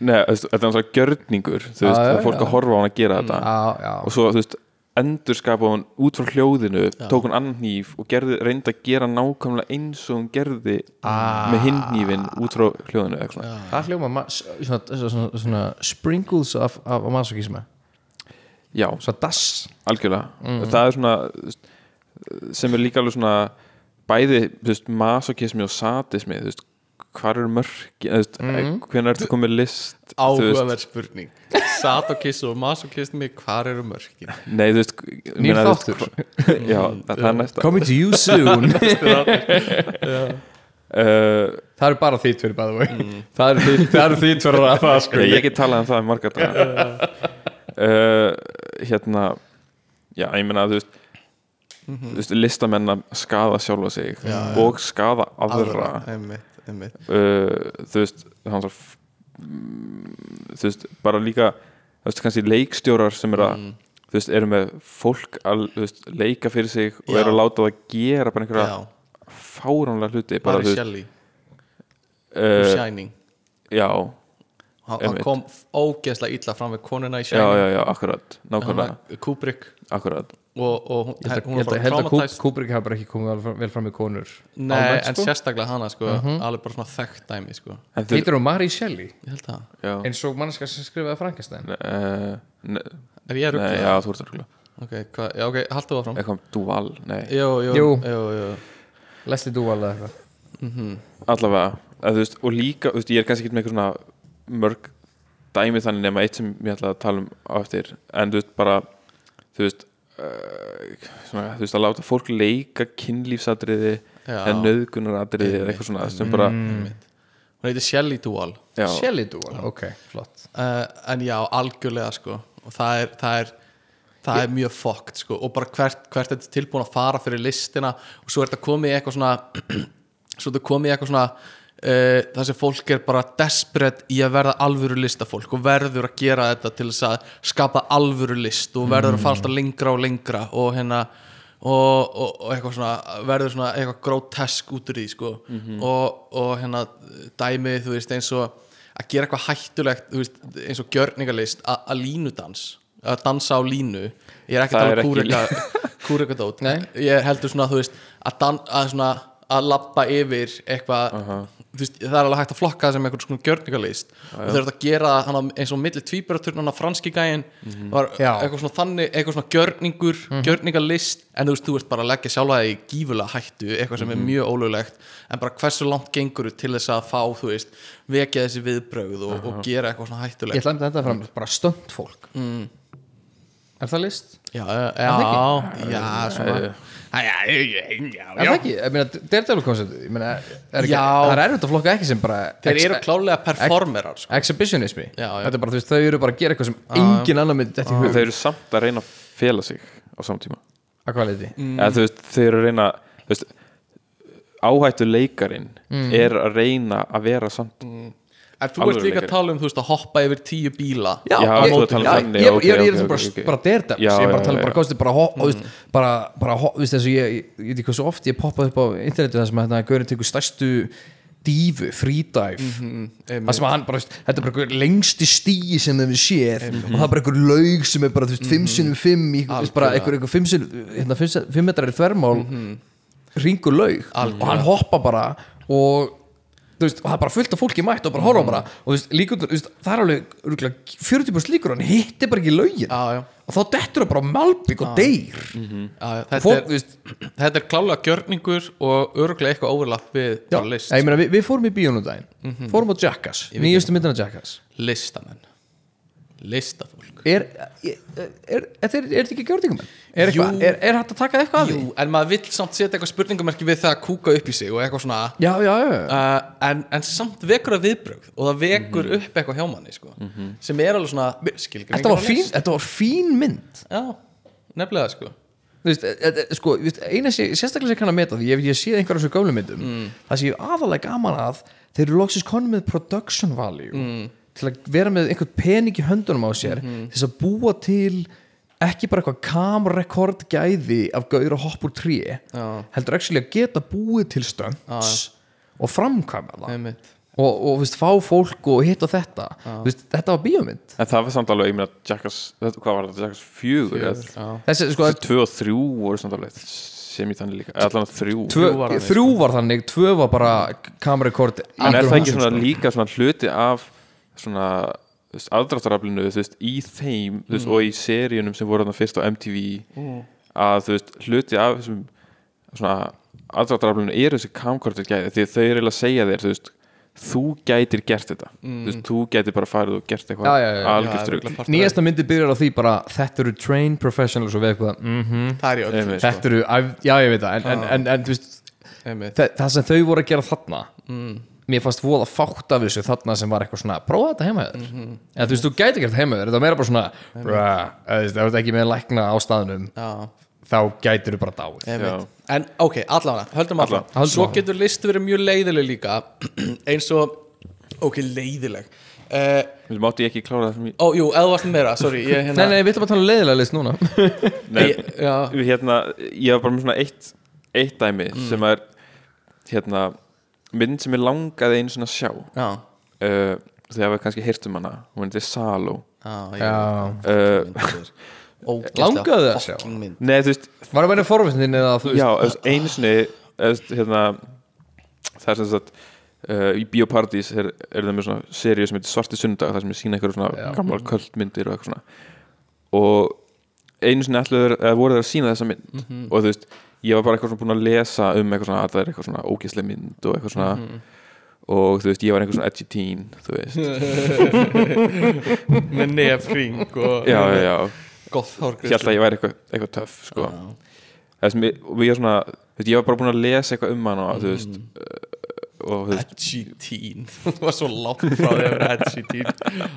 Nei, þú veist, þetta er náttúrulega gjörningur þú veist, Já, það já, er fólk já. að horfa á hann að gera þetta. Já, já, og svo, þú veist, endur skapa hún út frá hljóðinu tók hún annan hníf og gerði, reyndi að gera nákvæmlega eins og hún gerði Ah. með hinn hnífin út frá hljóðinu eitthvað svona. það hljóma ma- svona, svona, svona, svona sprinkles af, af, af masokisma já, svo dass algjörlega Mhm. það er svona sem er líka alveg svona bæði þú veist, masokismi og sadismi þú veist, hvar eru mörki mm. Mhm. hvernig ertu komið list áhugaverð spurning. Sadokiss og Masokismi, hvar eru mörkin? nei, þú veist Nýr meina, þú veist, þáttur. já, það, er næsta. Coming to you soon. Uh, það eru bara þitt fyrir bæðu þitt- það eru þitt fyrir að það sko. Ég, get talað um það í marga daga. Uh, hérna já, ég meina þú veist þú veist, listamenn að skada sjálfa sig og skada aðra einmitt uh, þú veist hann svo þú veist, bara líka þú veist, kannski leikstjórar sem er að þú veist, eru með fólk að veist, leika fyrir sig og Já. eru að láta það gera bara einhverja Já, fáránlega hluti bara, þú veist, uh, Shining. já, hann, Einmitt. kom ógeðslega illa fram við konuna í já, Shining. já, já, akkurat nákvæmlega, Kubrick. Akkurat og, og hún, ég held hún ég held var bara traumatized. Kubrick hafa bara ekki komið vel fram- með konur Nei, almennt, en sko. sérstaklega hana sko, alveg bara svona þekkt dæmi sko. heitir hún Mary Shelley? Ég held það. Já, eins og mannska sem skrifaði Frankenstein. Uh, Er ég nei, rugglaður? já, þú ert að Ok, já, ok, haltu það fram eitthvað dual, nei. Jú, jú, Jú. jú, jú. Leslie Duvall eða eitthvað. Allavega, að, veist, og líka veist, ég er kannski ekki með eitthvað svona mörg dæmi þannig nema eitt sem ég ætla að tala um á eftir, en þú veist bara þú veist uh, svona, þú veist að láta fólk leika kynlífsadriði en nöðgunaradriði eða eitthvað svona sem bara, Hún heitir Shelley Duvall. Já, Shelley Duvall, ok, flott. Uh, En já, algjörlega sko. Og það er, það er Það er mjög fokkt sko. Og bara hvert, hvert þetta er tilbúin að fara fyrir listina Og svo er þetta komið í eitthvað svona Svo er þetta komið í eitthvað svona uh, Það sem fólk er bara desperate Í að verða alvöru listafólk Og verður að gera þetta til þess að Skapa alvöru list Og verður að fara alltaf lengra og lengra Og hérna Og, og, og eitthvað svona verður svona eitthvað grótesk út úr því sko. og, og hérna dæmið þú veist eins og að gera eitthvað hættulegt veist, eins og gjörningalist að að línudans að dansa á línu. Ég er ekki að tala kúreka kúrekadót ég heldur svona þú veist að, dan, að svona að labba yfir eitthvað þú veist, það er alveg hægt að flokka það sem einhvern svona gjörningalist. Og þau eru að gera það eins og milli tvíbaraturnan á franski gæin var Já. eitthvað svona þannig eitthvað svona gjörningur, gjörningalist. En þú veist, þú ert bara að leggja sjálfa það í gífulega hættu eitthvað sem er mjög ólöglegt. En bara hversu langt gengur til þess að fá þú veist, vekja þessi viðbrögð og, og gera eitthvað svona Ég hættulegt ætla að þetta fram, bara stönd fólk. Mm. Er það list? Já, já, já, Er það ekki? Ég meina, Daredevil koncept Ég meina, er það er erfitt að flokka ekki sem bara þeir eru klálega performerar sko. Exhibitionismi. Já, já. Þetta er bara, þú veist, þau eru bara að gera eitthvað sem engin annar myndi þetta í hug þeir eru samt að reyna að fela sig á samtíma Að hvað leiti? eða þú veist, þeir eru að reyna þú veist, áhættu leikarin Mm. er að reyna að vera samt en þú ert líka að tala um þú veist, að hoppa yfir tíu bíla Já, Já, ég, þú ert að tala um ég, ok, ég, ég, ég ok, er ok. bara Daredevil. Já, Ég er bara að tala um bara, kosti, bara, ho, mm. bara, bara ho, veist, þessu, ég, veit ekki hvað svo oft ég poppaði upp á internetu þar sem að Gaurin tekur stærstu dífu, freedive það sem að hann bara, veist, þetta er bara einhver lengsti stíi sem þeim við séð. Og það er bara einhver laug sem er bara, þú veist, 5 sinnum 5 í, veist, bara einhver, einhver 5 sinnum hérna, 5 metrar í þvermál ringur laug. Og hann hoppa bara og þú veist, og það er bara fullt af fólki mætt og bara horfa bara og þú veist, veist, það er alveg örugglega 40% líkur, hann hitti bara ekki laugin já, já, og þá dettur það bara á malbygg og deyr. Já, já. Þetta, fólk, er, veist, þetta er klálega gjörningur og öruglega eitthvað overlapp við já, ég meina, við, við fórum í bíónum daginn. Fórum á Jackass, nýjustu myndina Jackass. Listamenn listafólk. Er, er, er, er, er þetta ekki gjörningum er, eitthvað, Jú. er, er hægt að taka eitthvað af Jú, því? en maður vill samt setja eitthvað spurningamerki við það að kúka upp í sig og eitthvað svona. Já, já, já, uh, en, en samt vekur það viðbrögð og það vekur upp eitthvað hjá manni sko, sem er alveg svona þetta var fín, þetta var fín mynd. Já, nefnilega sko. Veist, e, e, sko, þú veist, eina sé, sérstaklega sem ég kann að meta því ég, ég sé einhverjum svo gömlu myndum það sé ég aðalega gaman að þeir eru loksins konum með production value til að vera með einhvern pening í höndunum á sér til þess að búa til ekki bara eitthvað kamrekord gæði af gaur og hopp úr tré Já. heldur actually að geta búið til stönds og framkvæma það. Einmitt. og, og veist, fá fólk og hitt og þetta Þú veist, þetta var bíómynd. En það var samt alveg, ég meina, Jackass Hvað var þetta, Jackass fjögur eða- Já. þessi, sko, Tvö og þrjú voru samt alveg sem í þannig líka, eða allan þrjú. Tvö, Þrjú var þannig, þrjú var þannig, tvö var bara kamerarekord En er það ekki svona líka svona hluti af svona þú veist, aðdráttaraflinu þú veist, í þeim þú veist, og í seríunum sem voru fyrst á MTV að þú veist, hluti af þessum svona aðdráttaraflinu eru þessi camcorder gæði því að þau eru eiginlega að segja þér þú veist, þú gætir gert þetta. Veist, þú gætir bara farið og gert eitthvað nýjasta myndi byrjar á því bara þetta eru trained professionals og við eitthvað mm það er í öll Einmitt. þetta eru, já ég veit það en, en, en, en einmitt. það, það sem þau voru að gera þarna mér fannst voða fátt af þessu þarna sem var eitthvað svona, prófa þetta heima þér. Eða þú veist, þú gæti gert heima þér, þetta var meira bara svona þú ert ekki með lækna á staðnum Já, þá gætir þú bara dáið. En ok, allavega, höldum allavega. Svo getur list verið mjög leiðileg líka eins og ok, leiðileg uh, Þú veist, mátti ég ekki klára það sem ég ó, jú, eða varst meira, sorry ég, hérna, nei, nei, við ætlum að tala um leiðilega list núna. Nei, ég, hérna, ég var bara með svona eitt, eitt dæmi Mm. sem er hérna, mynd sem ég langaði einu svona að sjá. Já, uh, þegar við kannski heyrt um hana. Hún heitir Salo. Já, já, uh, Ógeðslega Langaðu þig að sjá? Nei, þú veist, var það verið forvitin eða þú veist já, þú veist, einu sinni þú veist, hérna, það er sem sagt uh, í Bíóparadís er, er það með svona seríu sem heitir Svarti sundag þar sem ég sína eitthvað svona gamlar kvöldmyndir og eitthvað svona. Og einu sinni ætluður, eða voru þeir að sína þessa mynd. Mhm. og þú veist, ég var bara eitthvað svona búin að lesa um eitthvað svona að það er eitthvað svona ógislega mynd og eitthvað svona. Mhm. og þú veist, ég var eitthvað svona edgy teen þú veist, með nefring og já, já, já. Gott ég held hárgreiðslu að ég væri eitthvað, eitthvað töff sko. það sem ég, og ég, svona, þú veist, ég var bara búin að lesa eitthvað um og þú veist. Mhm. uh, og þú veist, edgy teen. Það var svo langt frá því að vera edgy teen.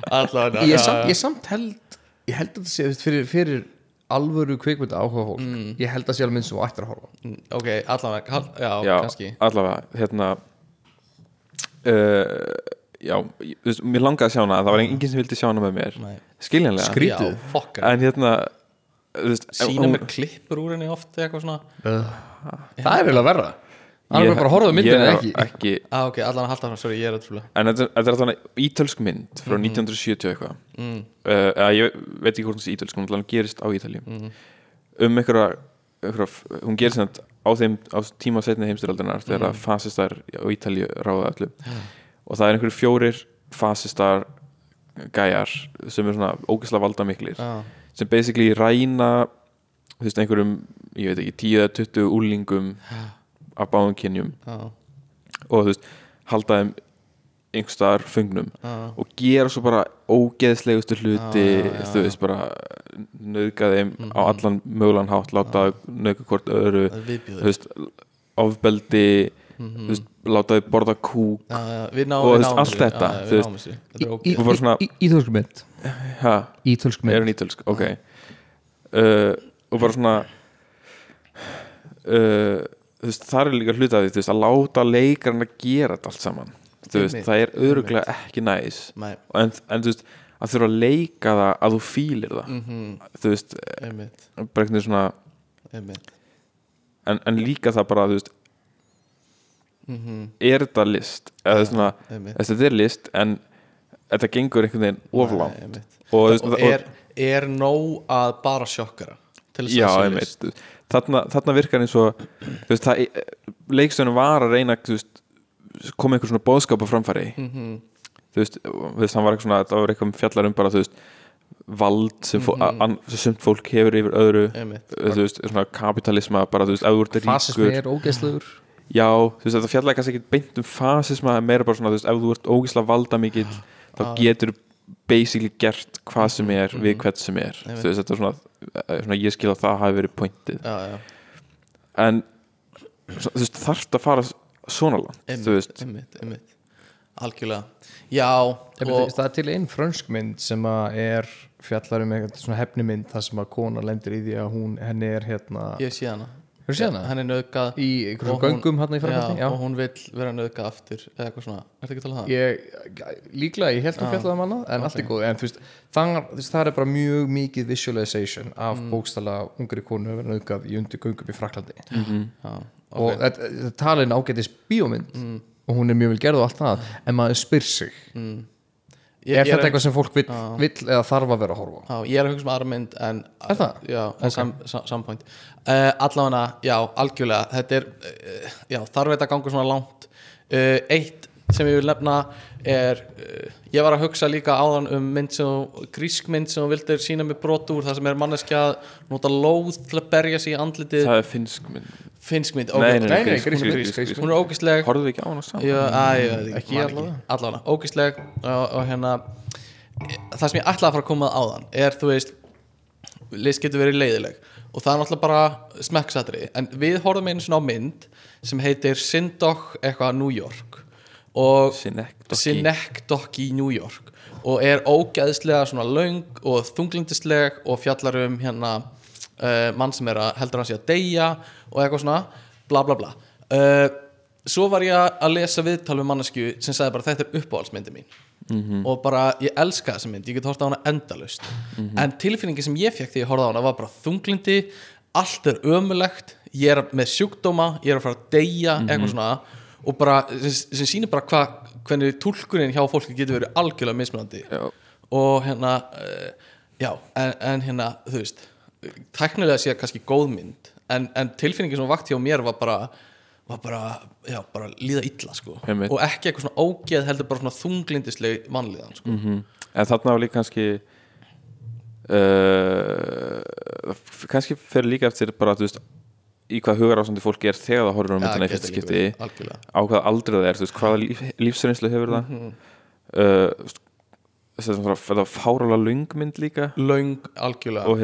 Allavega ég, ég samt held ég held að þetta sé fyrir, fyrir alvöru kvikmynda áhuga fólk. Mm. ég held að sé alveg minn sem þú ættir að horfa á. ok, allavega, já, já, kannski. allavega hérna uh, já, veist, mér langaði að sjá hana það var enginn sem vildi sjá hana með mér. Nei. skiljanlega, Skrítið. en hérna sína hún- mér klippur úr henni oft eitthvað svona. Það er eiginlega verra. hann bara að horfa á myndinu eða ekki? ekki. Ah, ok, allavega halda frá, sorry, ég er að trúlega En þetta, þetta er þannig ítölsk mynd frá 1970 eitthvað. Mm. uh, Ég veit ekki hvort hún sé ítölsk hún allan gerist á Ítalíu. Um einhverja, einhverja hún gerist þetta á þeim á tíma setni heimstyraldinar þegar mm. fasistar á Ítalíu ráða öllu. Og það er einhverju fjórir fasistar gæjar sem er svona ógeðslega valdamiklir Já. sem basically ræna þú veist einhverjum, ég veit ekki 10-20 úlingum af báðum kynjum. Já, og þú veist, halda þeim einhverstaðar fungnum og gera svo bara ógeðslegustu hluti þú veist, bara nöðga þeim á allan mögulegan hátt láta nöðga hvort öðru þú veist, ofbeldi þú veist, láta þau borða kúk Já, já, við náum Og veist, allt þetta, Já, já, þú við veist. náum þessu. Þetta er í- ítölsk mynd. Ha, ítölsk er mynd hann ítölsk, ok. Uh, og bara svona uh, veist, það er líka hluta af því að láta leikarinn að gera þetta allt saman. Veist, það er öruglega ekki næs. Nei, en, en veist, að þurfa að leika það að þú fílir það. Mhm. þú veist, einmitt, bara einhvern veginn svona en, en líka það bara, þú veist er þetta list? Eða veist svona, þetta er list en þetta gengur einhvern veginn einmitt. og, og, veist, er, er nóg að bara sjokkara til þess að sé einmitt. list. Veist, þarna, þarna virkar eins og veist, það, leikstöðunum var að reyna veist, koma einhver svona bóðskap á framfæri. Þú veist, þú veist, hann var eitthvað svona það var eitthvað fjallar um bara, þú veist vald sem, mm -hmm. sem sumt fólk hefur yfir öðru. Veist, svona kapitalisma bara, veist, fasismi ríkur. Er ógeðslegur. Já, þú veist, þetta fjallar kannski ekki beint um fasisma, meira bara svona, þú veist, ef þú ert ógislega valda mikill, þá getur basically gert hvað sem er við hvert sem er, þú veist, þetta er svona, eh, svona ég skil að það hafi verið pointið. Já, já, en þú veist, þarft að fara svona langt þú einmitt, veist, einmitt, einmitt. Algjörlega. Já, það er til einn frönsk mynd sem að er fjallar um eitthvað svona hefnimynd þar sem að kona lendir í því að hún henni er hérna ég sé hana? Hann er nöðgað í einhverjum göngum hérna í Fraklandi já, og hún vill vera nöðgað aftur eða eitthvað svona, ertu ekki að tala um það? ég, líklega, ég held að fjalla um hana en allt er góð, en þú veist, það, þú veist það er bara mjög mikið visualization af mm. bókstala ungri konu að vera nauðgað í undir göngum í Fraklandi Já, og þetta þetta er talin ágætis bíómynd og hún er mjög vel gerð og allt það en maður spyr sig ég, er ég þetta eitthvað sem fólk vill, vill eða þarf að vera að horfa á? Já, ég er að hugsa um aðra mynd en Er það? Já, en sam, sam, sam point uh, Allavega, já, algjörlega. Þetta er, uh, já, þarf þetta að ganga svona langt. Uh, Eitt sem ég vil nefna er uh, Ég var að hugsa líka áðan um mynd sem þú- grísk mynd sem þú vildir sína mig brot úr það sem er manneskja að nota lóð til að berja sig í andlitið. Það er finnsk mynd. Finnsk mynd, Nei, nei, nei, nei, grísk, grísk, grísk, grísk, grísk, hún er ógisleg horfðu ekki á hana saman Já, að, ég veit Ekki allavega. ógisleg og, og hérna það sem ég ætlaði að fara að koma að áðan er, þú veist list getur verið leiðileg og það er náttúrulega bara smekksatri en við horfum einu svona á mynd sem heitir Syndoch eitthvað New York. Og Synecdoche. Í New York. Og er ógeðslega svona löng og þunglindisleg og fjallar um hérna uh, mann sem er að heldur hann sé að deyja og eitthvað svona bla bla bla. Uh, svo var ég að lesa viðtal við mannesku sem sagði bara þetta er uppáhaldsmyndi mín og bara ég elska þessa mynd ég get horft á hana endalust en tilfinningi sem ég fekk þegar ég horfði á hana var bara þunglindi allt er ömulegt ég er með sjúkdóma, ég er að fara að deyja eitthvað svona. Og bara sem, sem sýnir bara hvað hvernig túlkurinn hjá fólki getur verið algjörlega mismunandi. Já. og hérna uh, já, en, en hérna þú veist, teknilega sé kannski góð mynd. En, en tilfinningi sem vakti hjá mér var bara var bara, já, bara líða illa sko. Og ekki eitthvað svona ógeð heldur bara svona þunglindisleg mannlíðan sko. Mhm. en þarna var líka kannski uh, kannski fer líka eftir bara þú veist í hvað hugar ásandi fólki er þegar það horfir á myndina í fyrsta skipti á hvaða aldrei það er, þú veist, hvaða líf, lífsreynslu hefur það Mhm. uh, þú veist, þetta var, fárála löngmynd líka löng algjörlega og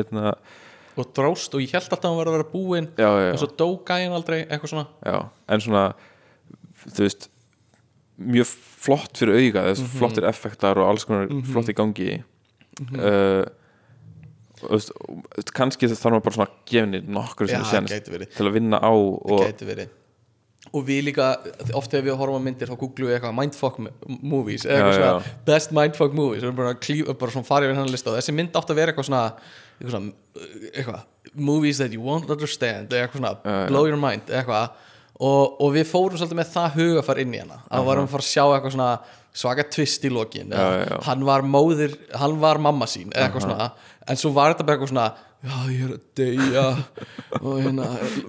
og, drást og ég held alltaf að hann var að vera búinn en svo dó gæinn aldrei eitthvað svona já en svona þú veist mjög flott fyrir auga þess Mhm. flottir effektar og alls konar flott í gangi Mhm. uh, og þú veist, og kannski þarf maður bara svona að henni nokkur sem gæti verið. til að vinna á og og við líka, oft þegar við horfum á myndir þá googlum við eitthvað mindfuck movies eða eitthvað Já, svona já. best mindfuck movies og við erum bara, að klífa, bara svona farið við hennar lista og þessi mynd átt að vera eitthvað svona eitthvað, uh, eitthvað movies that you won't understand eitthvað svona já. blow your mind eitthvað. Og, og við fórum svolítið með það hugafar inn í hana. Að varum að fara að sjá eitthvað svona svaka twist í lokin hann var móðir, hann var mamma sín eitthvað svona, en svo var þetta bara eitthvað svona já ég er að deyja og hérna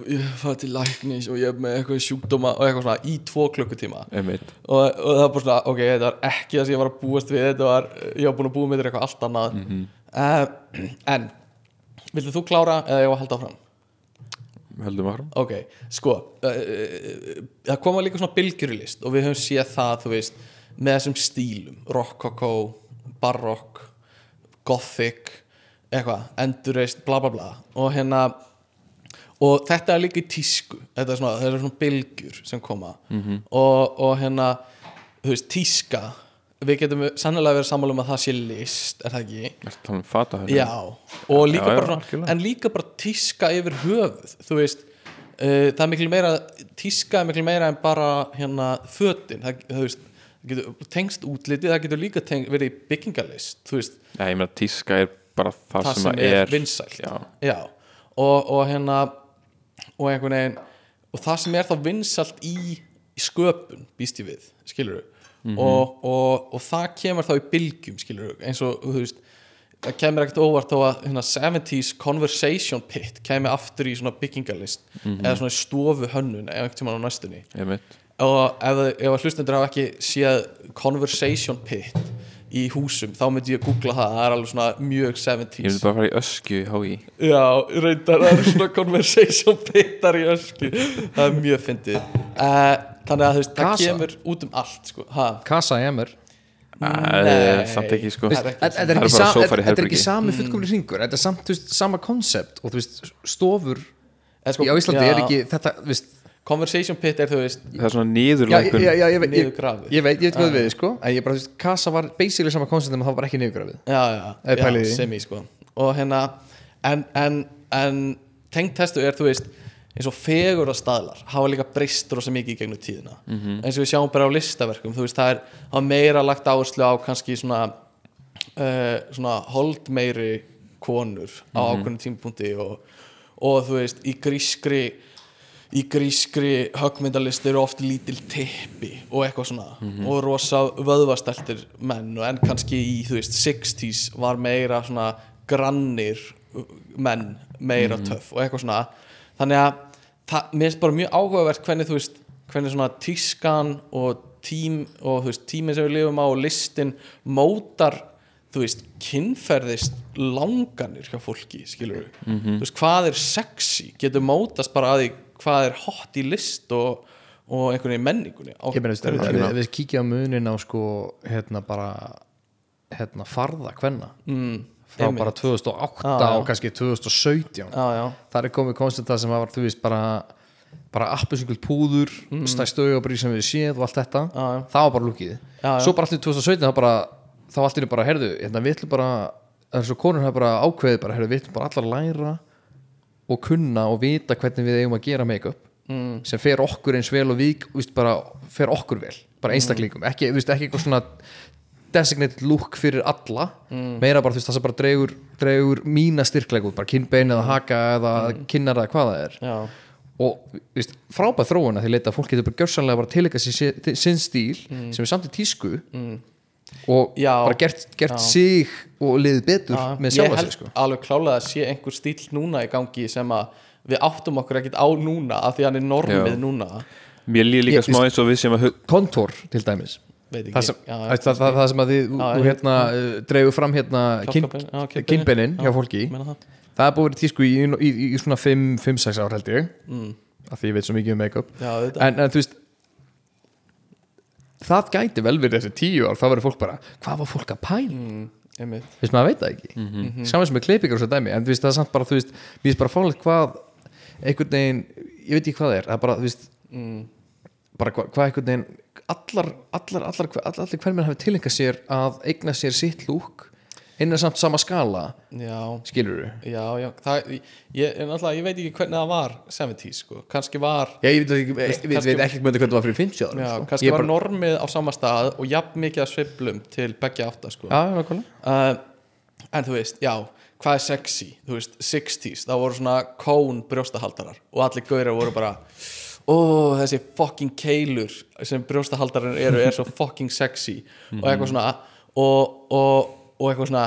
ég fæði til læknis og ég er með eitthvað sjúkdóma og eitthvað svona í tvo klukkutíma. Og, og það var bara svona, ok, þetta var ekki það sem ég var að búast við, þetta var, ég var búin að búa viltu þú klára eða ég var að halda áfram? höldum áfram Ok, sko uh, uh, það koma líka svona bylgjur í list og við höfum séð það, þú veist með þessum stílum, rockoko barokk, gothic eitthvað, endurreist bla bla bla og hérna og þetta er líka í tísku þetta er svona, þetta er svona bylgjur sem koma -hmm. og, og hérna þú veist, tíska við getum sannlega verið sammála um að það sé list er það ekki? Um fata Já, og líka Já, já, bara svona, algjörlega. en líka bara tíska yfir höfuð, þú veist uh, það er miklu meira, tíska er miklu meira en bara hérna fötin. Það, þú veist, það getur tengst útliti það getur líka teng, verið byggingalist þú veist, Já, ég meina tíska er bara það, það sem, sem er, er vinsælt. Já, og, og hérna og einhvern veginn og það sem er þá vinsælt í, í sköpun, býst ég við, skilur og, og, og það kemur þá í bylgjum, skilur eins og, þú veist það kemur ekkert óvart þó að hérna, 70s conversation pit kemur aftur í svona byggingalist eða svona stofu hönnun eða einhvern tímann á næstunni. Og ef, ef hlustendur hafa ekki séð conversation pit í húsum, þá myndi ég googla það það er alveg svona mjög 70s Ég myndi bara fara í öskju í HÍ Já, reyndar það eru svona conversation pittar í ösku það er mjög fyndið. Uh, þannig að þú veist, það Kasa? kemur út um allt sko. ha, Kasa Emmer Nei, samt ekki sko. Það er ekki- Þetta er Það ekki er sa- sófar í þetta er herbergi. ekki sami fullkomni hringur Þetta er samt, þú veist, sama konsept og þú veist, stofur eða sko, á Íslandi já, er ekki þetta, þú veist conversation pit er þú veist Það er svona nýðurlækun já, ég, veit- ég, ég veit, ég hvað við sko. En ég bara, þú veist, Kasa var basically sama konsept en það var bara ekki niðurgrafið. Já, já, já, sem í sko. Og hérna en, en, en tengt testu er þú veist eins og fegur að staðlar hafa líka breyst rosa mikið í gegnum tíðina. Eins og við sjáum bara á listaverkum þú veist það er það er meira lagt áherslu á kannski svona uh, svona holdmeiri konur á ákveðnum tímapunkti og, og þú veist í grískri í grískri höggmyndalist eru oft lítil tippi og eitthvað svona. Og rosa vöðvastæltir menn og en kannski í þú veist 60s var meira svona grannir menn meira töff og eitthvað svona. Þannig að það, mér finnst bara mjög áhugavert hvernig þú veist hvernig svona tískan og tím og þú veist tíminn sem við lifum á og listin mótar þú veist kynferðist langanir hjá fólki skilur við þú veist hvað er sexy? Getur mótast bara að því hvað er hot í list og, og einhvern veginn menningunni á Ég meina, tíma. við, við kíkja á munin á sko, hérna bara hérna farða hvenna mm, frá einmitt. bara 2008 Já, já. og kannski 2017 já, já, það er komið konstanta sem var, þú veist, bara bara appisingul púður mm. stæstu augabrí sem við séð og allt þetta Já, já. það var bara lúkið svo bara allir 2017 þá bara þá einu bara, herðu, hérna, við ætlum bara þess að konur hafa bara ákveðið bara, herðu, við ætlum bara allar að læra og kunna og vita hvernig við eigum að gera make-up mm. sem fer okkur eins vel og við, víst, bara fer okkur vel, bara einstaklingum. Ekki, víst, ekki eitthvað svona designated look fyrir alla meira bara þú veist það sem bara dregur, dregur mína styrkleik út, bara kinnbein eða haka eða kinnar eða hvað það er. Já, og víst, frábæð þróun að því leita að fólk getur bara gjörsanlega bara tileika sér si- sinn stíl sem er samt í tísku og Já. bara gert, gert sig og liðið betur já. með sjálfa sig sko. alveg klálega að sé einhver stíl núna í gangi sem að við áttum okkur ekkert á núna af því hann er normið Já. núna Mér líður líka Ég- smá eins og við sem að kontor til dæmis veit ekki það sem, já, það, það, sem að þið hérna uh, dreigur fram hérna kinnbeinin hjá Já, fólki meina það. það er í tísku í, í, í, í svona 5-6 ár held ég mm. af því ég veit svo mikið um make-up Já, auðvitað. en, en þú veist það gæti vel verið eftir tíu ár þá verður fólk bara, hvað var fólk að pæla? Mm, þú veist maður veit það ekki. Mm -hmm. saman sem er kleipingar og svo dæmi en þú veist það er samt bara þú veist mér finnst bara fálegt hvað einhvern veginn ég veit ekki hvað það er það er bara þú veist bara hvað, hvað einhvern veginn allar, allar, allar, allar, allir hver menn hafi tilengað sér að eigna sér sitt lúk innan samt sama skala já, skilur þú já, já það, ég, en alltaf, ég veit ekki hvernig það var 70s sko, kannski var Já, ég veit ekki, ég, ég kannski- veit ekki hvernig það var fyrir 50 árum já, sko. kannski var bara- normið á sama stað og jafn mikið að sveiflum til begge átta sko. Uh, en þú veist, já hvað er sexy, þú veist, 60s það voru svona kón brjóstahaldarar og allir gaurar voru bara ó, þessi fucking keilur sem brjóstahaldarar eru er svo fucking sexy. Og eitthvað svona og, og, og eitthvað svona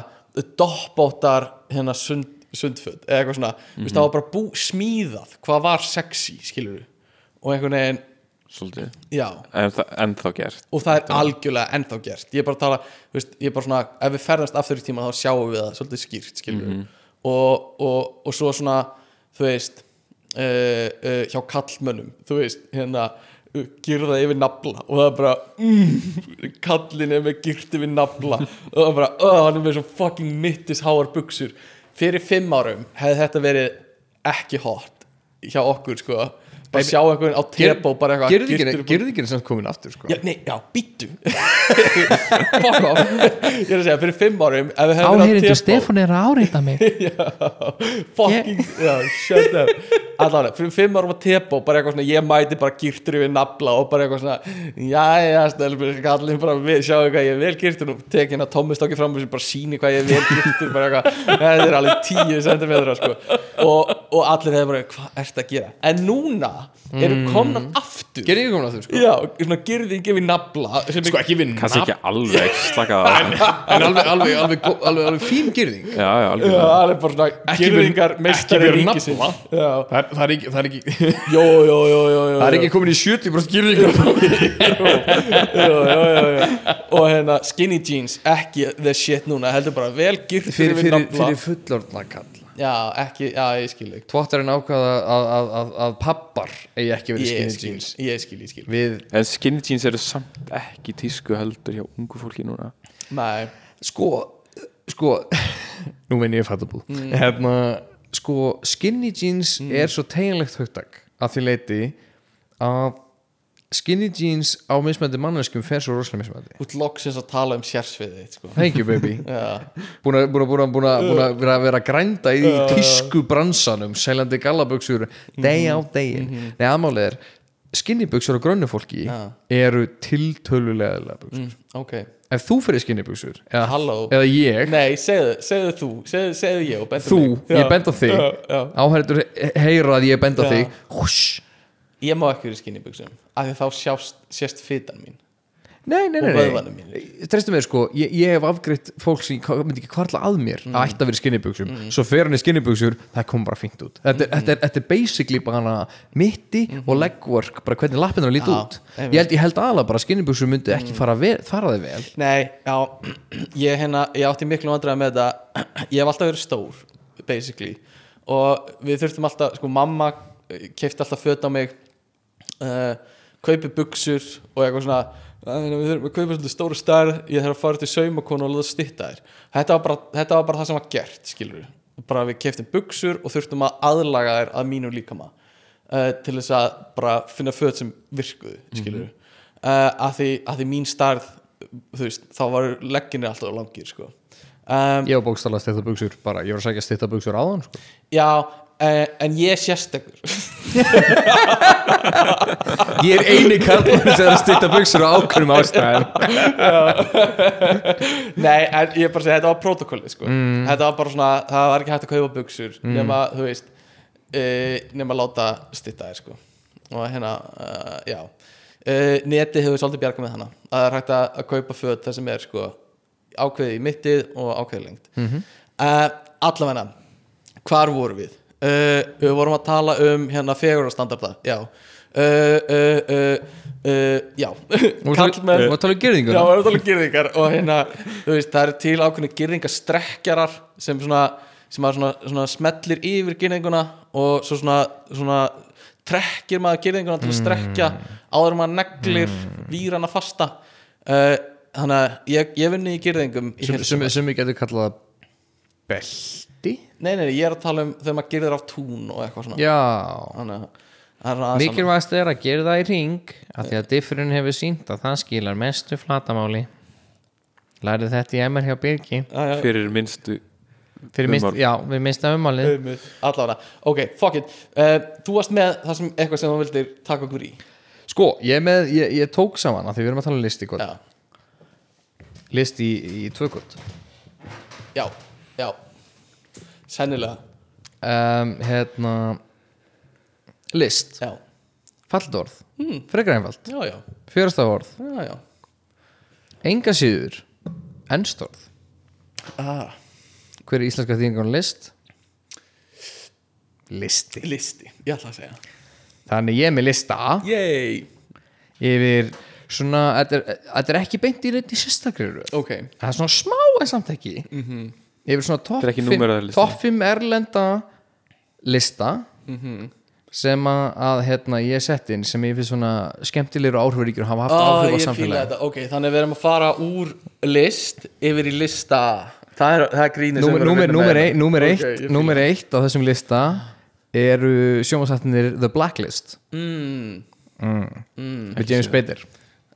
doppóttar hérna sund, sundföt eða eitthvað svona, þú veist, það var bara bú, smíðað hvað var sexy, skilur og einhvern veginn, Svolítið. En það ennþá gert. Og það er algjörlega ennþá gert. Ég er bara að tala, veist, ég er bara svona ef við ferðast aftur í tíma þá sjáum við það svolítið skýrt skilur við og, og, og svo svona, þú veist uh, uh, hjá kallmönnum þú veist, hérna girða yfir nafla og það er bara mm, kallin er með gyrt yfir nafla og það er bara, uh, hann er með svo fucking mittis háar buksur fyrir fimm árum hefði þetta verið ekki hot hjá okkur sko bara sjá einhvern á tebó bara eitthvað Gerðu gyrtur ekki, ekki samt komin aftur sko. Já, nei, já, býttu Fuck off. Ég er að segja, fyrir fimm árum ef við hefum Áheyrindu verið á Stefán er að áreita mig. Fucking, já, shut up. Allavega, fyrir fimm árum á tebó bara eitthvað svona, ég mæti bara gýrtur yfir nafla og bara eitthvað svona, jæja stelpur, kallin bara við, sjáu hvað ég er vel gýrtur og tek hérna tómistokki fram og bara síni hvað ég er vel gýrtur bara eitthvað, þetta er alveg tíu centimetra sko. og, og allir hefur bara, hvað ert að gera? En núna eru komnar aftur? Gerðu ekki komin aftur sko. Já, svona gyrðing yfir nafla sem Sko ekki vinn Kannski ekki alveg slaka það En alveg, alveg, alveg, alveg, alveg fín gerðing Já, já, alveg Já, er bara svona Ekki fyrir- meistari ekki ríkisins. nafla. Já, Það er, það er ekki, það er ekki, jó, jó, jó, jó, jó það er ekki komin í 70% gerðingur Jó, jó, jó, jó Og hérna, skinny jeans, ekki the shit núna Heldur bara vel gyrtur fyrir, fyrir, nafla. fyrir fullorðna kall Já, ekki, já, ég skil ekki Tvottarinn ákvaða að, að, að, að pappar eigi ekki verið Ég skinny skil, jeans. ég skil, ég skil. Við, En skinny jeans eru samt ekki tísku heldur hjá ungu fólki núna. Nei, sko, sko Nú minn ég fattabúð mm. Hérna, sko, skinny jeans er svo teginlegt högtak að því leiti að skinny jeans á mismændi manneskum fer svo rosalega mismændi út loksins að tala um sérsviðið þitt, sko. Thank you baby. Búin að, að vera, vera grænda í tísku bransanum seljandi gallabuxur day out day in. Nei, aðmálið er skinnibuxur og grönnu fólki Já. eru tiltölulega mm, ok. Ef þú fyrir skinnibuxur eða, eða ég, Nei, segðu, segðu þú, segðu, segðu ég og bendu þú, mig. ég Já, bend á þig. Já. áhæritur heyra að ég bend á Já. þig. Húsh, ég má ekki verið skinnibuxum af því þá sjást, sést fitan mín. Nei, nei, og nei, vöðvanum nei. mínir. Trestu mér sko, ég, ég hef afgreitt fólk sem myndi ekki kvarla að mér Mm. að ætti að vera í skinnibuxum. Svo fer hann í skinnibuxur, það kom bara fínt út. Þetta, er- þetta, er, þetta er basically bara mitti og legwork bara hvernig lappinu líti Mm-hmm. Já, út. Ég held, ég held aðalega bara að skinnibuxur myndi ekki Mm. fara, vel, fara þig vel. Nei, já, ég, hérna, ég átti miklu vandræða með þetta. Ég hef alltaf verið stór, basically. Og við þurftum alltaf, sko, mamma Kefti alltaf föt á mig. Uh, Kaupi buxur Og eitthvað svona "Æ, Við þurfum að kaupa svolítið stóru stærð Ég þarf að fara til saumakonu og láta stytta þér. Þetta var, bara, þetta var bara það sem var gert, skilur Bara við keftum buxur Og þurftum að aðlaga þær að mínu líkama uh, Til þess að bara finna föt sem virkuðu, skilur uh, að, því, að því mín starð veist, þá var legginni alltaf langir sko. um, ég var bókstala að styrta buxur bara, ég var að sækja að styrta buxur áðan sko. já, uh, en ég er sérstakur ég er eini kallmann sem er að styrta buxur á ákveðum ástæðum nei, en ég er bara að segja, þetta var protokolli sko. þetta var bara svona, það var ekki hægt að kaupa buxur nema, þú veist uh, nema að láta stytta þér sko. og hérna, uh, já uh, netið hefur svolítið bjarga með hana að það er hægt að, að kaupa föt það sem er sko, ákveðið í mittið og ákveðið lengt mm -hmm. allavegna hvar vorum við? Uh, við vorum að tala um hérna fegurarstandarda já. Uh, uh, uh, já. Kallmenn og tala um Já, gerðinguna það er alveg gyrðingar og hérna, þú veist, það er til ákveðni gyrðingastrekkjarar sem svona, sem svona, svona smellir yfir gyrðinguna og svo svona, svona trekkir maður gyrðinguna til að strekkja áður en maður neglir vírana fasta. Uh, þannig að ég, ég vinni í gyrðingum í sem, við getum kallað belti nei, nei, nei, ég er að tala um þegar maður gyrðir á tún og eitthvað svona. Já. Þannig að það er aðeins Mikilvægast er að gera það í ring af því að diffurinn hefur sínt að það skilar mestu flatamáli. Lærið þetta í MR hjá Birgi. Já, já, fyrir minnstu Fyrir Ummál. Já, við mista ummálið. Einmitt, allavega, ok, fuck it. Uh, þú varst með það sem eitthvað sem þú vildir taka okkur í. Sko, ég, er með, ég, ég tók saman að því við erum að tala um listi gott. já, List í, í tvökvöld já, já sennilega, um, Hérna List, já, fallt orð. Hmm. Frekar einfalt, já, já, fjörasta orð. Já, já. Enga síður Enstorð Ah, Hver er íslenska þýðingar list? Listi. Listi, ég ætla að segja. Þannig ég er með lista yey, yfir svona, þetta er, þetta er ekki beint í reyndi sérstakri röð. Ok. Það er svona smá en samt ekki. -hmm. Yfir svona topp Þetta er ekki 5 númeraður listi. top 5 erlenda lista sem að, hérna, ég sett inn sem ég finnst svona skemmtilegur og áhrifuríkjur og hafa haft ah, áhrif á samfélagi þetta, ok, þannig við erum að fara úr list yfir í lista það er, það er grínir sem Númer, eitt, númer, Ok, eitt, á þessum lista eru sjómasættinir The Blacklist. Mm, með James Bader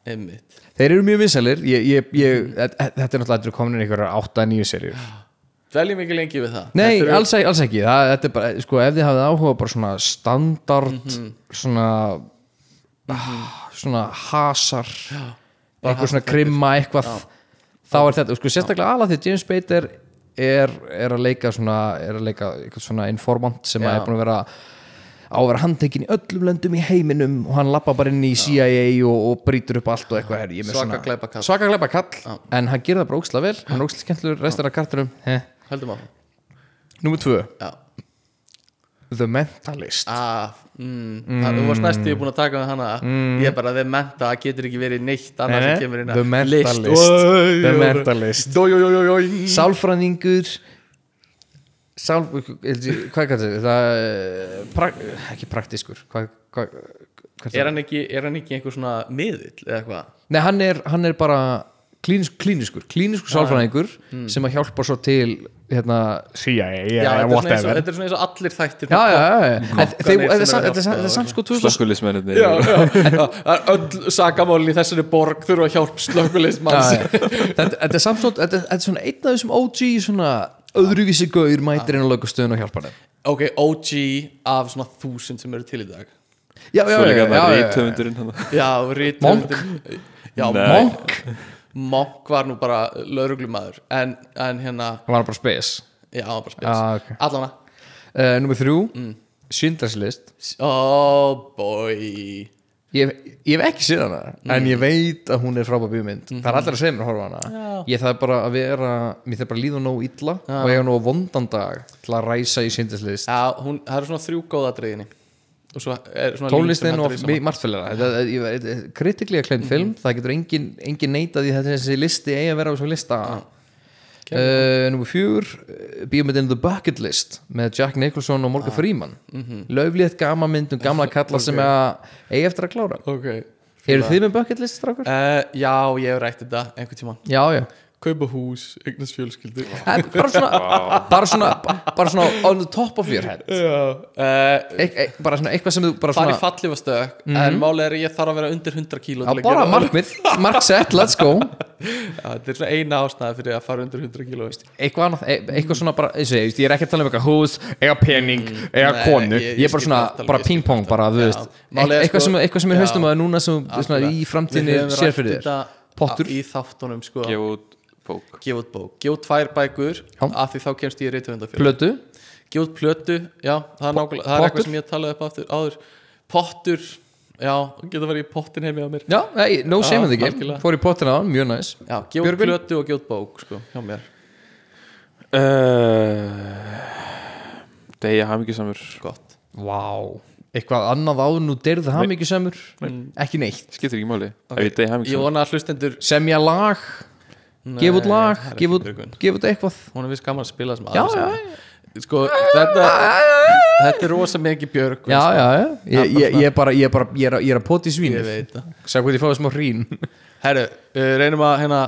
einmitt. Þeir eru mjög vinsælir. Ég, ég, ég, þetta er náttúrulega komin einhverjar 8-9 serjur Dveljum ekki lengi við það. Nei, eru- alls, ekki- alls ekki. Það, Þetta er bara, sko, ef þið hafið áhuga bara svona standard svona ah, svona hasar eitthvað svona krimma eitthvað. þá er þetta, sko, sérstaklega alveg því James Bader er, er að leika svona, er að leika eitthvað svona informant sem Já. að er búin að vera á að vera handtekinn í öllum löndum í heiminum og hann lappa bara inn í CIA og, og brýtur upp allt og eitthvað er, er Svaka svaka glæpakall en hann gerir það bara óksla vel. Hann er óksla skemmtilegur restur af karturum eh. Höldum á Númer tvö. Já. The Mentalist. Ah, mm, Það, þú varst næstu búin að taka með hana. Ég er bara, the menta, getur ekki verið neitt annað sem kemur inn The Mentalist. The Mentalist. Sálfræðingur. Sál, hvað kallar þetta? Það er pra, ekki praktískur. Hvað, hvað, hvað Er hann ekki, er hann ekki einhver svona miðill eða eitthvað? Nei, hann er, hann er bara klínisk, klíniskur, klíniskur sálfræðingur sem að hjálpa svo til hérna, CIA, Já, yeah, þetta, er svona eins og, whatever. þetta er svona eins og allir þættir Já, já, já, já. En Kokkarnir þeir- sem Þetta er eru samt- að þetta er samt- hjálpa þetta er samt sko 2000 slökkulismennir Já, já, já, það er öll sakamálin í þessari borg þurfa að hjálp slökulismanns Já, já. þetta, þetta er samt svona þetta, þetta er svona einn af þessum OG svona öðruvísi gaur mætir inn á lögustöðun og hjálpar þeim. Ok, OG af svona þúsund sem eru til í dag. Já, já, Svo já, líka já, það já, já. rítöfundurinn hann Já, rithöfundin- Já, Nei. Monk Monk var nú bara lauruglumæður en, en hérna, hann var bara spes. Já, hann var bara spes. Já, ok. Allana, uh, Númer þrjú Schindler's List oh boy. Ég, ég hef ekki séð hana en ég veit að hún er frábæð bíómynd. Það er allir að segja mér að horfa á hana. Ég þarf bara að vera, mér þarf bara að líða nóg illa og ég hafa nóg vondan dag til að ræsa í Schindler's List Já, hún, það eru svona þrjú góða driðinni og svo er svona tónlistin og sem heldur í margt fylgara kritiklega kleint film. Það getur engin, engin neitað í þetta þessi listi eigi að vera á þessum lista. Uh, Númer fjúr bíómyndin The Bucket List með Jack Nicholson og Morgan Freeman. Mm -hmm. löflétt gama mynd um gamla kalla sem að eigi eftir að klára. Saman. Ok. Eru þið með bucket list, strákur? uh, Já, ég hef rætt þetta einhvern tímann. Já, já Kaupa hús, eignast fjölskyldu. Eh, bara svona, bara svona bara svona on the top of your head. Uh, e e bara svona eitthvað sem þú bara Fari svona fallifastök En máli er ég þarf að vera undir 100 kíló bara markmið, mark set, let's go. Já, Þetta er svona eina ástæða fyrir að fara undir 100 kíló eitthvað annað, e eitthvað svona bara ég, ég er ekki að tala um eitthvað hús, eiga pening eiga Nei, konu, ég- ég, ég er bara svona, það bara ping-pong það bara, þú veist, er eitthvað sko- sem, eitthvað sem er haustum að núna sem svona, í framtíðinni sér fyrir þér. þér Pottur. Í þáttunum sko. Gefa út bók. Gefa út bók. Gefa út tvær bækur Já. Af því þá kemst ég í reytuhundafjöld plötu, Gefa út plötu Já, það er, það er eitthvað sem ég talaði upp aftur áður. Pottur Já, geta verið í pottin heimi á mér. Já, nei, no shame in the game. fór í pottina á, hann, mjög næs Já, gefa út Björgvin? plötu og gefa út bók sko, hjá mér. Uh, Deyja hamingjusamur. Gott. Vá, eitthvað annað áður nú derðu það mikið semur ekki neitt. Skiptir ekki máli. Ef ég vona að hlustendur semja lag, gefa út lag það gefa út, Björgvin. gefa út eitthvað. Hún er vist gaman að spila sem Já, aðeins já, Sko, þetta Þetta er rosa mikið björg já, já, já. Ég, ég, ég er bara, ég er bara, ég er að, ég er að poti Ég svínu veit það. Sá hvað ég fáið smá hrín. Herru, uh, reynum að hérna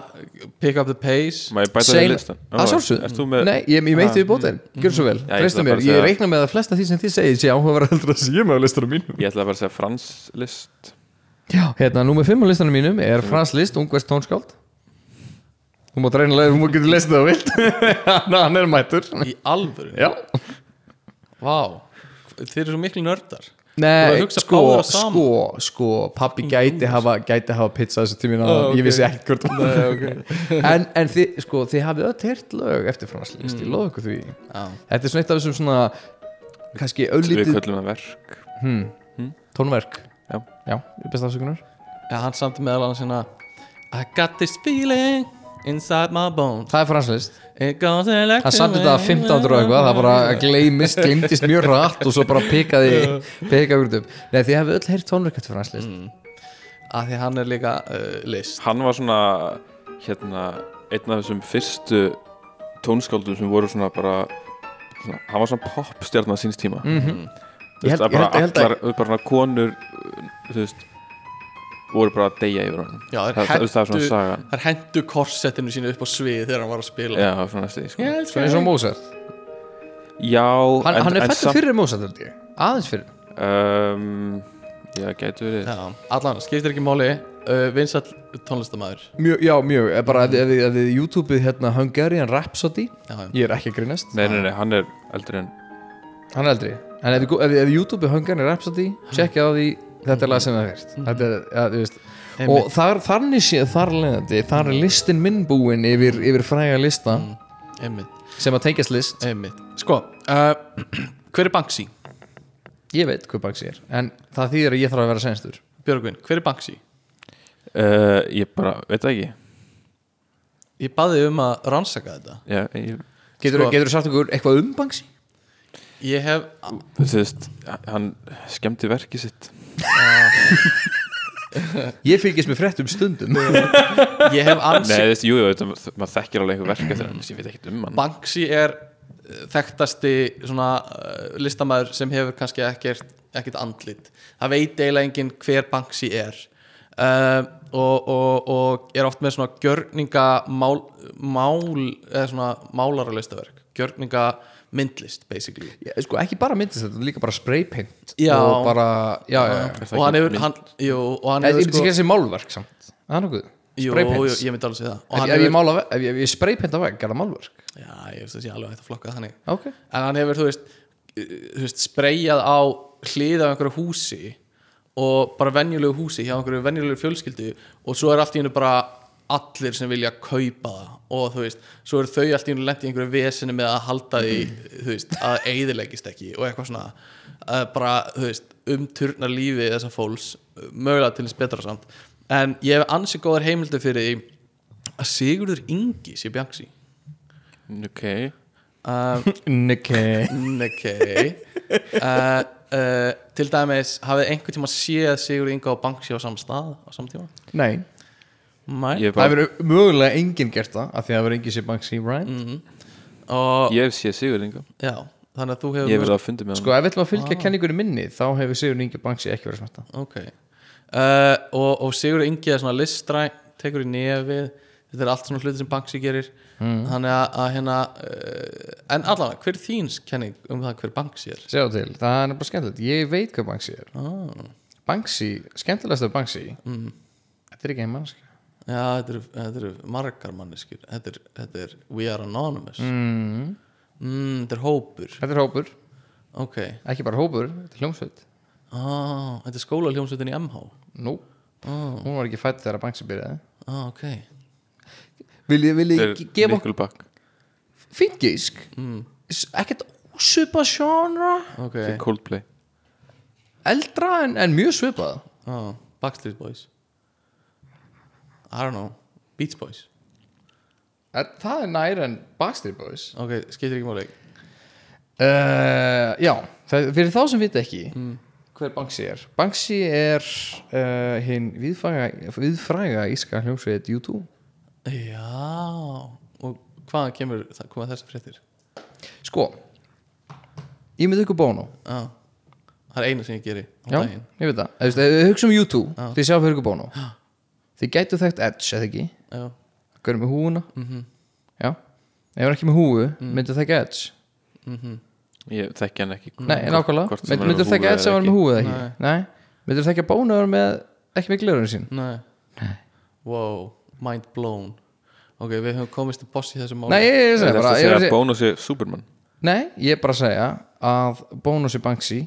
Pick up the pace. Má ég bæta það Sein- í listan? að þú með Nei, ég, ég meiti við bótinn, gjör svo vel. Já, ætla mér, að ég reikna með að flesta því sem þið segið sé áhugaverð heldur að sé með á listanum mínum. Ég ætla að bara að segja Frans list. Já, hérna, númer 5 á listanum mínum er Frans List, ungverst tónskáld Þú mátt reyna að þú getur lesið það vilt hann, hann er mættur. Í alvöru Já. Vá. Þeir eru svo miklu nördar. Nei, sko, saman. sko, sko Pappi gæti hafa, gæti hafa pizza þessu tímina Ó, Ég ok. vissi ekki hvort Nei, ok. En, en þið, sko, þið hafið öll heyrt lög eftir Frans List, Mm. ég lofa ykkur því. Já. Þetta er svona eitt af þessum svona kannski Við auðlítið köllum það verk. Hmm, tónverk. Já. Já, ég best afsökunar. Já, hann samti meðal annars hérna I got this feeling inside my bones. Það er Frans List It goes electric hann samt þetta 15 og eitthvað það bara gleymist, gleymdist mjög rætt og svo bara pekaði pekaði úr upp. Nei, þið hafið öll heyrt tónverk eftir Frans List Af því hann er líka uh, list. Hann var svona hérna, einn af þessum fyrstu tónskáldum sem voru svona bara svona, hann var svona popstjarn á síns tíma. Mm Mhm. þú veist að bara ég held- ég held allar, bara svona konur uh, þú veist voru bara að deyja yfir honum. Já, það, það, það er svona Þær hendu korsettinu sínu upp á svið þegar hann var að spila. Já, svona því, sko. Svona eins og. Mozart. Já, Hann, en, hann er en fættur fyrir Mozart held ég. aðeins fyrir. Um, Já, gætu verið. Já, allan, skiptir ekki máli. Uh, Vinsall tónlistamæður mjög, Já, mjög, bara ef, ef, ef þið YouTube-ið hérna Hungarian Rhapsody. Já, já. ég er ekki að grínast. Nei, nei, nei, hann er eldri en hann er eldri. En ef, þið- ef, ef YouTube-ið Hungarian Rhapsody tjekkja á því, þetta er lag sem það fyrst þetta er, ja, þú veist og þar, þannig séð þar leðandi þar er listin minn búin yfir, yfir fræga lista Einmitt, sem að tengjast list. Einmitt. Sko, uh, hver er Banksy? ég veit hvað Banksy er en það þýðir að ég þarf að vera senstur. Björgvin, hver er Banksy? uh, Ég bara, veit það ekki. Ég baði um að rannsaka þetta. Já, ég, getur Sko- þú sagt okkur eitthvað um Banksy? Ég hef þú veist hann skemmti verkið sitt. Ég fylgist með fréttum stundum. Ég hef Nei, ansi þú veist, jú, jú, þetta, maður þekkir alveg eitthvað verk eftir hann, ég veit ekkert um hann. Banksy er uh, þekktasti svona uh, listamæður sem hefur kannski ekkert, ekkert andlit. Það veit eiginlega enginn hver Banksy er. Uh, og, og, og er oft með svona gjörninga mál, mál eða svona málaralistaverk. Gjörninga myndlist basically. Já, sko ekki bara myndist þetta, líka bara spraypaint Já. og bara, já, já, já. og hann hefur hann, jú, og hann Ég myndi ekki að þessi málverk samt. Það er nokkuð. Jú, jú, Spraypaints ég myndi alveg segja það. Og Ef, hann ef ég ég, ef ég spraypainta vegg, er það málverk? Já, ég veist að sé alveg hægt að flokka það þannig. Ok. En hann hefur, þú veist, þú veist spreyjað á hlið af einhverju húsi og bara venjulegu húsi hjá einhverju venjulegu fjölskyldu og svo er allt í hennu bara allir sem vilja kaupa það. Og þú veist, svo eru þau allt í einhverju vesinu með að halda því þú veist, að eyðileggist ekki og eitthvað svona bara, þú veist, umturna lífi þessa fólks, mögulega til þess betra samt. En ég hef ansi góðar heimildi fyrir því að Sigurður Ingi sé Bjanksi ok. Um, Nikkei Nekkei uh, uh, Til dæmis hafið einhvern tíma séð Sigur Inga og Banksy á saman stað á saman tíma? Nei, Hef það bara, hefur mögulega enginn gert það af því að það verður enginn sér Banksy, right? og ég hef séð Sigur Inga já, þannig að þú hefur ég hef verið að fundi með hann Sko, ef við ætlum að fylgja kenningunni minni þá hefur Sigur Ingi Banksy ekki verið smerta ok. Uh, og, og Sigur Ingi er svona listræn tekur í nefið. Þetta er allt svona hluti sem Banksy gerir. Þannig að, að hérna uh, en allavega, hver er þín kenning um það hver Banksy er? Sjá til, það er bara skemmtilegt. Ég veit hvað Banksy er. Ah. Banksy, skemmtilegast af Banksy Þetta er ekki ein mannsk Já, þetta eru, þetta eru margar manneskjur. Þetta er, þetta er We Are Anonymous. Mm. mm, Þetta er hópur. Þetta er hópur, Ok, ekki bara hópur Þetta er hljómsveit. Ah, þetta er skóla hljómsveitin í MH Nú, hún var ekki fætt þegar Banksy byrjaði. Ah, Ok, Vil ég, vil Þetta ég er gefa Nickelback fínt gísk Ekkert ósvipað genre ok. Coldplay. Eldra en, en mjög svipað ah, Backstreet Boys I don't know. Beach Boys. En Það er nær en Backstreet Boys. Ok, skiptir ekki máli. Uh, Já, það, fyrir þá sem vita ekki hver Banksy er. Banksy er uh, hinn viðfræga, íska hljómsveit U2 Já Og hvaðan kemur það, koma þessar fréttir? Sko Ég með ykkur bónu Ah, það er eina sem ég geri Já, daginn. ég veit það. Við hugsa um U2 Þið sjá fyrir ykkur bónu Þið gætu þekkt Edge, eða ekki? Já, Hvernig með húuna? Já. Ef hann ekki með húu, myndu þekka Edge? Ég þekki hann ekki Nei, nákvæmlega. er Myndu með þekka Edge ef hann er með húu eða ekki? Nei. Myndu þekka bónu ef hann er með ekki með glörun sín nei. Wow, mind blown. Ok, við höfum komist til boss í þessu máli. Nei, ég, er að segja Bónus er Superman. Nei, ég er bara að segja að bónusi Banksy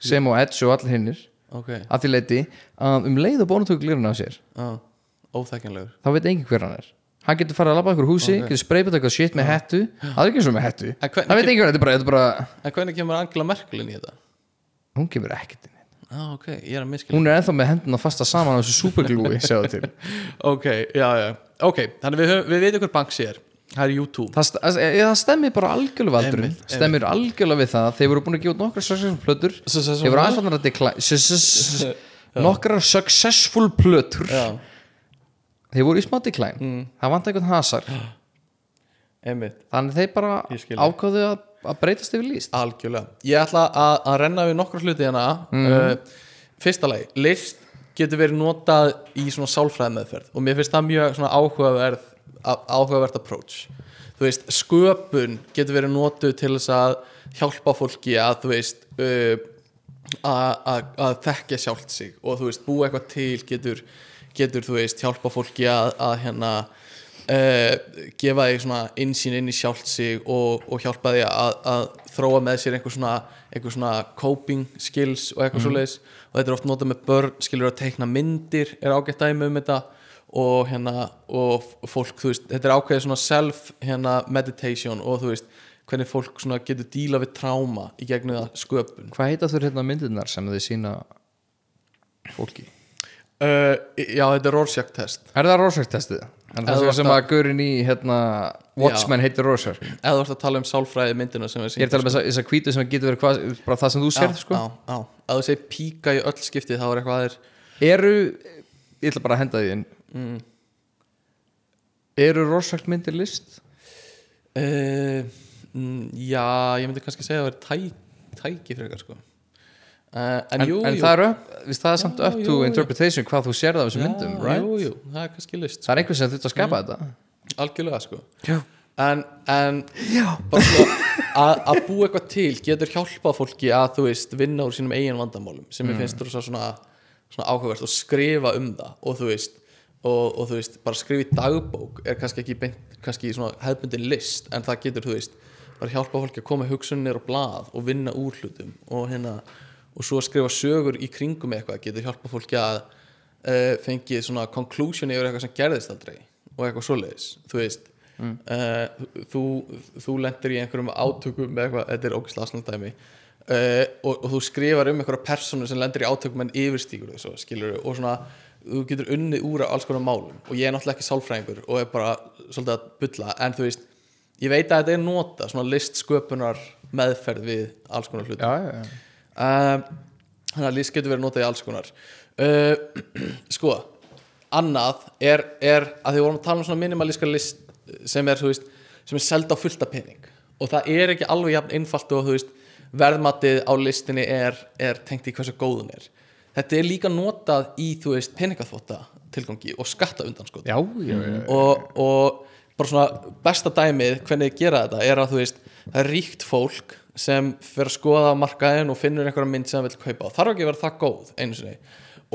sem og Edge og allir hinnir Ok, að því leiti að um leið og bónu tökur gliruna á sér ah, þá veit engin hver hann er. Hann getur farið að labba ykkur húsi, Ok. getur spreypað eitthvað shit með hettu. Það er ekki svo með hettu. En hvernig það veit engin hver, þetta er bara, þetta er bara En hvernig kemur Angela Merkel inn í þetta? hún kemur ekkert inn Ah, ok, ég er að miskila hún er ennþá með hendina fasta saman á þessu superglúi sjáðu til. Ok, já, já. Ok, þannig við, við veitum hver Banksy er Það er YouTube. Það, það, það stemmir bara algjörlega við Einmitt, stemmir algjörlega við það. Þeir voru búin að gefa út nokkra successful plötur. Þeir voru aðeins fannar að decline nokkra successful plötur. Þeir voru í smá decline. Það vant eitthvað hasar. Einmitt. Þannig þeir bara ákváðu að, að breytast yfir líst Algjörlega. Ég ætla að, að renna við nokkra hluti hérna. Uh, Fyrsta lagi, list getur verið notað í svona sálfræði meðferð og mér finnst það mjög svona áhugaverð áhugavert approach. Veist, sköpun getur verið notuð til þess að hjálpa fólki að þú veist uh, að, þekkja sjálft sig. Og þú veist, búa eitthvað til getur, getur þú veist, hjálpa fólki að, að hérna uh, gefa þig svona insýn inn í sjálft sig og, og hjálpa þig að, að þróa með sér einhver svona, einhver svona coping skills og eitthvað svoleiðis. Og þetta er oft notað með börn, skilur að teikna myndir er ágætt dæmi um þetta og hérna, og fólk, þú veist þetta er ákveðið svona self hérna meditation og þú veist, hvernig fólk svona getur díla við tráma í gegnum það sköpun hvað heita þurr hérna myndirnar sem þið sína fólki uh, Já, þetta er Rorschach test er það Rorschach testið? er það þú sem, að- að gaurin í hérna, Watchmen heitir Rorschach ég eða þú ert að tala um sálfræði myndina sem við er að tala um þessa, þessa hvítu sem getur verið hvað, bara það sem þú sérð sko. já, já. að þú segir píka í öll skiptið þá er eitthvað aðeir eru ég ætla bara að henda því inn Mm. eru Rorschach myndir list? uh, mm, Já, ég myndi kannski segja að það er tæ, tæki frekar sko. uh, En, en, jú, en jú það er, það er samt Já, up jú, to jú. interpretation hvað þú sérð af þessum Já, myndum right? Jú, jú, það er kannski list það er einhver sem þurft að skapa þetta Algjörlega sko Já. En, en sko, að, búa eitthvað til getur hjálpað fólki að þú veist vinna úr sínum eigin vandamálum sem ég finnst rosa svona, svona áhugavert og skrifa um það og þú veist og, og þú veist, bara skrifa í dagbók er kannski ekki beint, kannski svona hefðbundin list en það getur, þú veist, bara hjálpa fólki að koma hugsunir og blað og vinna úr hlutum og hérna, og svo að skrifa sögur í kringum eitthvað getur hjálpa fólki að uh, fengið svona conclusion yfir eitthvað sem gerðist aldrei og eitthvað svoleiðis þú veist. Uh, þú, þú lendir í einhverjum átökum með eitthvað, þetta er ógæslega aðsnaldæmi uh, og, og þú skrifar um einhverja personu sem lendir í átökum en yfirstíkur þessu, skilur og svona þú getur unnið úr alls konar málum og ég er náttúrulega ekki sálfræðingur og er bara svolítið að bulla en þú veist, ég veit að þetta er nota svona listsköpunar meðferð við alls konar hluti. Já, já, já. um, þannig að list getur verið notað í alls konar. Uh, sko annað er, er að því við vorum að tala um svona minimalíska list sem er, veist, sem er seld á fullta pening. Og það er ekki alveg jafn einfalt og þú veist, verðmatið á listinni er, er tengt í hversu góðun er þetta er líka notað í, þú veist, peningaþvota tilgangi og skatta undan sko og, og bara svona besta dæmið hvernig þið gera þetta er að þú veist það er ríkt fólk sem fyrir að skoða markaðin og finnur einhverja mynd sem það vil kaupa. Og þarf ekki að vera það góð einu sinni.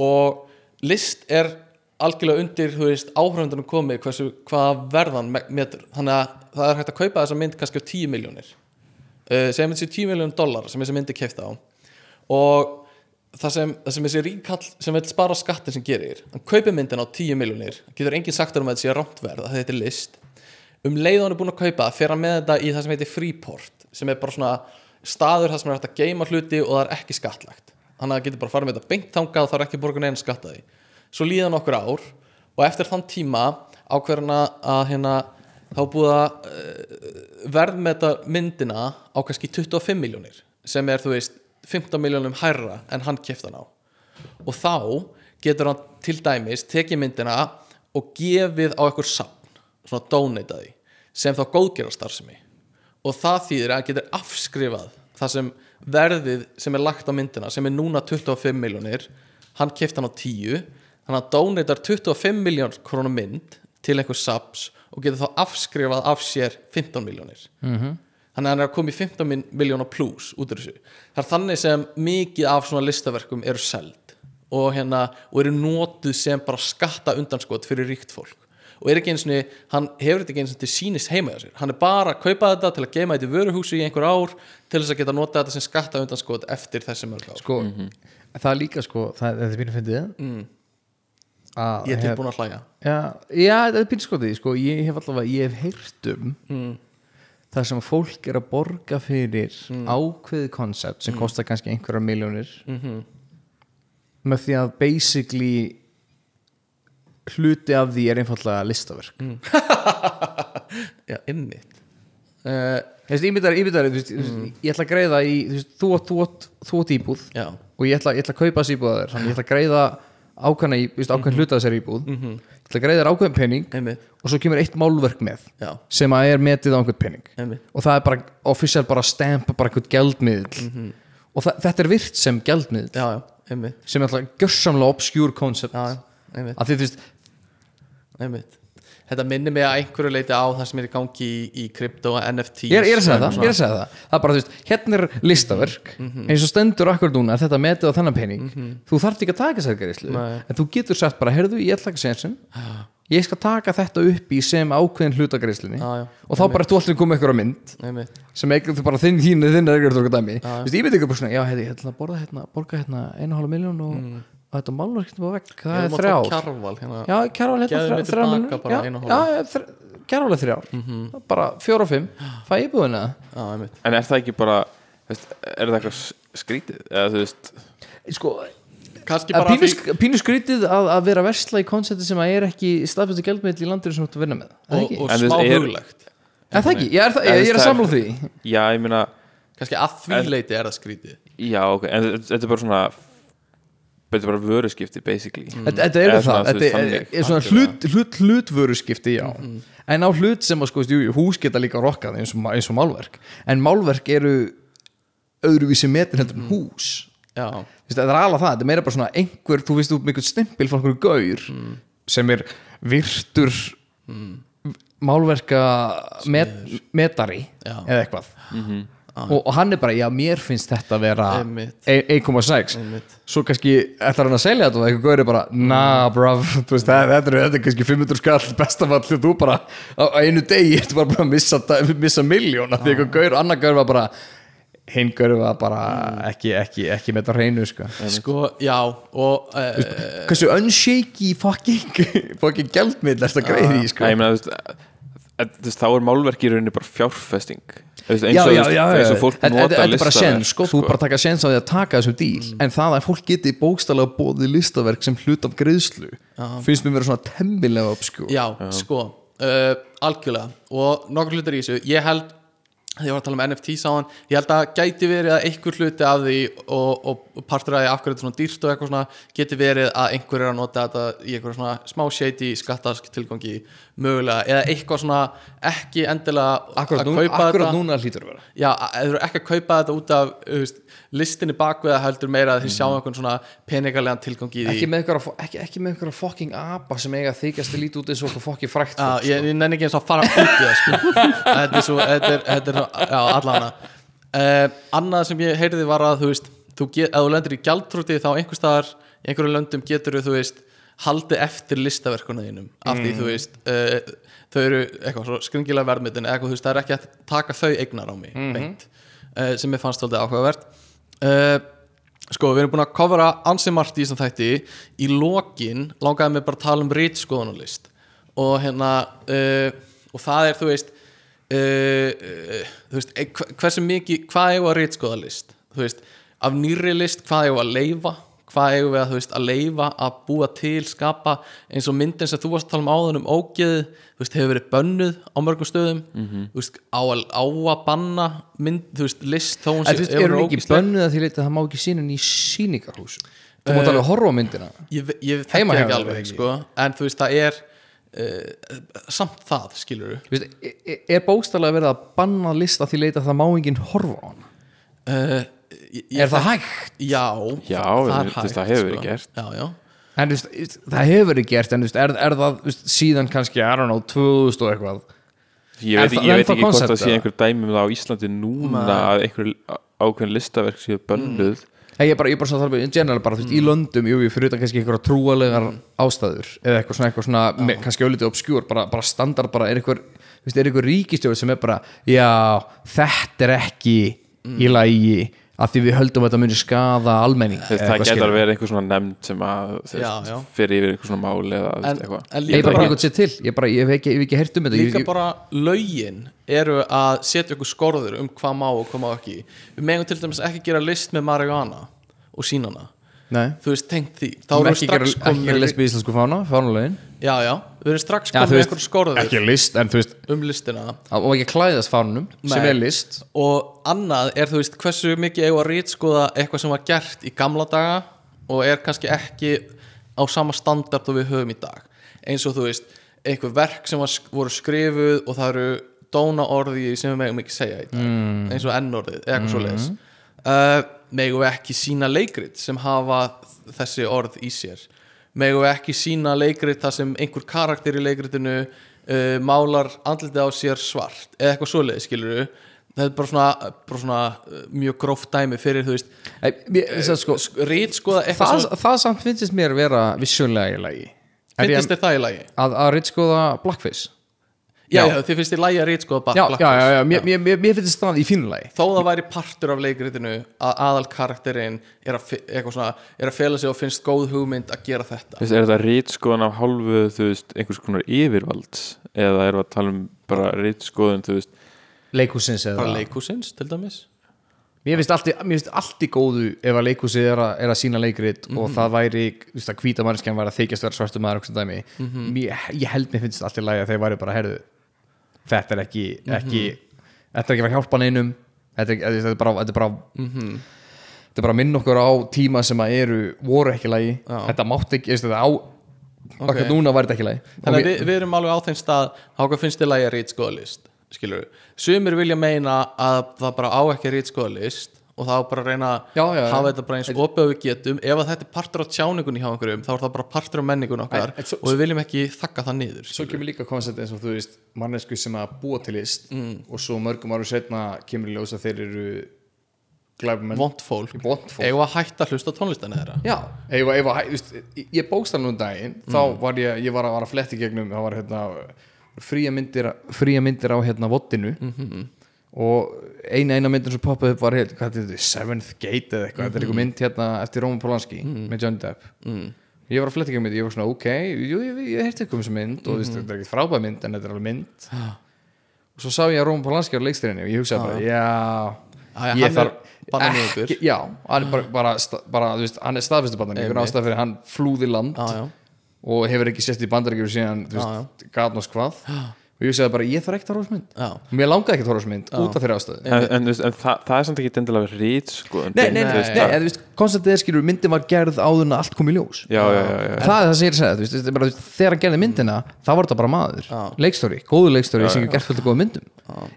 Og list er algjörlega undir þú veist áhrifundunum komið hversu, hvaða verðan me- metur. Þannig að það er hægt að kaupa þessa mynd kannski á 10 miljónir uh, segjum þetta sé 10 miljónir dollar sem þessi myndi kefta á. Og það sem, það sem þessi ríkall sem vil spara skattin sem gerir hann kaupir myndin á 10 miljónir getur engin sagt um að þetta sé rántverð að þetta er list. Um leið hann er búin að kaupa það fer hann með þetta í það sem heitir Freeport sem er bara svona staður það sem er hægt að geima hluti og það er ekki skattlagt. Þannig að það getur bara farið með þetta beint þangað og það er ekki borgun einn skatta því. Svo líða nokkur ár og eftir þann tíma ákveðurna að hérna þá búið að uh, verðmeta myndina á kannski 25 miljónir sem er þú veist 15 miljónum hærra en hann kefti hann á. Og þá getur hann til dæmis tekið myndina og gefið á einhver sapn svona donata því sem þá góðgera starfsemi. Og það þýðir að hann getur afskrifað það sem verðið sem er lagt á myndina sem er núna 25 miljónir hann kefti hann á 10 þannig að donatar 25 miljón krónum mynd til einhver saps og getur þá afskrifað af sér 15 miljónir -hmm. Þannig að hann er að koma í 15 miljónar plus út úr þessu. Það er þannig sem mikið af svona listaverkum eru seld og, hérna, og eru notuð sem bara skatta undanskot fyrir ríkt fólk. Og er ekki eins og hann hefur þetta ekki eins og til sínist heima hjá sér. Hann er bara að kaupa þetta til að geima þetta í vöruhúsi í einhver ár til þess að geta nota þetta sem skatta undanskot eftir þessi mörg ár. Sko, það er líka sko það, er býnum fyndið. Mm. ég er tilbúin að hlæja. Já, já, þetta er býnum skotið sko, ég hef allavega, ég hef heyrt um Mm. Það sem fólk er að borga fyrir ákveðið koncept Mm. sem kostar kannski einhverjar miljónir Mhm. með því að basically hluti af því er einfallega listaverk Mm. já, innmitt uh, veist, þú Mm. veist, ég ætla að greiða í, þú átt, íbúð já, og ég ætla, ég ætla að kaupa þessi íbúð að þér þannig ég ætla að greiða ákveðna, í- þú veist, ákveðn hluta þessari íbúð ég ætla að greiða þér ákveðin pening einmitt. og svo kemur eitt málverk með já, sem að er metið á einhvern pening. Einmitt. Og það er bara official bara stamp bara einhvern gjaldmiðl og það, þetta er virt sem gjaldmiðl já, já, einmitt. Sem er alltaf gjörsamlega obscure concept. Já, já, einmitt, að því þú veist, einmitt þetta minnir mig að einhverju leiti á það sem er í gangi í, í krypto NFT ég ég er að segja það, er það. Það er bara, veist, hérna er listaverk. Eins og stendur akkur núna, þetta metið á þennan pening. Þú þarft ekki að taka Nei. en þú getur sagt bara, heyrðu, ég ætla ekki að segja sem. Ég skal taka þetta upp í sem ákveðin hlutagreiðslunni Já, já. og þá bara ertu allir komið ykkur á mynd. Einmitt, sem eiginlega þú bara þinn þín þinn er Þú veist, ég veit ekki bara svona, já, heiði, ég ætla að hérna, borga hérna einu hálfa miljón og, og þetta málverk hérna á vegg, það er að þrjár. Fá kjarval hérna. Já, kjærval hérna þrjár, mig þrjár tilbaka miljónir. bara já, einu og er fimm, fæ ég já, einmitt. En er það ekki bara veist, Er það eitthvað skrítið? Eða þú veist sko, að pínu, því sk- pínu skrítið að, að vera versla í konsepti sem að er ekki staðfæstu gjaldmiðl í landinu sem þú ert að vinna með. Er það og, ekki? og En smá er- huglegt Er það ekki? Ég er, En ég, er að samla því. Já, ég meina kannski að því En- leiti er það skrítið. Já, ok En þetta er bara svona Þetta er bara vöruskipti, basically. Þetta, þetta er Eða það, þetta er, er svona hlut, hlut, hlutvöruskipti, já. En á hlut sem að sko, jú, hús geta líka rokkað eins og, eins og málverk. En málverk eru öðruvísi metin heldur en hús. Já, Vist, það er alveg það, þetta er meira bara svona einhver, þú veist, einhvern stimpil frá einhverju gaur sem er virtur málverka met, metari Já. eða eitthvað og, og hann er bara, já, mér finnst þetta að vera Einmitt. e- 1,6 einmitt. Svo kannski ætlar hann að selja þetta og eitthvað gaur er bara, na brav þú veist, það- þetta er, þetta er kannski 500 skall bestafall og þú bara á einu degi þetta var bara að missa, missa miljóna því eitthvað gaur og annar gaur var bara hinn görðu það bara ekki, ekki, ekki með þetta hreinu sko. sko, já og uh, hversu unshaky fucking fucking gjaldmiðl er þetta greið í sko. Ég meina, þú veist, þú þá er málverk í rauninni bara fjárfesting. Þú eins já, og, já, já, eins já. og fólk Þetta- nota þetta þetta er bara listaverk, sens sko, þú bara taka sens á því að taka þessum díl en það að fólk geti bókstælega bóðið listaverk sem hlut af greiðslu finnst mér vera svona temmilega obskú já, sko uh, algjörlega. Og nokkur hlutir í þessu. Ég held, ég var að tala um NFT sáðan. Ég held að gæti verið að einhver hluti af því og, og partur að því af hverju þetta er svona dýrt og eitthvað svona geti verið að einhver er að nota þetta í eitthvað svona smá shady skattask tilgangi mögulega. Eða eitthvað svona ekki endilega akkurat, að nú, kaupa akkurat þetta. núna hlýtur að vera. Já, eða ekki að kaupa þetta út af veist, listinni bakveða heldur meira að þið sjá einhvern svona peningalegan tilgangi í því. Ekki með einhverja, ekki, ekki með einhverja fucking apa sem eiga þykjast að líti út eins og fucking frækt Já, fólk, ég, ég nenni ekki eins og að fara út í það sko. þetta er svo þetta er, þetta er, já, allana uh, annað sem ég heyrði var að þú veist, þú get, ef þú lendir í gjaldtrúti þá einhvers staðar, í einhverju löndum getur þú veist, haldið eftir listaverkunum þínum, af því þú veist uh, þau eru eitthvað svo skringilega verðmyndin, eitthvað þú veist, það er ekki að taka þau eignar á mig, beint uh, sem ég fannst alltaf áhugavert uh, sko, við erum búin að kofra ansi margt í þessum þætti. Í lokin langaði mig bara að tala um rítskoðunarlist og hérna uh, og það er, þú veist uh, þú veist, hversu mikið hvað eigum við að rítskoðalist þú veist, af nýri list, hvað eigum við að leifa hvað eigum við að, veist, að leifa að búa til, skapa eins og myndin sem þú varst að tala um áðan um ógeð veist, hefur verið bönnuð á mörgum stöðum. Þú veist, á að, á að banna mynd, veist, list þó hún hún eru ekki ógeðsleg. bönnuð að því að það má ekki sína í síningarhús Þú mátt alveg horfa á myndina. ég, ég Heima ekki alveg ekki? sko, en þú veist það er uh, samt það skilur veist, e- e- Er bókstælega verið að banna lista því leita að það má enginn horfa á hana? Uh, ég, ég Er það hægt? Já, Já, það, þú er hægt það hefur sko. verið gert. Já, já. En þú veist, það hefur verið gert en þú veist, er, er það veist, síðan kannski, I don't know, 2000 og eitthvað? Ég veit, það- ég veit ekki hvort það sé einhver dæmi um það á Íslandi núna að einhver ákveðin listaverk séu bönnuð. Nei, ég er bara, ég bara svo að tala um, in general bara, þú veist, í löndum, jú, fyrir utan kannski einhverja trúalegar ástæður, eða eitthvað svona, eitthvað svona me, kannski öllítið obskjúr, bara, bara standard bara er einhver, er einhver ríkistjóð sem er bara, já, þetta er ekki í lagi af því við höldum að þetta muni skada almenning. Það getur skilur. verið einhver svona nefnd sem að fyrir yfir einhver svona mál eða eitthvað. Ég er bara bara, ekki sér til, ég, bara, ég hef ekki, ég hef ekki heyrt um þetta. Líka ég, bara lögin eru að setja ykkur skorður um hvað má og hvað má ekki. Við megum til dæmis ekki gera list með marihuana og sínana Nei, Þú veist, tengt því. Þá erum við strax ekki gera lesbi í íslensku fána, fánulegin Já, já, við erum strax komin með ykkur skorður. ekki list, veist um listina. og ekki klæðast fánunum sem er list. Og annað er þú veist hversu mikið eigum að rítskoða eitthvað sem var gert í gamla daga og er kannski ekki á sama standard og við höfum í dag. Eins og þú veist einhver verk sem var, voru skrifuð og það eru dóna orði sem við megum ekki segja í dag. Mm. eins og ennorðið eða eitthvað svo leiðis uh, megum við ekki sína leikrit sem hafa þessi orð í sér megum við ekki sína leikrit þar sem einhver karakter í leikritinu uh, málar andlitið á sér svart eða eitthvað svoleiðis skilur þetta er bara svona, bara svona uh, mjög gróft dæmi fyrir þú veist. Að sko, rít skoða eitthvað það, sem það samt finnst mér vera vissulega í lagi. Finnst þér það í lagi? Að, að ritskoða blackface já, Já. þið finnst þér lagi að rít skoða já, já, já, já, mér, mér, mér, mér finnst það í fínu lagi. Þó það væri partur af leikritinu að aðal karakterinn er að, svona, er að fela sig og finnst góð hugmynd að gera þetta. Þú veist, er þetta rítskoðan af hálfu þú veist, einhvers konar yfirvalds? Eða erum við að tala um bara rítskoðun þú veist, leikhúsins eða? Bara leikhúsins til dæmis. Mér finnst allt, allt í góðu ef að leikhúsið er, að- er að sína leikrit og Mhm. það væri, þú veist að hvíta mannskjan væri að þykjast vera svartum maður og svona dæmi. Mhm. mér, ég held mér finnst allt í lagi að þeir væri bara herðu þetta er ekki, ekki þetta er ekki að hjálpa neinum. Þetta er, þetta er bara, þetta er bara Mhm. þetta er bara að minna okkur á tíma sem að eru, voru ekki lagi. Já. þetta mátti ekki, þetta á okkur núna var þetta ekki lagi. Þannig að við, við erum alveg á þeim stað háka finnst þér lagi að rít skoða list? Skilur sumir vilja meina að það bara á ekki að rít skoða list og þá bara að reyna að hafa þetta bara eins opið og við getum. Ef að þetta er partur á tjáningunni hjá einhverjum þá er það bara partur á menningun okkar En- en svo- og við viljum ekki þakka það niður svo kemur líka koncept eins og þú veist mannesku sem að búa til list Mm. og svo mörgum árum setna kemur í ljós að þeir eru glæbumenn vond fólk. Vont fólk. Eigum að hætta að hlusta á tónlistina þeirra? Já, ef, ef, veist, ég bókst alveg um daginn þá Mm. var ég, ég var að, var að fletti gegnum það var hérna fría myndir, fría myndir á hérna vottinu Mhm. Og eina eina myndin sem poppaði upp var helt, hvað er þetta, Seventh Gate eða eitthvað, þetta er eitthvað mynd hérna eftir Roman Polanski með Johnny Depp. Mm. ég var að fletta ekki um þetta, ég var svona ok jú, ég, ég, heyrti eitthvað um þessu mynd og mm þetta er ekkert frábæð mynd en þetta er alveg mynd. Og svo sá ég að Roman Polanski á leikstrinni og ég hugsaði bara, já Já, já, ég þarf ekki, já, hann er bara, bara, bara veist, hann er staðfestu bandaríkur Einmitt. ástæð fyrir hann flúði land Já, já, og hefur ekki sést í bandaríkur síðan, þú veist, og ég sagði bara, ég þarf ekki að horfa þessu mynd. Já. Mér langaði ekki að horfa þessu mynd út af þeirra ástæðu. En, en, veist, en það, það er samt ekki dendilega rít sko, nei, nei, nei, nei, það- veist, konceptið er skilur myndin var gerð áður en allt kom í ljós. Já, já, já, já. það er það sem ég er að segja, þegar hann gerði myndina þá var þetta bara maður, leikstóri, góðu leikstóri sem er gert fullt af góða myndum.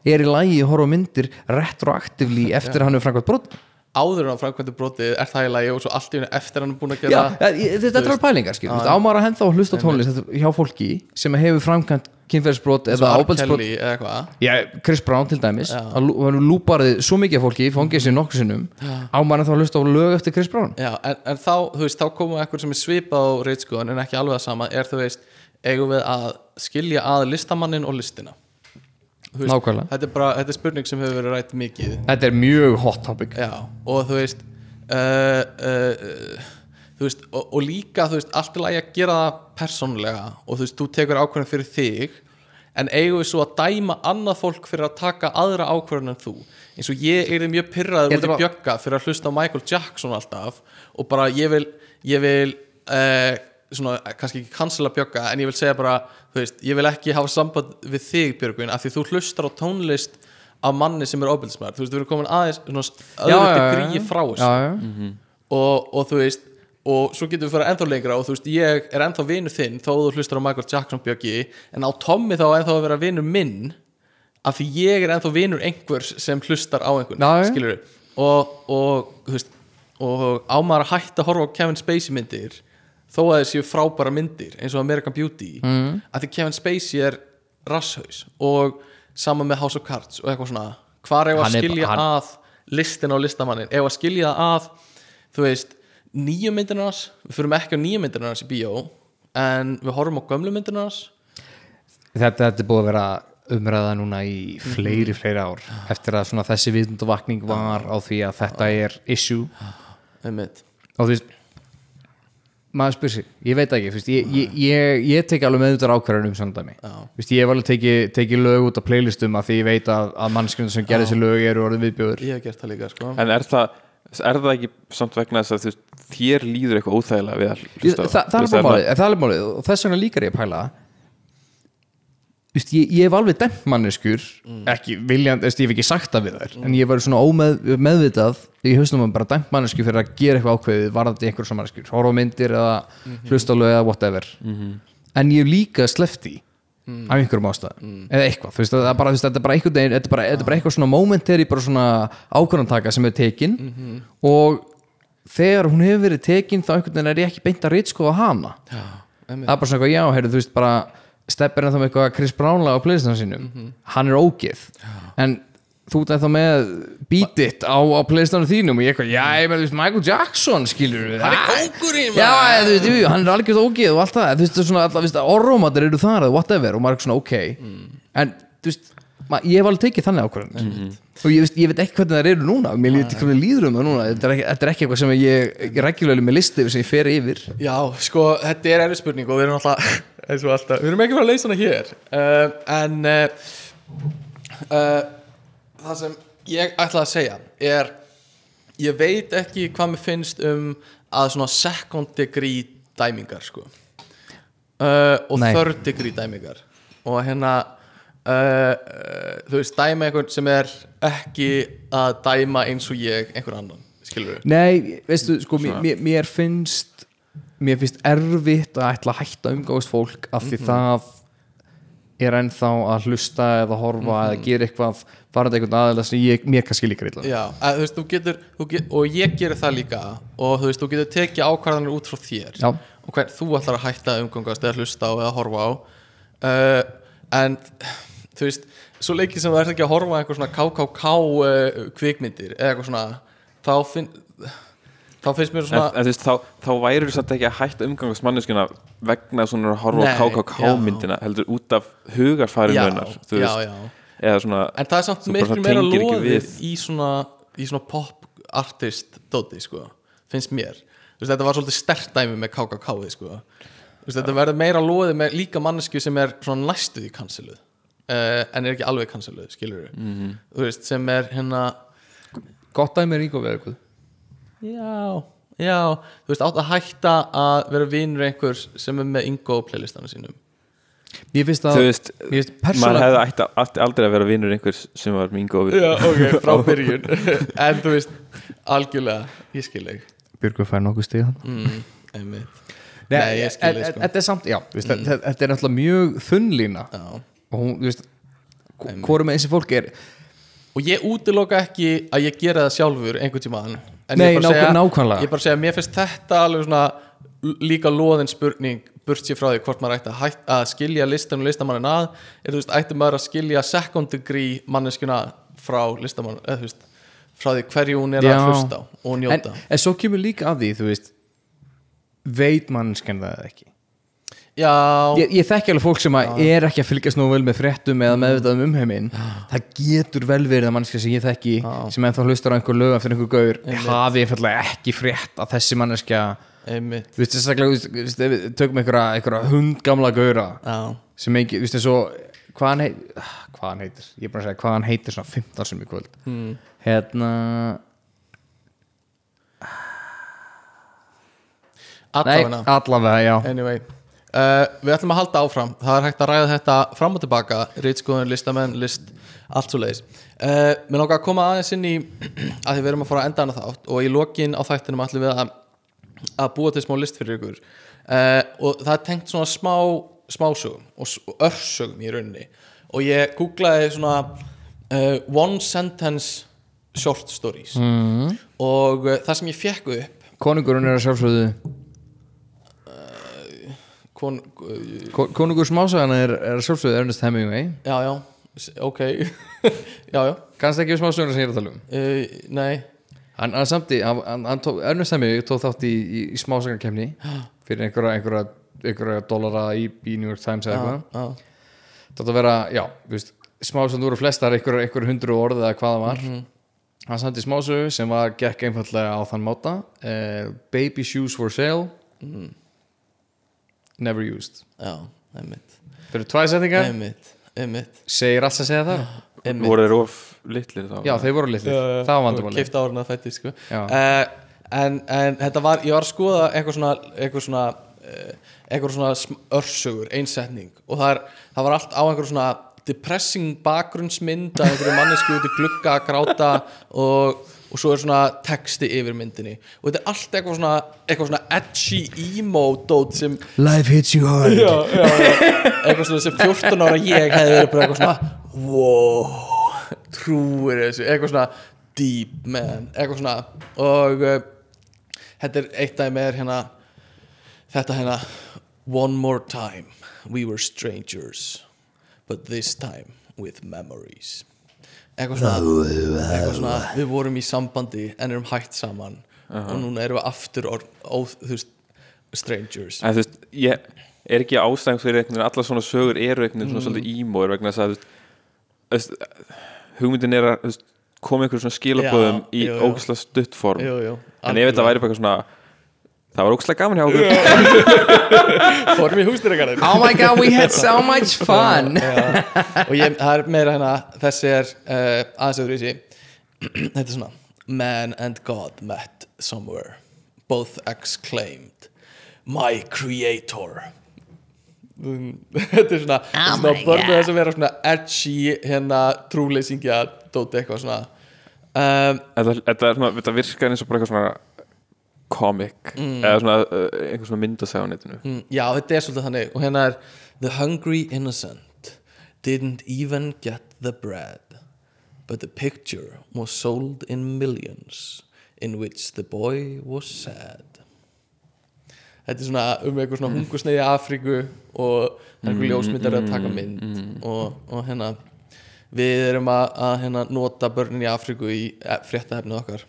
Er í lagi að horfa myndir retroaktively eftir að hann er framkvæmt brot Áður en á framkvæmdu brotið er það í lagi og svo allt í henni eftir hann er búin að Já, gera ég- þetta er pælingar skil, ámar að henda og hlusta tónlist hjá fólki sem hefur framkvæmt kynferðisbrot eða ábælsbrot Já, Chris Brown til dæmis hann lú- hann lúparaði svo mikið fólki fóngið sér nokkur sinnum ámar að þá hlusta á lög eftir Chris Brown? Já, en, en þá, þú veist, þá komum eitthvað sem er svipað á reitskoðan en ekki alveg að sama er þú veist, eigum við að skilja að listamannin og listina veist, Nákvæmlega. þetta er bara, þetta er spurning sem hefur verið rætt mikið. Þetta er mjög hot topic. Já, og þú veist uh, uh, þú veist og, og líka, þú veist, allt er lagi að gera það persónulega og þú veist, þú tekur ákvörðin fyrir þig en eigum við svo að dæma annað fólk fyrir að taka aðra ákvörðin en þú? Eins og ég er mjög pyrraður út í bjögga fyrir að hlusta á Michael Jackson alltaf og bara ég vil ég vil uh, svona, kannski ekki cancela bjögga en ég vil segja bara, þú veist, ég vil ekki hafa samband við þig Björgvin af því þú hlustar á tónlist af manni sem er óbyrðismæður, þú veist, við erum komin aðeins svona, öðru til gríi frá þessu. Já, já. og, og þú veist og svo getum við fara ennþá lengra og þú veist ég er ennþá vinur þinn þó þú hlustar á Michael Jackson bjöggi en á Tommy þá ennþá að vera vinur minn af því ég er ennþá vinur einhvers sem hlustar á einhvern skilur og, og þú veist og á maður að hætta að horfa á Kevin Spacey myndir þó að þeir séu frábæra myndir eins og American Beauty mm. að því Kevin Spacey er rasshaus og sama með House of Cards og eitthvað svona. Hvar er að skilja hann- að listin á listamannin ef að skilja það að þú veist, nýju myndina hans við fyrir ekki á nýju myndina hans í bíó en við horfum á gömlu myndina hans? Þetta, þetta er búið að vera umræða núna í fleiri, fleiri ár eftir að svona þessi vitundavakning var á því að þetta er issue. Og þú veist maður spyr sig, ég veit ekki þú veist, ég, ég, ég, ég tek alveg meðutar ákvarðan um samdæmi. Veist, ég hef alveg tekið teki lög út af playlistum að því ég veit að, að mannskjöndar sem gerði þessi lög eru orðið viðbjóður ég hef gert það líka sko. En er það er það ekki samt vegna þess að þér líður eitthvað óþægilega við hlusta á- það, það, er það er alveg málið og þess vegna líkar ég að pæla Vist, ég, ég hef alveg dæmt manneskur ekki viljandi, veist, ég hef ekki sagt það við þær en ég var svona ómeð, meðvitað í hausnum að bara dæmt mannesku fyrir að gera eitthvað ákveðið varðandi einhver sem manneskur, horfa á myndir eða hlusta á lög eða whatever. En ég hef líka slefti af einhverjum ástæðum eða eitthvað, þú veist, það er bara, þetta er bara einhvern veginn þetta er bara, er bara eitthvað svona momentary bara svona ákvörðantaka sem er tekin og þegar hún hefur verið tekin þá einhvern veginn er ég ekki beint að steppir ennþá með eitthvað Chris Brownlega á playstation sínum, hann er ógeð. En þú ert ennþá með beat it á, á playstation þínum og ég eitthvað, já, ég með, þú veist, Michael Jackson skilur við, hann er kóngurinn, já, þú veist, jú, hann er algjörð ógeð og allt það, þú veist, svona, alltaf, þú veist, orrómatir eru þar whatever og maður er svona, ok. En, þú veist, ma- ég hef alveg tekið þannig ákvörðun. Og ég, veist, ég veit ekki hvernig það eru núna. Mér líður um það núna. Þetta er ekki, þetta er ekki eitthvað sem ég, ég regjulega með listi sem ég fer yfir. Já, sko, þetta er erfið spurning og við erum alltaf, eins og alltaf. Við erum ekki bara að leysa hana hér. Uh, en uh, uh, það sem ég ætla að segja er ég veit ekki hvað mér finnst um að svona second degree dæmingar sko. Uh, og Nei. third degree dæmingar. Og hérna uh, uh, þú veist, dæma einhvern sem er ekki að dæma eins og ég einhver annan, skilur við Nei, veistu, sko, mér- mér finnst mér finnst erfitt að ætla að hætta að umgáðast fólk af því það er ennþá að hlusta eða horfa eða gera eitthvað farandi einhvern aðeins sem ég, mér kannski líka illa. Já, að, þú veist, þú getur, þú get, og ég gerir það líka og þú veist, þú getur tekið ákvarðanir út frá þér Já. og hvern þú ætlar að hætta að umgangast eða hlusta á eða horfa á. Uh, en þú veist, svo leikið sem það er ekki að horfa einhver svona KKK uh, kvikmyndir eða eitthvað svona þá, finn, þá finnst mér en, svona en þú veist, þá, þá væri þú samt ekki að hætta umgangast manneskuna vegna svona að horfa á KKK myndina heldur út af hugarfæri já, mönar þú já, veist, já. Eða svona en það er samt miklu meira loðið í svona, í svona pop artist dóti sko, finnst mér. Veist, þetta var svolítið stert dæmi með KKK sko. Veist, þetta verður meira loðið með líka mannesku sem er svona næstuð í kansiluð uh, en er ekki alveg kansiluð skilur við, Mhm. þú veist, sem er hérna gott dæmi er Verkuð já, já þú veist, átt að hætta að vera vinur einhvers sem er með Ingo playlistana sínum. Mér finnst þú að veist, Mér finnst maður hefði ætti, ætti aldrei að vera vinur einhvers sem var mingo já, ok, frá byrjun. En þú veist, algjörlega ég skil ekki Björgur fær nokkuð stig þannig mm, einmitt. Nei, ég skil en- sko. Þetta er samt, já, þú veist, þetta þetta er náttúrulega mjög þunnlína já. og hún, þú veist hvorum með þessi fólk er og ég útiloka ekki að ég gera það sjálfur einhvern tímann en Nei, ég bara segja, nákvæmlega. ég bara segja, mér finnst þetta alveg svona líka loðin spurning burt sér frá því hvort maður ætti að, hætt, að skilja listan og listamannin að er þú veist, ætti maður að skilja second degree manneskuna frá listamann eða þú veist, frá því hverju hún er Já. að hlusta og en, njóta en svo kemur líka að því, þú veist veit mannskjan það eða ekki ég, ég þekki alveg fólk sem er ekki að fylgjast nú vel með fréttum eða meðvitað um umheiminn það getur vel verið að mannskja sem ég þekki sem ennþá hlustar á einhver lög eftir einhver gaur hafi einfallega ekki frétt að þessi einmitt. Þú veist, sérstaklega, tökum einhverja, einhverja hundgamla gaura já, sem ekki, þú veist, eins og hvað hann heitir, hvað heitir? Ég er bara að segja hvað hann heitir svona 15 sem í kvöld. Hmm. hérna nei, allavega allavega, já. Anyway uh, Við ætlum að halda áfram. Það er hægt að ræða þetta fram og tilbaka Ritskoðun, listamenn, list, allt svo leiðis uh, Mér langar að koma aðeins inn í að því við erum að fara að enda hana þátt og í lokin á þættinum ætlum við að, að búa til smá list fyrir ykkur. Uh, og það er tengt svona smá smásögum og, örsögum í rauninni. Og ég googlaði svona one sentence short stories. Mm. og það sem ég fekk upp konungurinn er að sjálfsögðu kon, uh, Ko- konungur smásagana er, er sjálfsögðu Ernest Hemingway. Já, já, ok. Já, já, kannski ekki smásagana sem ég er að tala um? Uh, nei. Hann, hann samti, hann, hann, hann tók, Ernest Hemingway tók þátt í, í, í smásagarkemni fyrir einhverja, einhverja, einhverja dollara í, í New York Times eða eitthvað. Þetta að vera, já, þú veist smásögn voru flestar einhver, einhver hundru orð eða hvað það var. Mhm. hann samti smásögu sem var gekk einfallega á þann máta. Uh, Baby Shoes for Sale. Mhm. Never Used. Já, einmitt. Það eru tvæ setningar, Einmitt, einmitt, segir alls að segja það? Einmitt. Voru þeir of litlir þá? Já, þeir voru litlir, það var vandamáli Keift árun að fætti, sko. Já. uh, en, en þetta var, ég var að skoða eitthvað svona eitthvað svona, uh, eitthvað svona örsögur, einsetning og það, er, það var allt á einhver svona depressing bakgrunnsmynd að einhverju mannesku út í glugga að gráta og, og svo er svona texti yfir myndinni og þetta er allt eitthvað svona, eitthvað svona edgy emo dót sem Life hits you hard. já, já, já. eitthvað svona sem 14 ára ég hefði verið bara eitthvað svona wow, trúir þessu eitthvað svona deep man eitthvað svona og uh, þetta er eitt dæmi er hérna þetta hérna one more time we were strangers but this time with memories eitthvað svona, eitthvað svona við vorum í sambandi en erum hætt saman. Og núna erum við aftur or, ó, þú veist, strangers. En þú veist, ég er ekki ástæðing fyrir einhvern veginn, allar svona sögur eru einhvern veginn svona svolítið emo er vegna þess að þú veist, hugmyndin er að þú veist, koma einhver svona skilabóðum Já, í jú, jú. ógæslega stutt form. Jú, jú, en ef þetta væri bara eitthvað svona það var ógæslega gaman hjá okkur. Fórum í hústýragarðin oh my god, we had so much fun. Og ég, það er meira hérna þessi er uh, aðeins öðru í sí þetta er svona man and God met somewhere both exclaimed my creator. Þetta er svona, oh svona börnu þess að vera svona edgy hérna trúleysingja dóti eitthvað svona. Um, þetta, þetta, er svona, þetta virkar eins og bara eitthvað svona comic eða svona uh, einhver svona myndasæð á netinu. Mm, Já, þetta er svolítið þannig og hérna er The hungry innocent didn't even get the bread but the picture was sold in millions in which the boy was sad. Þetta er svona um eitthvað svona hungusneið í Afríku og það er einhver ljósmyndar að taka mynd. og, og hérna við erum að, að hérna, nota börnin í Afríku í fréttahefnið okkar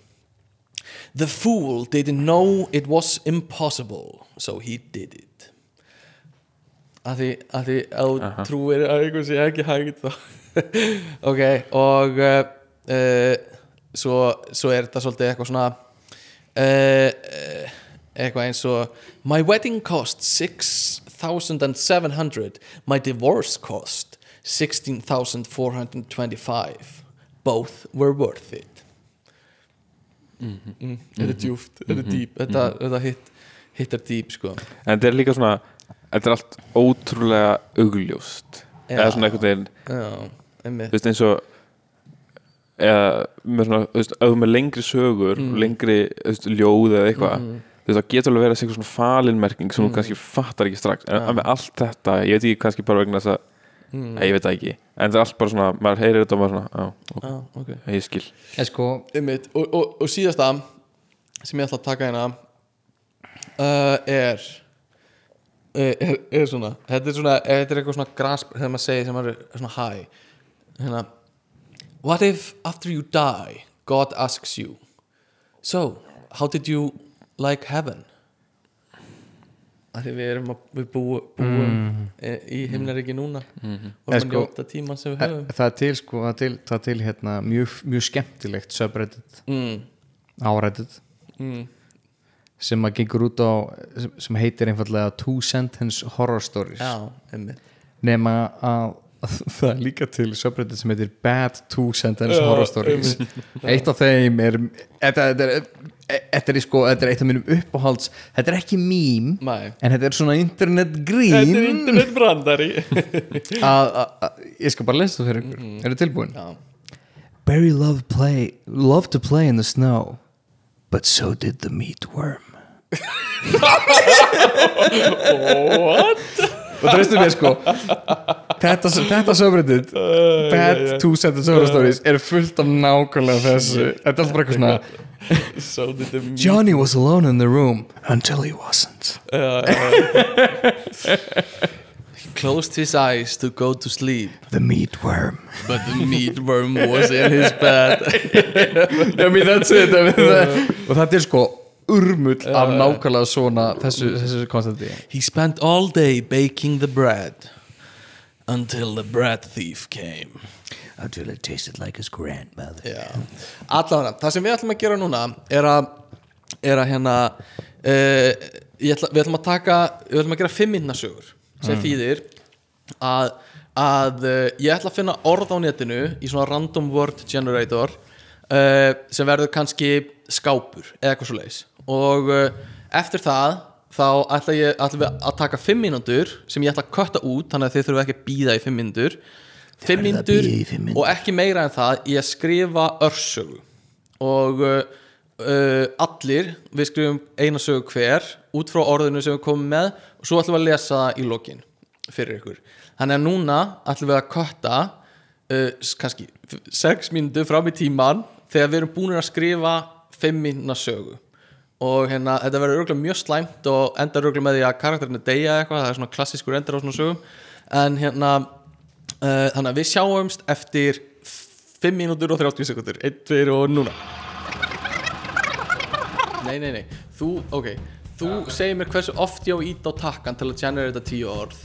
The fool didn't know it was impossible so he did it. Að því að því að þú trúir að einhver sé ekki hægt ok, og uh, uh, svo, svo er þetta svolítið eitthvað svona uh, uh, eitthvað eins og My wedding cost 6,700 My divorce cost 16,425 Both were worth it mm, Þetta er djúft, þetta er dýp Þetta, þetta hitt, hittar dýp sko. En þetta er líka svona þetta er allt ótrúlega augljóst. Eða svona einhvern veginn þú veist eins og eða með svona, þú veist, þú með lengri sögur Mm. lengri, þú veist, ljóð eða eitthvað Mhm. þú veist, það getur alveg verið að segja svona falinmerking sem þú kannski fattar ekki strax. En Já. með allt þetta, ég veit ekki kannski bara vegna þess að Mm. Nei, ég veit það ekki En það er allt bara svona, maður heyrir þetta og maður svona Já, ok, Já, ok ég skil En sko, Einmitt, og, og, og síðasta sem ég ætla að taka hérna uh, er, er er svona þetta er svona, þetta er eitthvað svona grasp þegar maður segir sem maður er svona hæ hérna What if after you die God asks you So, how did you like heaven? Af því við erum að við búum, búum mm. í himnaríki núna. Og Eh, erum að sko, njóta tíman sem við höfum. það er til sko, það er til, það er til hérna mjög, mjög skemmtilegt subreddit. Mm. áreddit. Mm. sem að gengur út á sem, sem heitir einfallega Two Sentence Horror Stories. Já, nema að það er líka til subreddit sem heitir Bad Two Sentence Horror Stories. eitt af þeim er þetta, þetta er Þetta er, sko, þetta er eitt af mínum uppáhalds Þetta er ekki mím Nei. En þetta er svona internet grín internetbrandari. Að, að, að, Ég skal bara lesa það fyrir ykkur. Mm Eru tilbúin? Já. Barry loved play loved to play in the snow, but so did the meatworm. og treystu mér sko. Þetta, þetta subreddit bad two sentence horror stories er fullt af nákvæmlega þessu. Þetta er alltaf bara eitthvað svona Johnny was alone in the room until he wasn't. closed his eyes to go to sleep. The meatworm. But the meatworm was in his bed. I mean, that's it. I mean, það, og þetta er sko urmull af nákvæmlega svona þessu, þessu konstanti He spent all day baking the bread Until the bread thief came. Until it tasted like his grandmother. Já, allavega, það sem við ætlum að gera núna er að, er að hérna uh, ætla, við ætlum að taka við ætlum að gera fimm minna sögur sem þýðir að, að uh, ég ætla að finna orð á netinu í svona random word generator uh, sem verður kannski skápur eða eitthvað svo leis og uh, eftir það þá ætla, ég, ætla við að taka fimm mínútur sem ég ætla að kötta út þannig að þið þurfum ekki að býða í fimm mínútur. Fimm verða að mínútur og ekki meira en það að skrifa örsögu. Og uh, allir við skrifum eina sögu hver út frá orðinu sem við komum með og svo ætlum við að lesa það í lokin fyrir ykkur. Þannig að núna ætlum við að kötta uh, kannski f- sex mínútur fram í tíman þegar við erum búin að skrifa fimm mínúna sögu og hérna, þetta verður örgulega mjög slæmt og endar örgulega með því að karakterinu deyja eitthvað, það er svona klassískur endur á svona sögum. En hérna uh, þannig að við sjáumst eftir 5 mínútur og 30 sekundur 1, 2 og núna. Nei, nei, nei. Þú, ok, þú segir mér hversu oft ég á íta á takkan til að generata 10 orð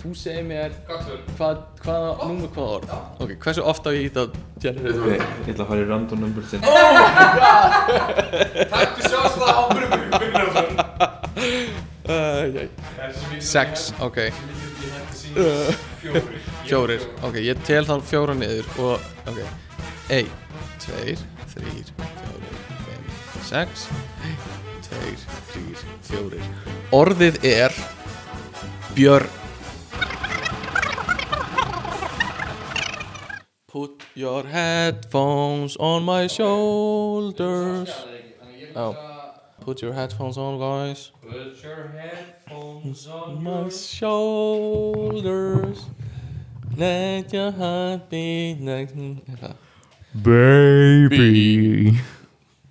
Þú segir mér hvað, hvaða, númer hvaða orð? Ok, hversu oft á ég að íta á generata Ég ætla að fara í random number sin Sex, ok. Fjórir, ok, ég tel þann fjóra niður og, ok. Ein, tveir, þrýr, fjórir, fimm, sex. Ein, tveir, þrýr, fjórir. Orðið er Björn Put your headphones on my shoulders. Oh. Put your headphones on guys. Put your headphones on my shoulders. Let your heart beat next. Baby.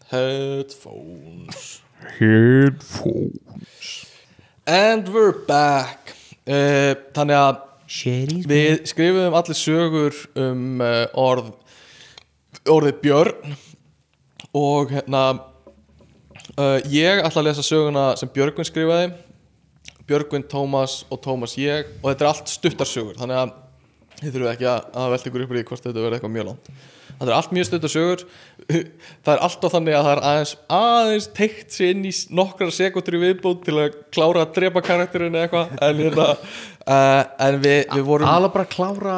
Headphones. Headphones. And we're back. Uh, Þannig að Shitty's við skrifum allir sögur um uh, orð orðið björn og hérna uh, ég ætla að lesa söguna sem Björgvin skrifaði. Björgvin, Tómas og Tómas ég. Og þetta er allt stuttar sögur þannig að Þið þurfum ekki að, að velta ykkur upp í hvort þetta verður eitthvað mjög langt Það er allt mjög stödd og sögur. Það er alltaf þannig að það er aðeins aðeins teikt sér inn í nokkrar sekundur í viðbútt til að klára að drepa karakterinn eða eitthvað. En, hérna, uh, en við, við vorum Alla bara klára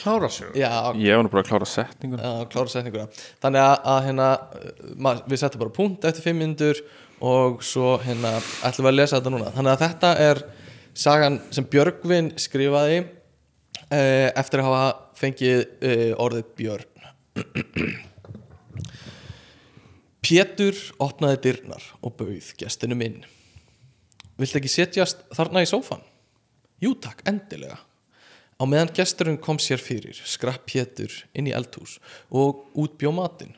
Klára sér Já, Ég var nú bara að klára setningun að klára setninguna. Þannig að, að hérna, mað, við settum bara punkt eftir fimm myndur og svo hérna ætlum við að lesa þetta núna. Þannig að þetta er sagan sem Björgvin skrifaði uh, eftir að hafa fengið uh, orðið Björn Pétur opnaði dyrnar og bauð gestinum inn. Viltu ekki setjast þarna í sófan? Jú takk, endilega. Á meðan gesturinn kom sér fyrir skrapp Pétur inn í eldhús og útbjó matinn.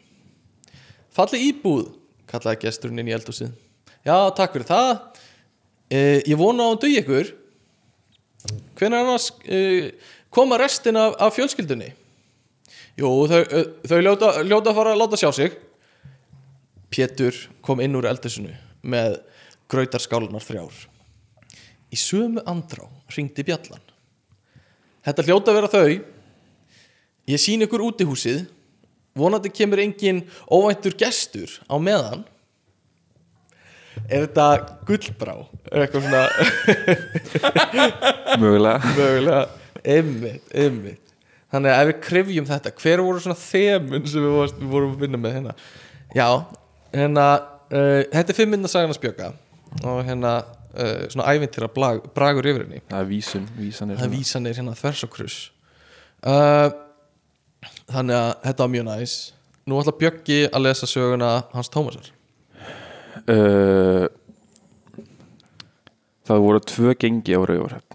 Falli íbúð, kallaði gesturinn inn í eldhúsið. Já, takk fyrir það. E, Ég vona á að dugi ykkur. Hvenær annars e, koma restin af, af fjölskyldunni? Jú, þau, þau ljóta, ljóta að fara að láta sjá sig. Pétur kom inn úr eldhúsinu með grautarskálnar þrjár. Í sömu andrá ringdi bjallan. Þetta hljóta að vera þau. Ég sín ykkur út í húsið. Vonandi kemur engin óvæntur gestur á meðan. Er þetta gullbrá? Er eitthvað svona. Mögulega. Mögulega. Einmitt, einmitt Þannig að ef við krifjum þetta Hver voru svona þemun sem við, vorum að vinna með hérna? Já, hérna uh, Þetta er fimm mynda sagan að spjöka Og hérna uh, svona ævintýra bragur yfir henni. Það er vísun, vísan er það vísanir hérna þvers og kruss uh, þannig að þetta var mjög næs. Nú ætla Bjöggi að lesa söguna hans Tómasar. Uh, Það voru tvö gengi á Rauvarhöfn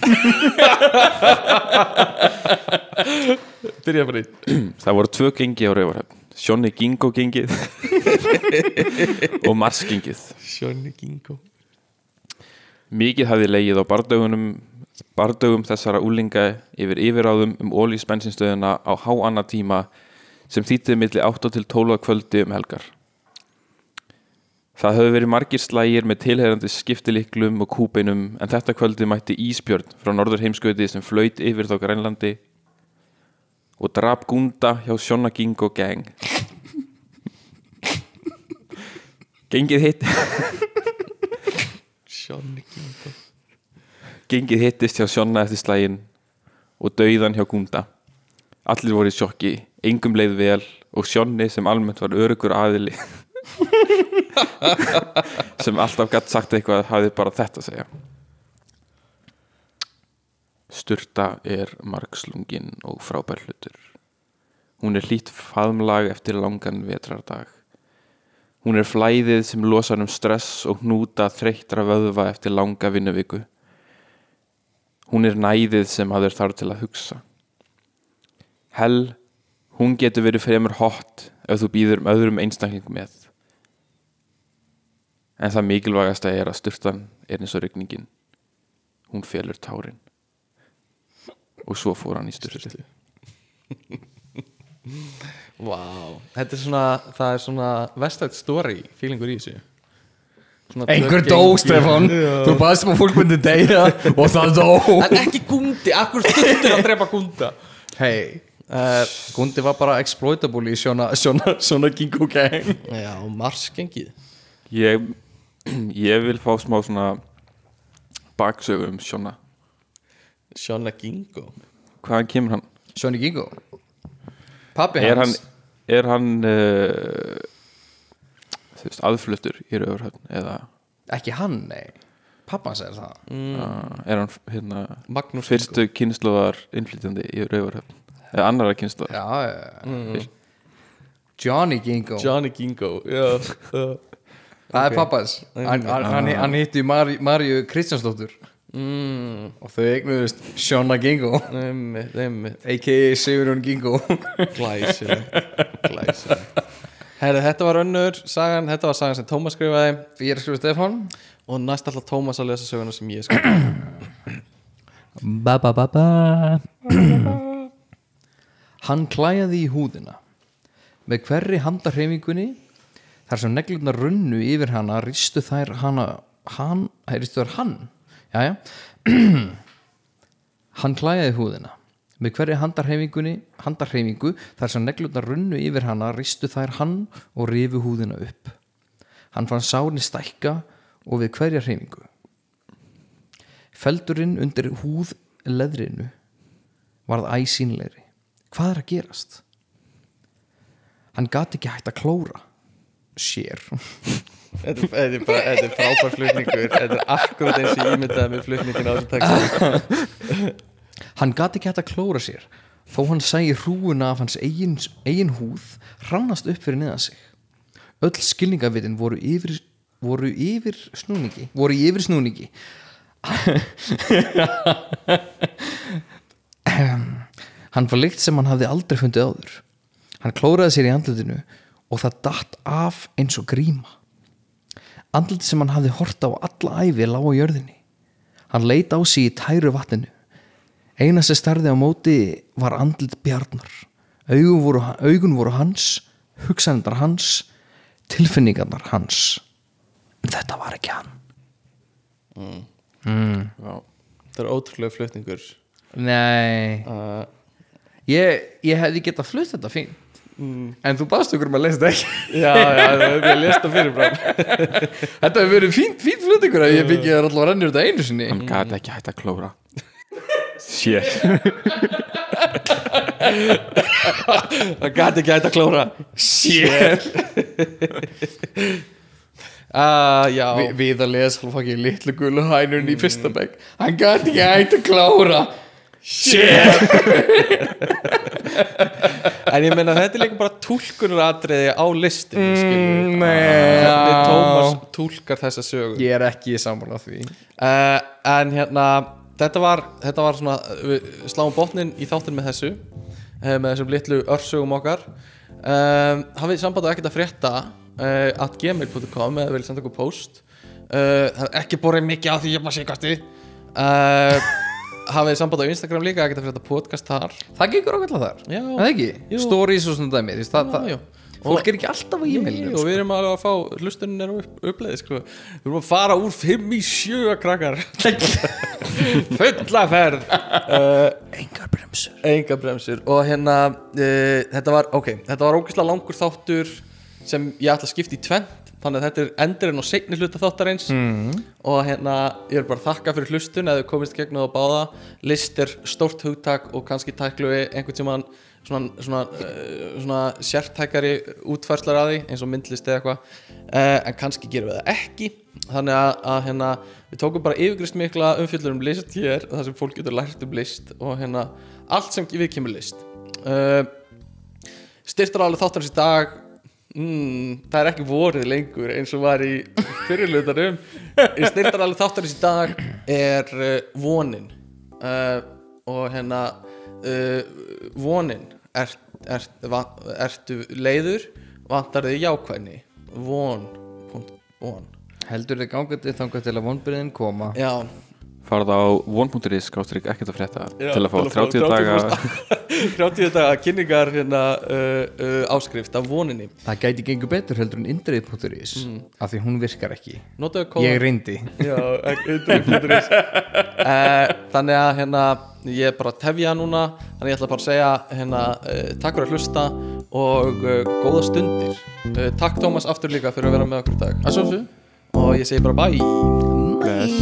byrja bara í. Það voru tvö gengi á Rauvarhöfn Sjónni Gingo gengið og Mars gengið. Sjóni Gingo Mikið hafði legið á bardögunum bardögum þessara úlinga yfir yfiráðum um ólís bensinstöðuna á háanna tíma sem þýttið milli 8 til 12 kvöldi um helgar. Það höfðu verið margir slægir með tilheyrandi skiptiliklum og kúbeinum en þetta kvöldi mætti Ísbjörn frá norður heimskauti sem flöyt yfir þá grænlandi og drap gúnda hjá Sjonna Gingo Gang. Gengið hitt Sjóni Gingo Gengið hittist hjá Sjonna eftir slægin og dauðan hjá Gunda. Allir voru í sjokki, engum leið vel og Sjonni sem almennt var örugur aðili sem alltaf gætt sagt eitthvað hafði bara þetta að segja. Sturta er margslungin og frábær hlutur. Hún er hlýtt faðmlag eftir langan vetrardag. Hún er flæðið sem losar um stress og hnúta þreyttra vöðva eftir langa vinnuviku. Hún er næðið sem aður þarf til að hugsa. Hell, hún getur verið fremur hot ef þú býður um öðrum einstaklingum með. En það mikilvægasta er að styrtan er eins og rigningin. Hún felur tárin. Og svo fór hann í styrtu. Vá, þetta er svona það er svona vestætt story feelingur í þessu. Tvö dó. Stefán. Þú baðst um að fólk myndi deyja Og það dó. En ekki Gundi, akkur stuttur að drepa Gunda? Hei uh, Gundi var bara exploitable í svona, svona, svona Gingo gang Já, Mars gengið Ég, ég vil fá smá svona baksögu um Sjonna. Sjóna Gingo Hvaðan kemur hann? Sjóni Gingo Pappi Er hann, hans er hann uh, aðfluttur í Rauvarhöfn eða? Ekki hann, nei. Pappa hans er það. Uh, er hann hérna, Magnús fyrstu kynnslóðar innflytjandi í Rauvarhöfn eða annara kynnslóðar Já, já Johnny Gingo Johnny Gingo já. Það er pappans Hann, hann, hitti Mari, Marju Kristjánsdóttur. Mm, Og þau eignuðust Shona Gingo. A.k.a. Sigurjón Gingo. Glæsilegt Herri, þetta var önnur sagan, þetta var sagan sem Tómas skrifaði. Ég er að skrifa Stefán. Og næst alltaf Tómas að lesa söguna sem ég skrifaði. Ba ba ba ba. Hann klæjaði í húðina. Með hverri handarhefingunni Þar sem neglurnar runnu yfir hana Ristu þær hana Hann, ristu þær hann. Jæja Hann klæði húðina. Með hverju handarhefingu þar sem neglurnar runnu yfir hana ristu þær hann og rifu húðina upp. Hann fann sáni stækka og við hverja hefingu Feldurinn undir húð leðrinu varð æsínlegri Hvað er að gerast? Hann gat ekki hægt að klóra sér. Þetta, er- er frábær flutningur. Þetta er akkurat eins og ég ímyndaði með flutningin á þessu texti Hann gat ekki hægt að klóra sér þó hann sæi hrúuna af hans eigin, eigin húð hrannast upp fyrir neðan sig. Öll skilningavitin voru yfir, voru yfir snúningi voru yfir snúningi. Hann var lykt sem hann hafði aldrei fundið áður. Hann klóraði sér í andlutinu og það datt af eins og gríma. Andluti sem hann hafði hort á alla æfi lág á jörðinni. Hann leit á sig í tæru vatninu. Eina sem starði á móti var andlit bjarnar. Augun voru, augun voru hans hugsanindar hans tilfinningarnar hans. En þetta var ekki hann. Já. Þetta er ótrúlega flutningur. Nei. Uh, ég, ég hefði getað flutt þetta fínt en þú baðst okkur um að lesa þetta ekki. Já, já, það er ég lest það fyrir þetta hefur verið fínt, fínt flutningur að ég byggi þér alltaf að rennja þetta einu sinni. Hann gæti ekki hægt að klóra. Sér Það gæti ekki hægt að klóra. Sér uh, Vi, við að lesa hann fokkin litlu gulu hænun í fyrsta begg hann gæti ekki hægt að klára sér en ég meina þetta er líka bara túlkunaratriði á listinu mm, já. Tómas túlkar þessa sögu? Ég er ekki saman að því. Uh, En hérna þetta var, þetta var svona við sláum botnin í þáttin með þessu uh, með þessum litlu örsögum okkar. Um, hafið samband að ekkert að frétta uh, at gmail.com eða vil senda okkur post? Uh, ekki borðið mikið á því ég maður sé kasti uh, hafið samband á Instagram líka að frétta podcast þar? Það gengur ákveðlega þar. Já. Er það ekki, Jú. stories og svona dæmi veist, það, Já, það, fólk er ekki alltaf á e-mailinu og við erum alveg að fá hlustunin er upp, uppleið sko. við erum að fara úr 5 í 7 krakkar. Fulla ferð. Uh, engar bremsur. enga bremsur. Og hérna uh, þetta var, ok, þetta var ógeðslega langur þáttur sem ég ætla að skipta í tvent þannig að þetta er endurinn og seinni hluta þáttarins. Mm. og hérna ég er bara þakka fyrir hlustun eða komist gegn á báða. List er stórt hugtak og kannski tæklu við einhvern tímann svona, svona, uh, svona sértækari útfærslar að því eins og myndlist eða eitthvað. Uh, en kannski gerum við það ekki. Þannig að, að hérna við tókum bara yfirgrist mikla umfjöllur um list hér þar sem fólk getur lært um list og hérna allt sem við kemur list. Uh, styrtar alveg þáttarins í dag mm, það er ekki vorið lengur eins og var í fyrirlutanum styrtar alveg þáttarins í dag er uh, vonin. Uh, og hérna uh, vonin. Er, er, va, ertu leiður? Vantar þig jákvæðni? Von, von. Heldur þið gangandi þangað til að vonbyrðin koma. Já, Farða á skástrík ekkert að frétta. Já, til að fá 30 daga 30 daga kynningar hérna, uh, uh, áskrift af voninni. Það gæti gengur betur heldur en indrið.is mm. af því hún virkar ekki. Ég reyndi. Já, uh, Þannig að hérna ég er bara að tefja núna þannig ég ætla bara að segja hérna uh, takk fyrir að hlusta og uh, góða stundir. Uh, Takk Tómas aftur líka fyrir að vera með okkur dag. Og ég segi bara bye. Bless